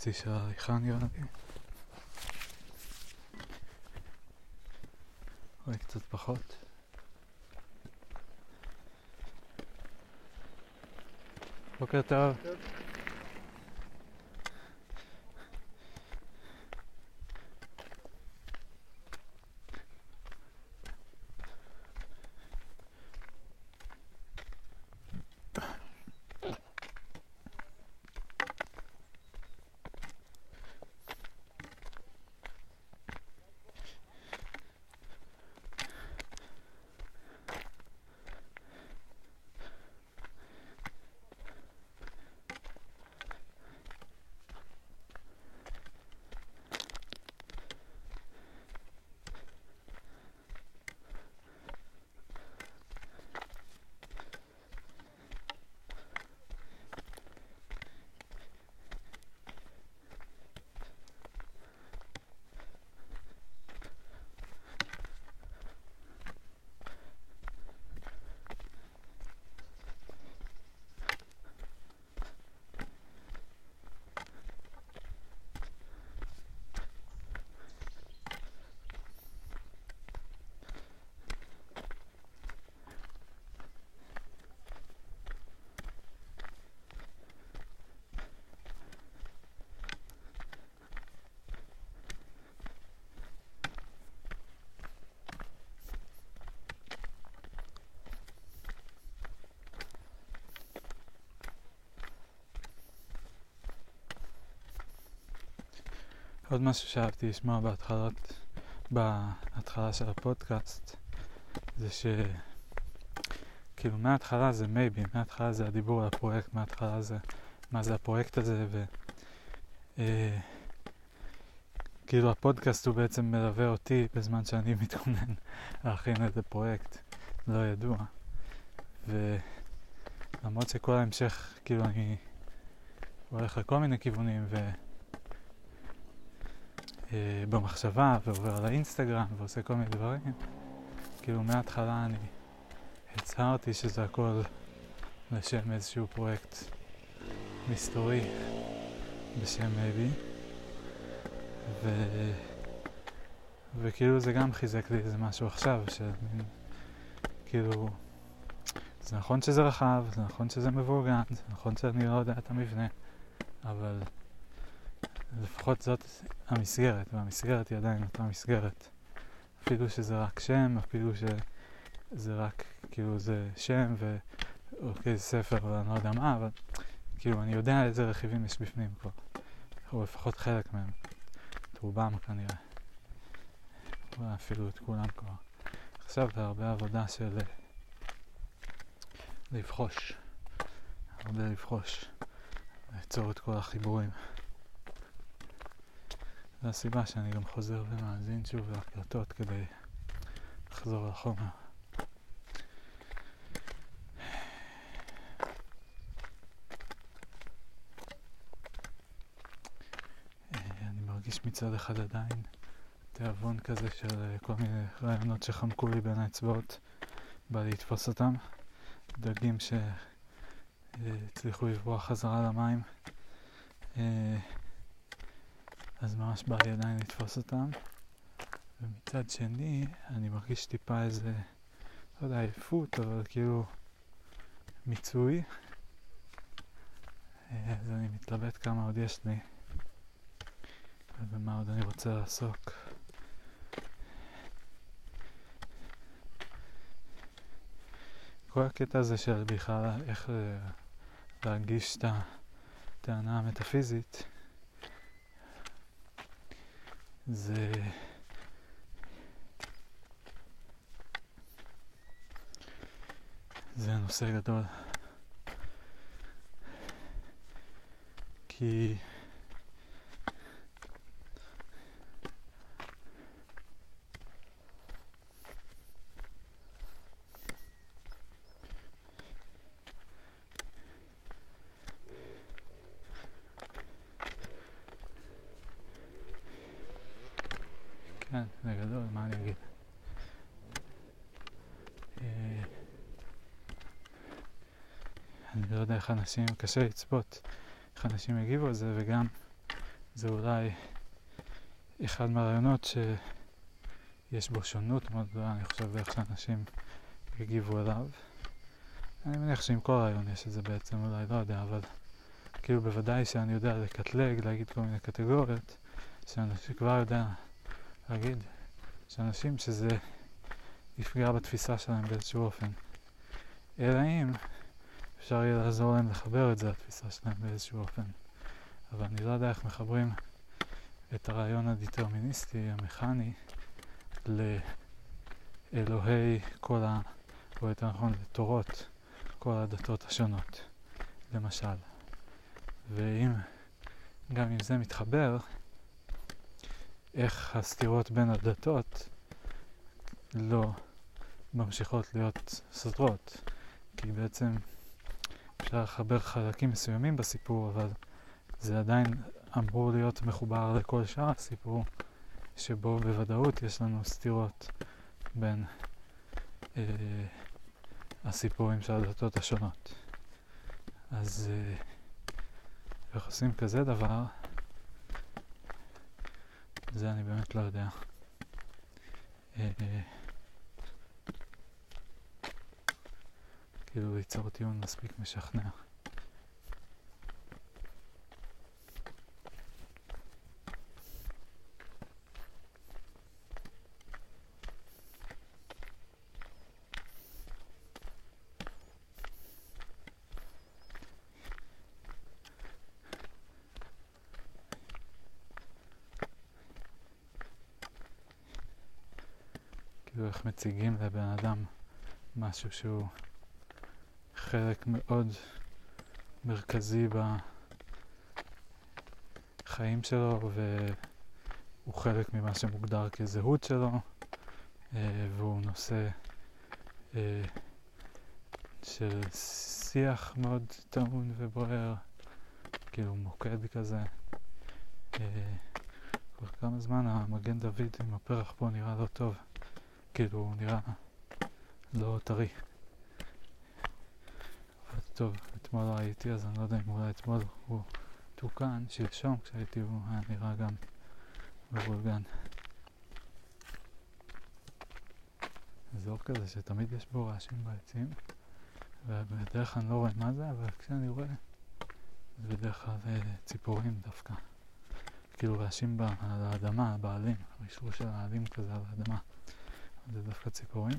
Speaker 1: שעה וחצי של הליכה נראה לי. אולי קצת פחות. בוקר טוב. עוד משהו שאהבתי לשמוע בהתחלות, בהתחלה של הפודקאסט, זה ש... כאילו מההתחלה זה מייבי, מההתחלה זה הדיבור על הפרויקט, מההתחלה זה מה זה הפרויקט הזה, ו... אה, כאילו הפודקאסט הוא בעצם מלווה אותי בזמן שאני מתכונן להכין איזה פרויקט לא ידוע. ולמרות שכל ההמשך, כאילו אני הולך לכל מיני כיוונים, ו... אה, במחשבה ועובר על האינסטגרם ועושה כל מיני דברים. כאילו מההתחלה אני הצהרתי שזה הכל לשם איזשהו פרויקט מסתורי בשם אבי. ו... וכאילו זה גם חיזק לי איזה משהו עכשיו, שמין, כאילו, זה נכון שזה רחב, זה נכון שזה מבורגן, זה נכון שאני לא יודע את המבנה, אבל לפחות זאת המסגרת, והמסגרת היא עדיין אותה מסגרת. אפילו שזה רק שם, אפילו שזה רק, כאילו, זה שם ו... או כאיזה ספר ואני לא יודע מה, אבל כאילו, אני יודע איזה רכיבים יש בפנים כבר. או לפחות חלק מהם. את רובם כנראה. או אפילו את כולם כבר. עכשיו זה הרבה עבודה של לבחוש. הרבה לבחוש. ליצור את כל החיבורים. זו הסיבה שאני גם חוזר ומאזין שוב להקלטות כדי לחזור לחומר. אני מרגיש מצד אחד עדיין תיאבון כזה של כל מיני רעיונות שחמקו לי בין האצבעות, בא לתפוס אותם, דגים שהצליחו לברוח חזרה למים. אז ממש בא לי עדיין לתפוס אותם. ומצד שני, אני מרגיש טיפה איזה, לא יודע, עייפות, אבל כאילו מיצוי. אז אני מתלבט כמה עוד יש לי, ובמה עוד אני רוצה לעסוק. כל הקטע הזה של בכלל איך להרגיש את הטענה המטאפיזית, זה... זה נושא גדול. כי... כן, זה גדול, מה אני אגיד? אה, אני אני לא יודע איך אנשים, קשה לצפות איך אנשים יגיבו על זה, וגם זה אולי אחד מהרעיונות שיש בו שונות מאוד גדולה, אני חושב, איך שאנשים יגיבו אליו. אני מניח שעם כל רעיון יש את זה בעצם, אולי לא יודע, אבל כאילו בוודאי שאני יודע לקטלג, להגיד כל מיני קטגוריות, שאני כבר יודע להגיד שאנשים שזה יפגע בתפיסה שלהם באיזשהו אופן. אלא אם אפשר יהיה לעזור להם לחבר את זה לתפיסה שלהם באיזשהו אופן. אבל אני לא יודע איך מחברים את הרעיון הדטרמיניסטי, המכני, לאלוהי כל ה... או יותר נכון, לתורות כל הדתות השונות, למשל. ואם גם אם זה מתחבר, איך הסתירות בין הדתות לא ממשיכות להיות סותרות. כי בעצם אפשר לחבר חלקים מסוימים בסיפור, אבל זה עדיין אמור להיות מחובר לכל שאר הסיפור, שבו בוודאות יש לנו סתירות בין אה, הסיפורים של הדתות השונות. אז אה, איך עושים כזה דבר, זה אני באמת לא יודע. אה, אה, כאילו ליצור טיעון מספיק משכנע. כאילו איך מציגים לבן אדם משהו שהוא חלק מאוד מרכזי בחיים שלו והוא חלק ממה שמוגדר כזהות שלו אה, והוא נושא אה, של שיח מאוד טעון ובוער, כאילו מוקד כזה. אה, כבר כמה זמן המגן דוד עם הפרח פה נראה לא טוב, כאילו הוא נראה לא טרי. טוב, אתמול לא הייתי אז אני לא יודע אם אולי אתמול הוא תוקן, שלשום כשהייתי הוא היה נראה גם מבולגן. אזור כזה שתמיד יש בו רעשים בעצים ובדרך כלל אני לא רואה מה זה, אבל כשאני רואה זה בדרך כלל אה, ציפורים דווקא. כאילו רעשים על האדמה, בעלים, רישור של העלים כזה על האדמה. זה דווקא ציפורים.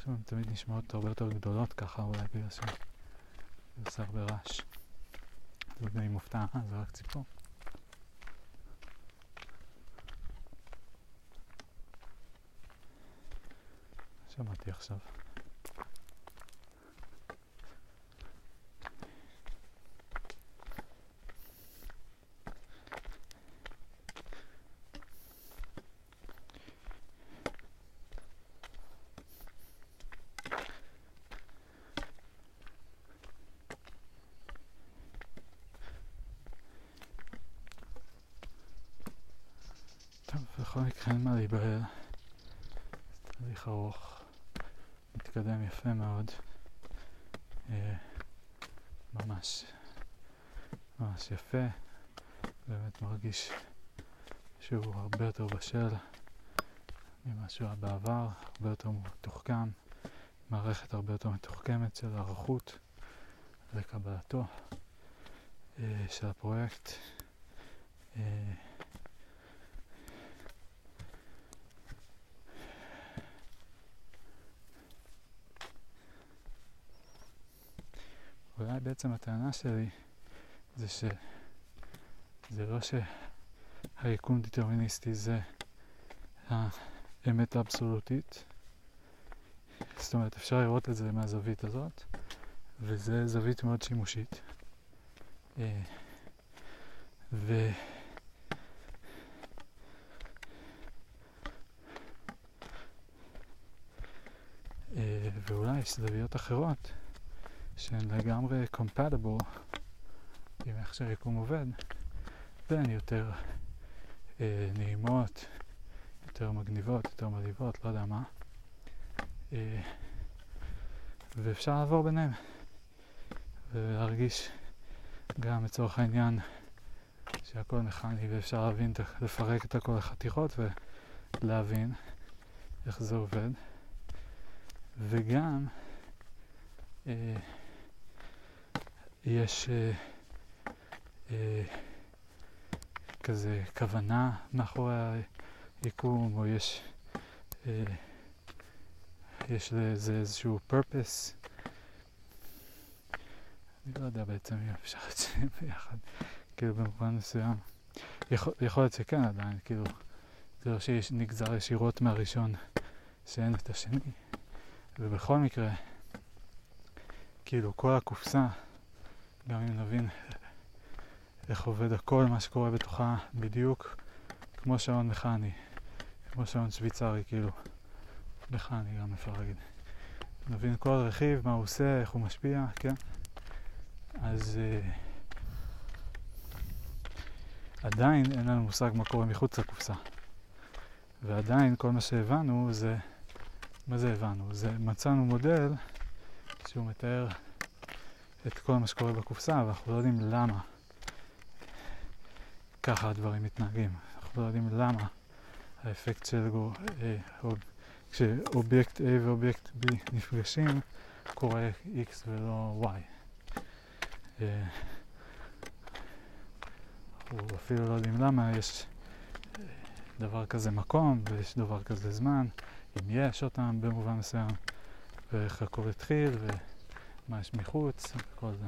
Speaker 1: אני חושב שהן תמיד נשמעות הרבה יותר גדולות ככה, אולי בגלל שזה עושה הרבה רעש. לא יודע אם מופתע, אה, זה רק ציפור. שמעתי עכשיו. בכל מקרה אין מה להיבהל. זה תהליך ארוך, מתקדם יפה מאוד. אה, ממש, ממש יפה. באמת מרגיש שהוא הרבה יותר בשל ממה שהוא היה בעבר, הרבה יותר מתוחכם, מערכת הרבה יותר מתוחכמת של ערכות לקבלתו אה, של הפרויקט. אה, אולי בעצם הטענה שלי זה שזה לא שהיקום דטרמיניסטי זה האמת האבסולוטית. זאת אומרת, אפשר לראות את זה מהזווית הזאת, וזה זווית מאוד שימושית. אה, ו... אה, ואולי יש זוויות אחרות שהן לגמרי compatible עם איך שהיקום עובד, והן יותר אה, נעימות, יותר מגניבות, יותר מלהיבות, לא יודע מה. אה, ואפשר לעבור ביניהם ולהרגיש גם לצורך העניין שהכל מכני ואפשר להבין, לפרק את הכל לחתיכות ולהבין איך זה עובד. וגם אה, יש אה, אה, כזה כוונה מאחורי היקום, או יש, אה, יש לזה איזשהו purpose. אני לא יודע בעצם אם אפשר את זה ביחד, כאילו במובן מסוים. יכול, יכול להיות שכן עדיין, כאילו, זה לא שנגזר ישירות מהראשון שאין את השני. ובכל מקרה, כאילו כל הקופסה, גם אם נבין איך עובד הכל מה שקורה בתוכה בדיוק כמו שעון מכני, כמו שעון שוויצרי, כאילו, מכני גם אפשר להגיד. נבין כל רכיב, מה הוא עושה, איך הוא משפיע, כן? אז uh, עדיין אין לנו מושג מה קורה מחוץ לקופסה. ועדיין כל מה שהבנו זה, מה זה הבנו? זה מצאנו מודל שהוא מתאר את כל מה שקורה בקופסה, ואנחנו לא יודעים למה ככה הדברים מתנהגים. אנחנו לא יודעים למה האפקט של גו, אה, כשאובייקט A ואובייקט B נפגשים, קורה X ולא Y. אה, אנחנו אפילו לא יודעים למה יש דבר כזה מקום ויש דבר כזה זמן, אם יש אותם במובן מסוים, ואיך הכל התחיל ומה יש מחוץ וכל זה.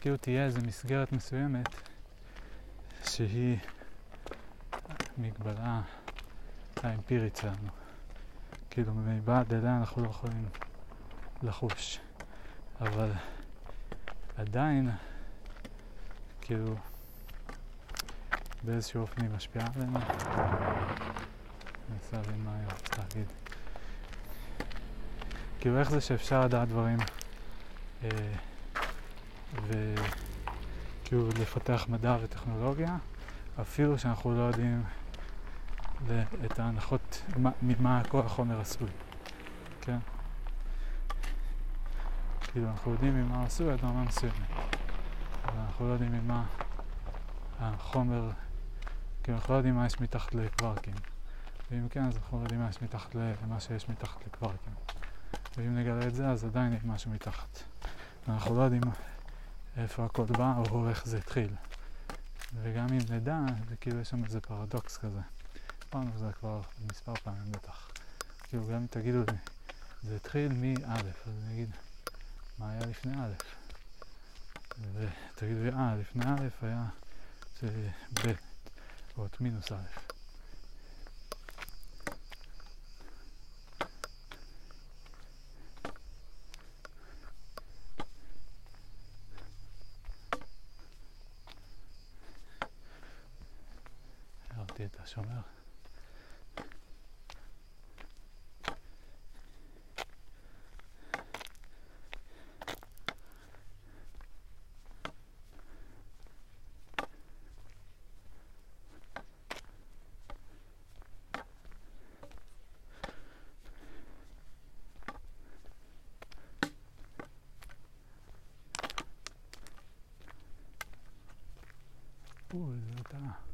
Speaker 1: כאילו תהיה איזו מסגרת מסוימת שהיא מגבלה האמפירית שלנו. כאילו מבעד אליה אנחנו לא יכולים לחוש. אבל עדיין, כאילו, באיזשהו אופן היא משפיעה עלינו. אני מנסה להבין מה אני רוצה להגיד. כאילו, איך זה שאפשר לדעת דברים אה, וכאילו לפתח מדע וטכנולוגיה, אפילו שאנחנו לא יודעים את ההנחות ממה כל החומר עשוי, כן? כאילו אנחנו יודעים ממה עשוי עד רמה מסוימת, אבל אנחנו לא יודעים ממה החומר, כאילו אנחנו לא יודעים מה יש מתחת לקווארקים, ואם כן אז אנחנו לא יודעים מה יש מתחת למה שיש מתחת לקווארקים, ואם נגלה את זה אז עדיין יש משהו מתחת, ואנחנו לא יודעים איפה הכל בא או איך זה התחיל. וגם אם נדע, זה כאילו יש שם איזה פרדוקס כזה. דיברנו זה כבר מספר פעמים בטח. כאילו גם אם תגידו לי, זה התחיל מא', אז אני אגיד, מה היה לפני א'? ותגידו לי, אה, לפני א' היה ב', או את מינוס א'. הרמתי את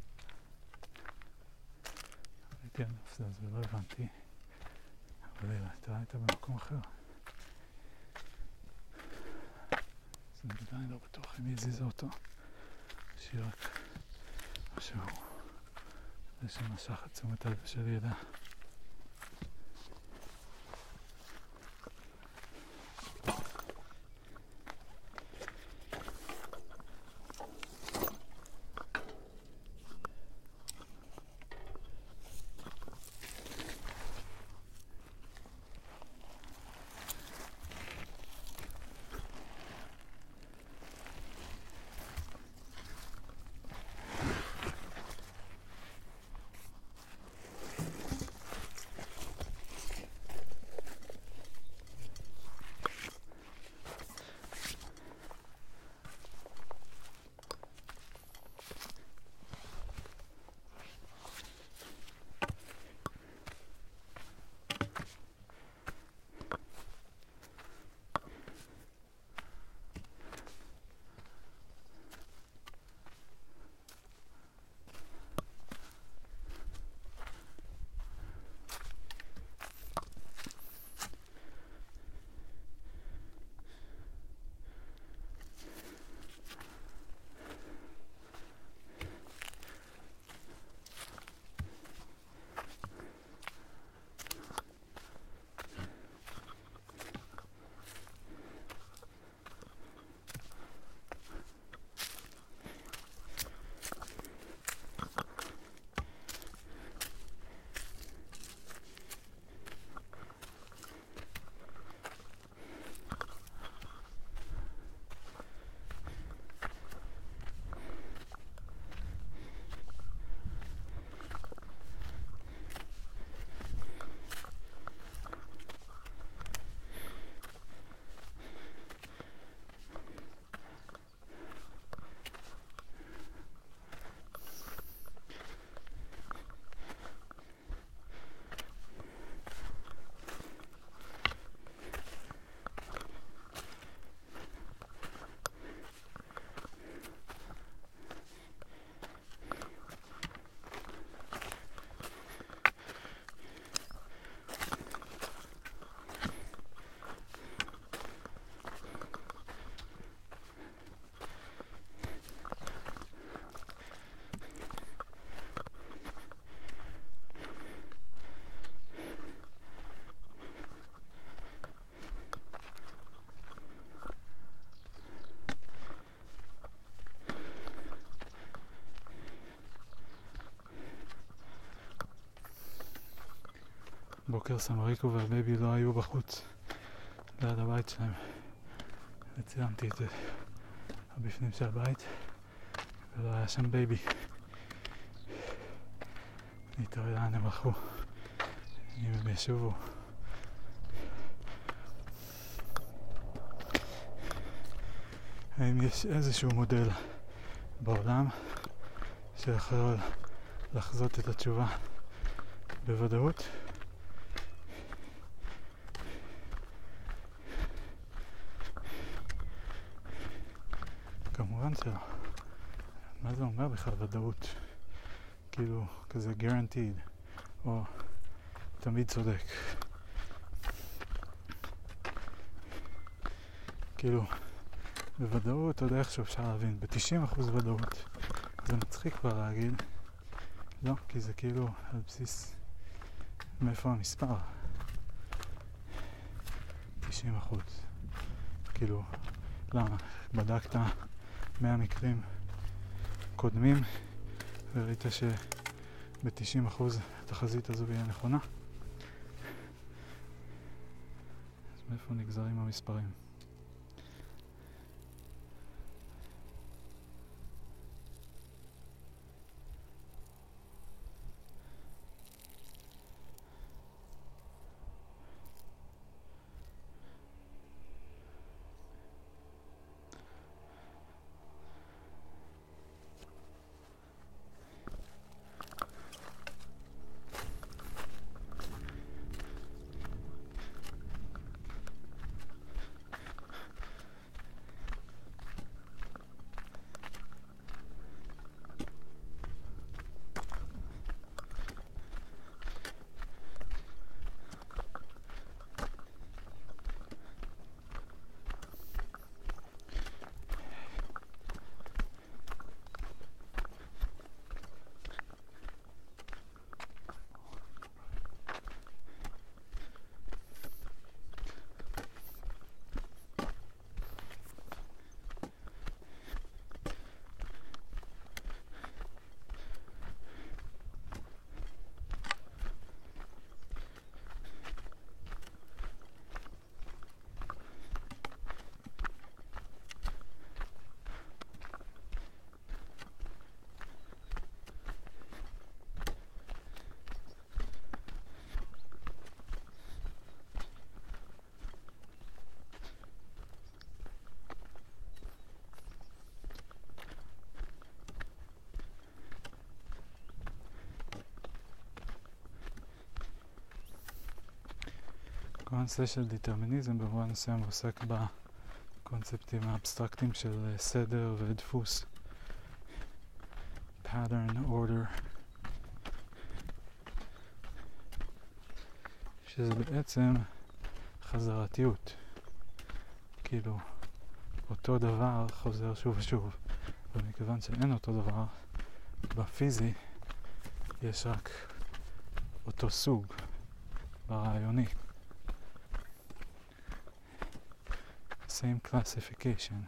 Speaker 1: השומר. אוי, זה ולא הבנתי. אבל אתה היית במקום אחר. אז אני עדיין לא בטוח אם הזיזה אותו. שהיא רק משהו. זה שמשך את תשומת הלב שלי אליה. בוקר סמריקו וה baby לא היו בחוץ. ליד הבית שלהם. וצילמתי את זה הבפנים של הבית ולא היה שם baby. אני תוהה לאן הם הלכו. אם הם ישובו. האם יש איזשהו מודל בעולם שיכול לחזות את התשובה? בוודאות? שלא. מה זה אומר בכלל ודאות? כאילו, כזה guaranteed, או תמיד צודק. כאילו, בוודאות עוד איכשהו אפשר להבין, ב-90% ודאות זה מצחיק כבר להגיד, לא, כי זה כאילו על בסיס מאיפה המספר? 90 אחוז. כאילו, למה? בדקת 100 מקרים קודמים וראית שב-90 אחוז התחזית הזו היא הנכונה? אז מאיפה נגזרים המספרים? כל הנושא של דטרמיניזם במובן מסוים עוסק בקונספטים האבסטרקטיים של אה, סדר ודפוס. pattern, order. שזה בעצם חזרתיות. כאילו, אותו דבר חוזר שוב ושוב. ומכיוון שאין אותו דבר, בפיזי יש רק אותו סוג, ברעיוני. Same classification.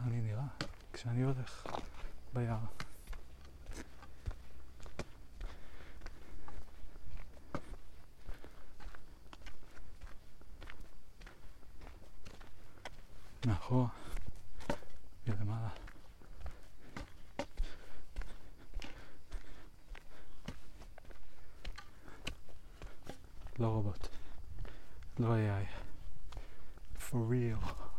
Speaker 1: ככה אני נראה כשאני הולך ביער. מאחורה ולמעלה. לא רובוט, לא AI, for real.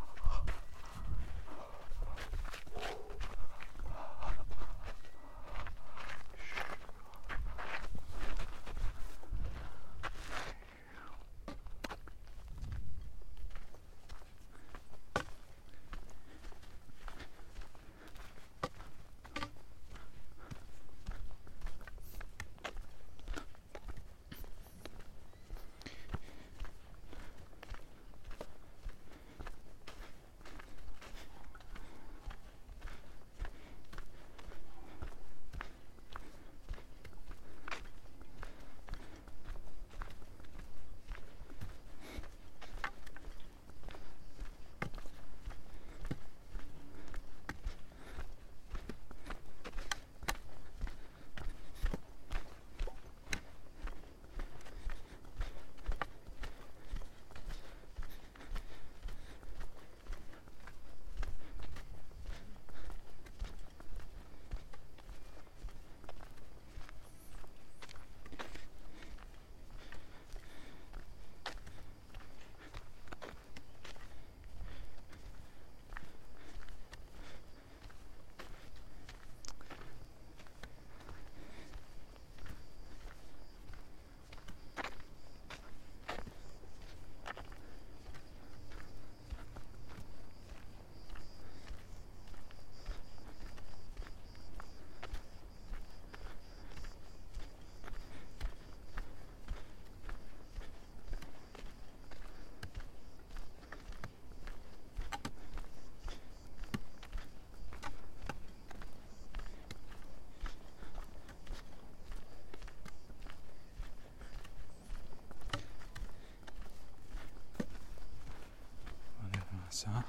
Speaker 1: השעה.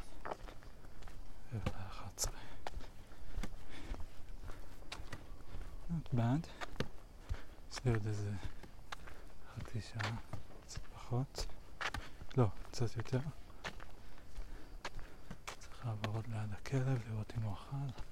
Speaker 1: רבע לאחת עשרה. Not bad. יש לי עוד איזה חצי שעה, קצת פחות. לא, קצת יותר. צריך לעבור עוד ליד הכלב, לראות אם הוא אכל.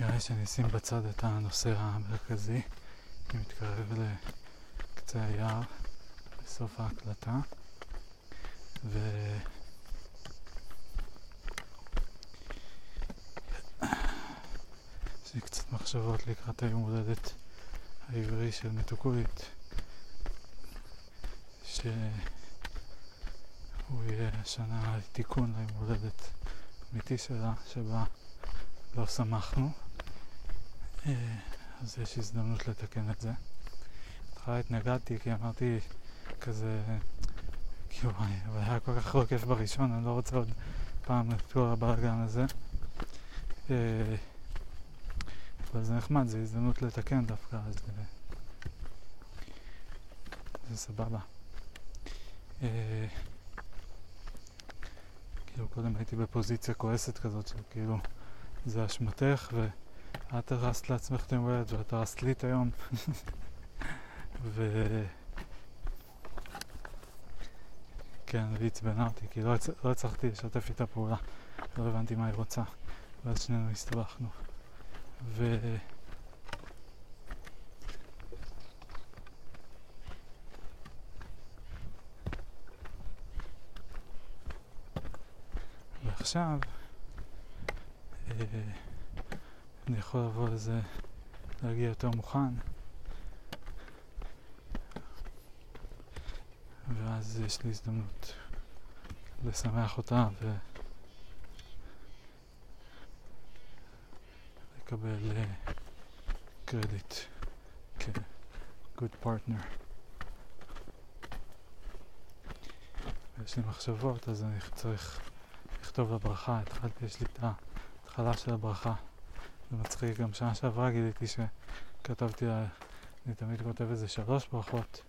Speaker 1: לפני שאני אשים בצד את הנושא המרכזי, אני מתקרב לקצה היער בסוף ההקלטה, ו... יש לי קצת מחשבות לקראת היום הולדת העברי של מתוקורית, שהוא יהיה השנה תיקון ליום הולדת אמיתי שלה, שבה לא שמחנו, אז יש הזדמנות לתקן את זה. בהתחלה התנגדתי כי אמרתי כזה, כאילו, אבל היה כל כך כיף בראשון, אני לא רוצה עוד פעם את כל הבלאגן הזה. אה, אבל זה נחמד, זו הזדמנות לתקן דווקא, אז זה, סבבה. אה, כאילו קודם הייתי בפוזיציה כועסת כזאת של כאילו זה אשמתך ואת הרסת לעצמך את היום ואת הרסת לי את היום. ו... כן, והיא אותי כי לא, הצ... לא הצלחתי לשתף איתה פעולה. לא הבנתי מה היא רוצה ואז שנינו הסתבכנו. ו... ועכשיו אה, אני יכול לבוא לזה, להגיע יותר מוכן ואז יש לי הזדמנות לשמח אותה ולקבל אה, קרדיט כ-good partner. ויש לי מחשבות אז אני צריך לכתוב לברכה, התחלתי, יש לי את ההתחלה של הברכה. זה מצחיק, גם שנה שעברה גיליתי שכתבתי, אני תמיד כותב איזה שלוש ברכות,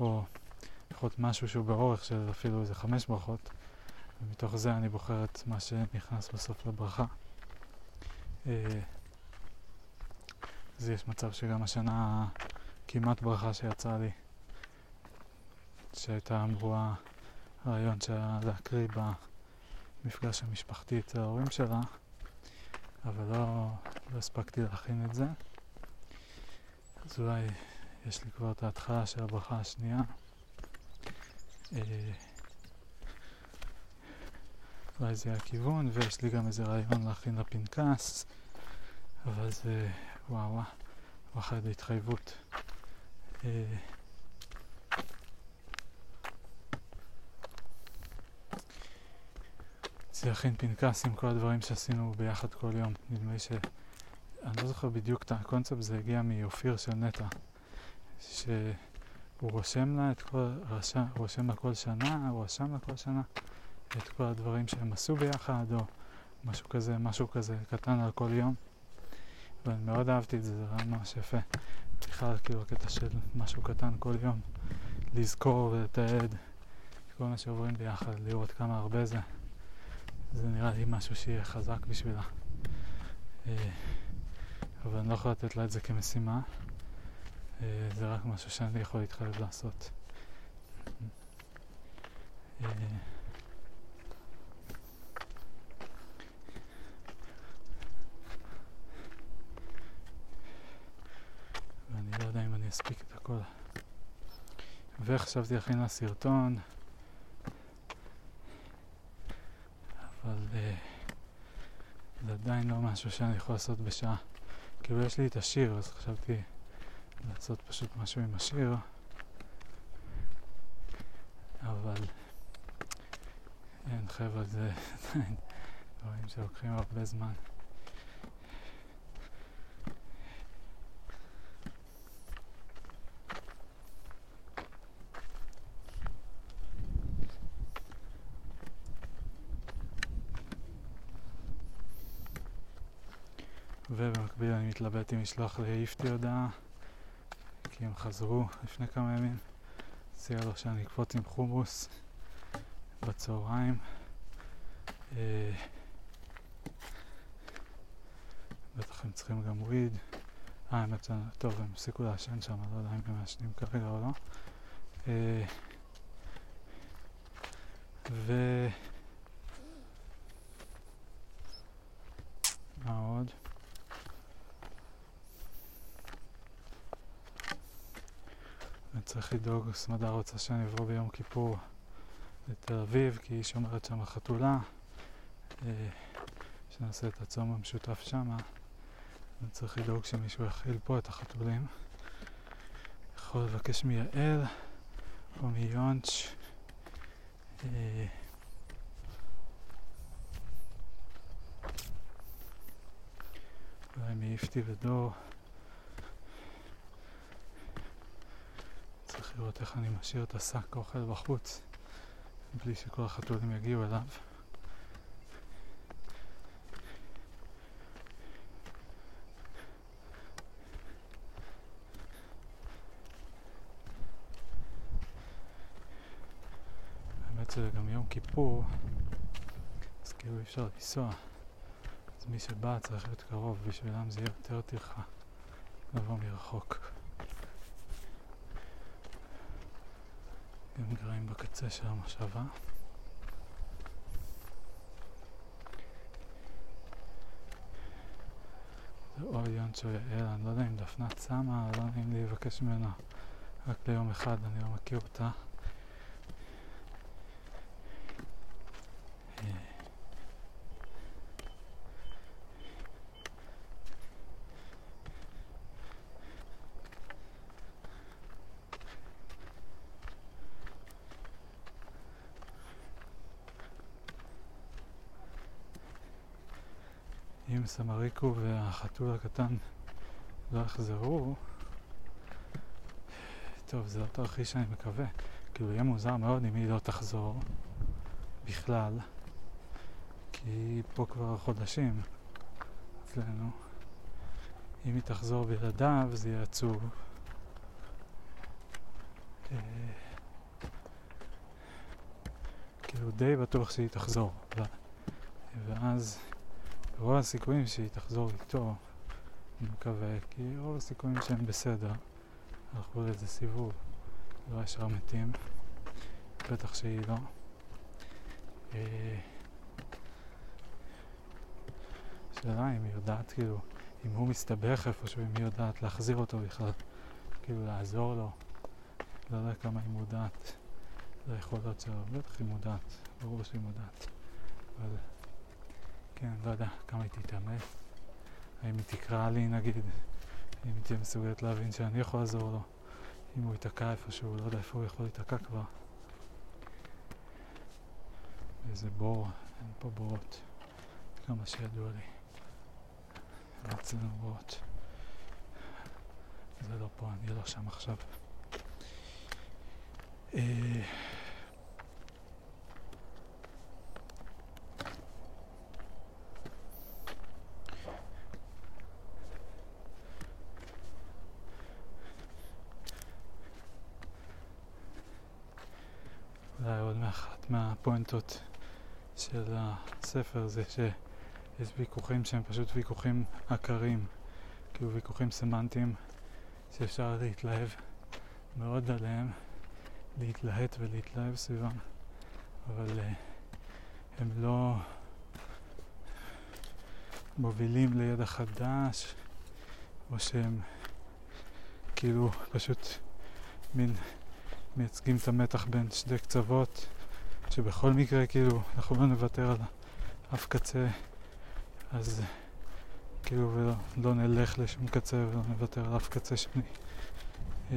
Speaker 1: או לפחות משהו שהוא באורך של אפילו איזה חמש ברכות, ומתוך זה אני בוחר את מה שנכנס בסוף לברכה. אה, אז יש מצב שגם השנה כמעט ברכה שיצאה לי, שהייתה אמורה רעיון שהיה להקריא בה המפגש המשפחתי אצל ההורים שלה, אבל לא, לא הספקתי להכין את זה. אז אולי יש לי כבר את ההתחלה של הברכה השנייה. אה, אולי זה הכיוון, ויש לי גם איזה רעיון להכין לפנקס, אבל זה וואו וואו, ואחרי התחייבות. אה, זה להכין פנקס עם כל הדברים שעשינו ביחד כל יום. נדמה לי ש... אני לא זוכר בדיוק את הקונספט, זה הגיע מאופיר של נטע. שהוא רושם לה את כל... רשם, רושם לה כל שנה, הוא רשם לה כל שנה את כל הדברים שהם עשו ביחד, או משהו כזה, משהו כזה קטן על כל יום. ואני מאוד אהבתי את זה, זה רעיון ממש יפה. בכלל, כאילו, הקטע של משהו קטן כל יום. לזכור ולתעד כל מה שעוברים ביחד, לראות כמה הרבה זה. זה נראה לי משהו שיהיה חזק בשבילה. אה, אבל אני לא יכול לתת לה את זה כמשימה. אה, זה רק משהו שאני יכול להתחייב לעשות. אה, ואני לא יודע אם אני אספיק את הכל. וחשבתי להכין לה סרטון. אבל uh, זה עדיין לא משהו שאני יכול לעשות בשעה. כאילו יש לי את השיר, אז חשבתי לעשות פשוט משהו עם השיר, אבל אין חבר'ה, זה עדיין דברים שלוקחים הרבה זמן. ובמקביל אני מתלבט אם לשלוח לאיפטי הודעה כי הם חזרו לפני כמה ימים. הציע לו שאני אקפוץ עם חומוס בצהריים. אה, בטח הם צריכים גם וויד. אה, האמת, טוב, הם הפסיקו לעשן שם, לא יודע אם הם מעשנים כרגע או לא. אה, ו... מה עוד? צריך לדאוג, סמדה רוצה שאני אבוא ביום כיפור לתל אביב, כי היא שומרת שם חתולה, אה, שנעשה את הצום המשותף שמה. אני צריך לדאוג שמישהו יכיל פה את החתולים. יכול לבקש מיעל או מיונץ' אה, אולי מאיפתי ודור. צריך לראות איך אני משאיר את השק אוכל בחוץ בלי שכל החתולים יגיעו אליו. האמת שזה גם יום כיפור, אז כאילו אי אפשר לנסוע. אז מי שבא צריך להיות קרוב, בשבילם זה יהיה יותר טרחה לבוא מרחוק. הם גרים בקצה של המושבה. זה או יונצ'ו יעל, אני לא יודע אם דפנת שמה, לא נעים לי לבקש ממנה רק ליום אחד, אני לא מכיר אותה. אם סמריקו והחתול הקטן לא יחזרו, טוב, זה לא תרחיש שאני מקווה. כאילו, יהיה מוזר מאוד אם היא לא תחזור בכלל, כי היא פה כבר חודשים אצלנו. אם היא תחזור בלעדיו, זה יהיה עצוב. אה, כאילו, די בטוח שהיא תחזור. ואז רוב הסיכויים שהיא תחזור איתו, אני מקווה, כי רוב הסיכויים שהם בסדר. הלכו לאיזה סיבוב, לא ישר מתים, בטח שהיא לא. אה, שאלה אם היא יודעת, כאילו, אם הוא מסתבך איפשהו, אם היא יודעת להחזיר אותו בכלל, כאילו לעזור לו. לא יודע כמה היא מודעת ליכולות שלו, בטח היא מודעת, ברור שהיא מודעת. אבל כן, לא יודע כמה היא תתאמץ. האם היא תקרא לי נגיד, אם היא תהיה מסוגלת להבין שאני יכול לעזור לו. אם הוא ייתקע איפשהו, לא יודע איפה הוא יכול להיתקע כבר. איזה בור, אין פה בורות. כמה שידוע לי. אין אצלנו בורות. זה לא פה, אני לא שם עכשיו. אה... אולי עוד מאחת מהפואנטות של הספר זה שיש ויכוחים שהם פשוט ויכוחים עקרים, כאילו ויכוחים סמנטיים שאפשר להתלהב מאוד עליהם, להתלהט ולהתלהב סביבם, אבל uh, הם לא מובילים לידע חדש, או שהם כאילו פשוט מין מייצגים את המתח בין שני קצוות, שבכל מקרה כאילו אנחנו לא נוותר על אף קצה, אז כאילו ולא לא נלך לשום קצה ולא נוותר על אף קצה שני. אה,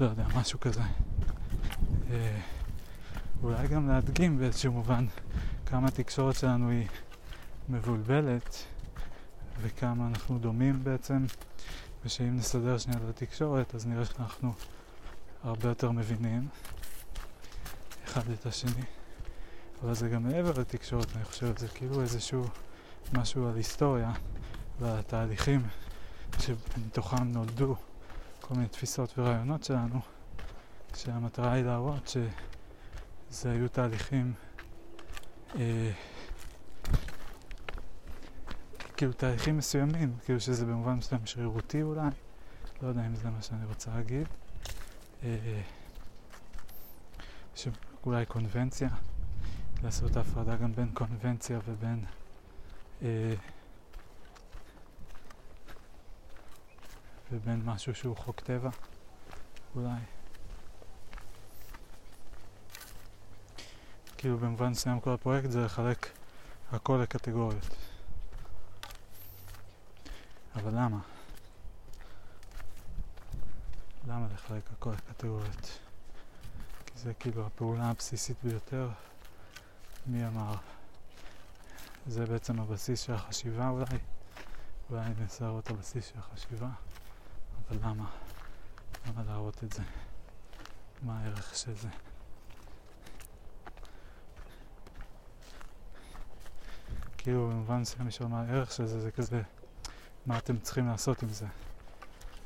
Speaker 1: לא יודע, משהו כזה. אה, אולי גם להדגים באיזשהו מובן כמה התקשורת שלנו היא מבולבלת וכמה אנחנו דומים בעצם ושאם נסדר שנייה את התקשורת אז נראה שאנחנו הרבה יותר מבינים אחד את השני. אבל זה גם מעבר לתקשורת אני חושב, זה כאילו איזשהו משהו על היסטוריה ועל התהליכים שמתוכם נולדו כל מיני תפיסות ורעיונות שלנו שהמטרה היא להראות שזה היו תהליכים אה, כאילו תהליכים מסוימים, כאילו שזה במובן מסוים שרירותי אולי, לא יודע אם זה מה שאני רוצה להגיד, אה, שאולי קונבנציה, לעשות הפרדה גם בין קונבנציה ובין אה, ובין משהו שהוא חוק טבע, אולי. כאילו במובן מסוים כל הפרויקט זה לחלק הכל לקטגוריות. אבל למה? למה לחלק הכל לקטגוריות? כי זה כאילו הפעולה הבסיסית ביותר. מי אמר? זה בעצם הבסיס של החשיבה אולי? אולי להראות את הבסיס של החשיבה? אבל למה? למה להראות את זה? מה הערך של זה? כאילו במובן מסוים יש מה הערך של זה, זה כזה מה אתם צריכים לעשות עם זה?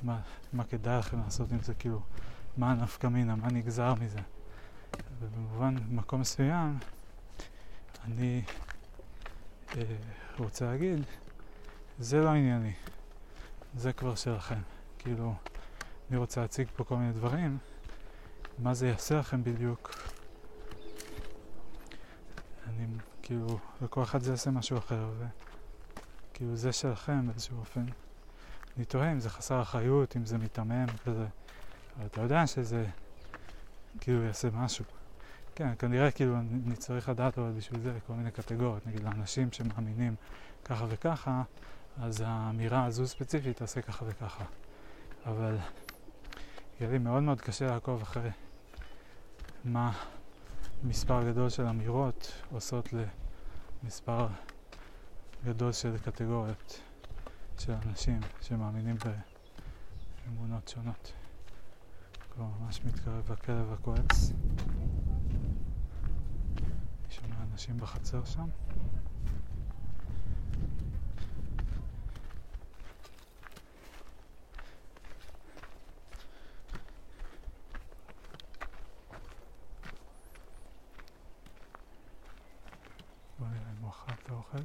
Speaker 1: מה, מה כדאי לכם לעשות עם זה? כאילו, מה הנפקא מינה? מה נגזר מזה? ובמובן, במקום מסוים, אני אה, רוצה להגיד, זה לא ענייני, זה כבר שלכם. כאילו, אני רוצה להציג פה כל מיני דברים, מה זה יעשה לכם בדיוק? אני, כאילו, לכל אחד זה יעשה משהו אחר, וכאילו זה שלכם באיזשהו אופן. אני תוהה אם זה חסר אחריות, אם זה מיתמם כזה, אבל אתה יודע שזה כאילו יעשה משהו. כן, כנראה כאילו אני צריך לדעת אבל בשביל זה כל מיני קטגוריות, נגיד לאנשים שמאמינים ככה וככה, אז האמירה הזו ספציפית תעשה ככה וככה. אבל יהיה לי מאוד מאוד קשה לעקוב אחרי מה מספר גדול של אמירות עושות למספר גדול של קטגוריות של אנשים שמאמינים באמונות שונות. כבר ממש מתקרב לכלב הכועס. אני שומע אנשים בחצר שם. בוא נראה אם הוא אכל את האוכל.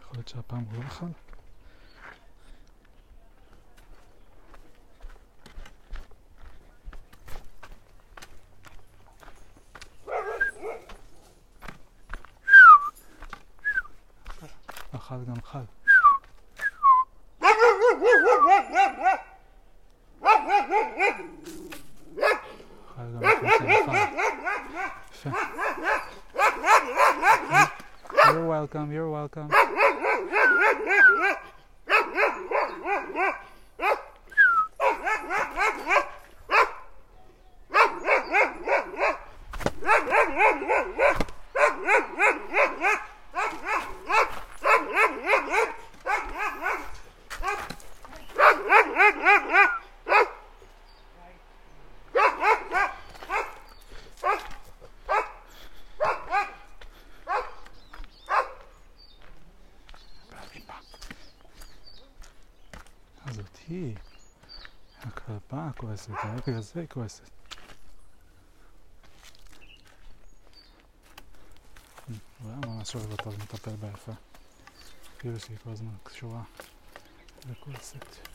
Speaker 1: יכול להיות שהפעם הוא לא אכל. אכל גם אכל. אכל גם לפני שאכל. יפה. You're welcome, you're welcome. אז אותי, הכלבה כועסת, רק בגלל זה היא כועסת. הוא היה ממש אוהב אותה ומטפל בה יפה. אפילו שהיא כל הזמן קשורה וכועסת.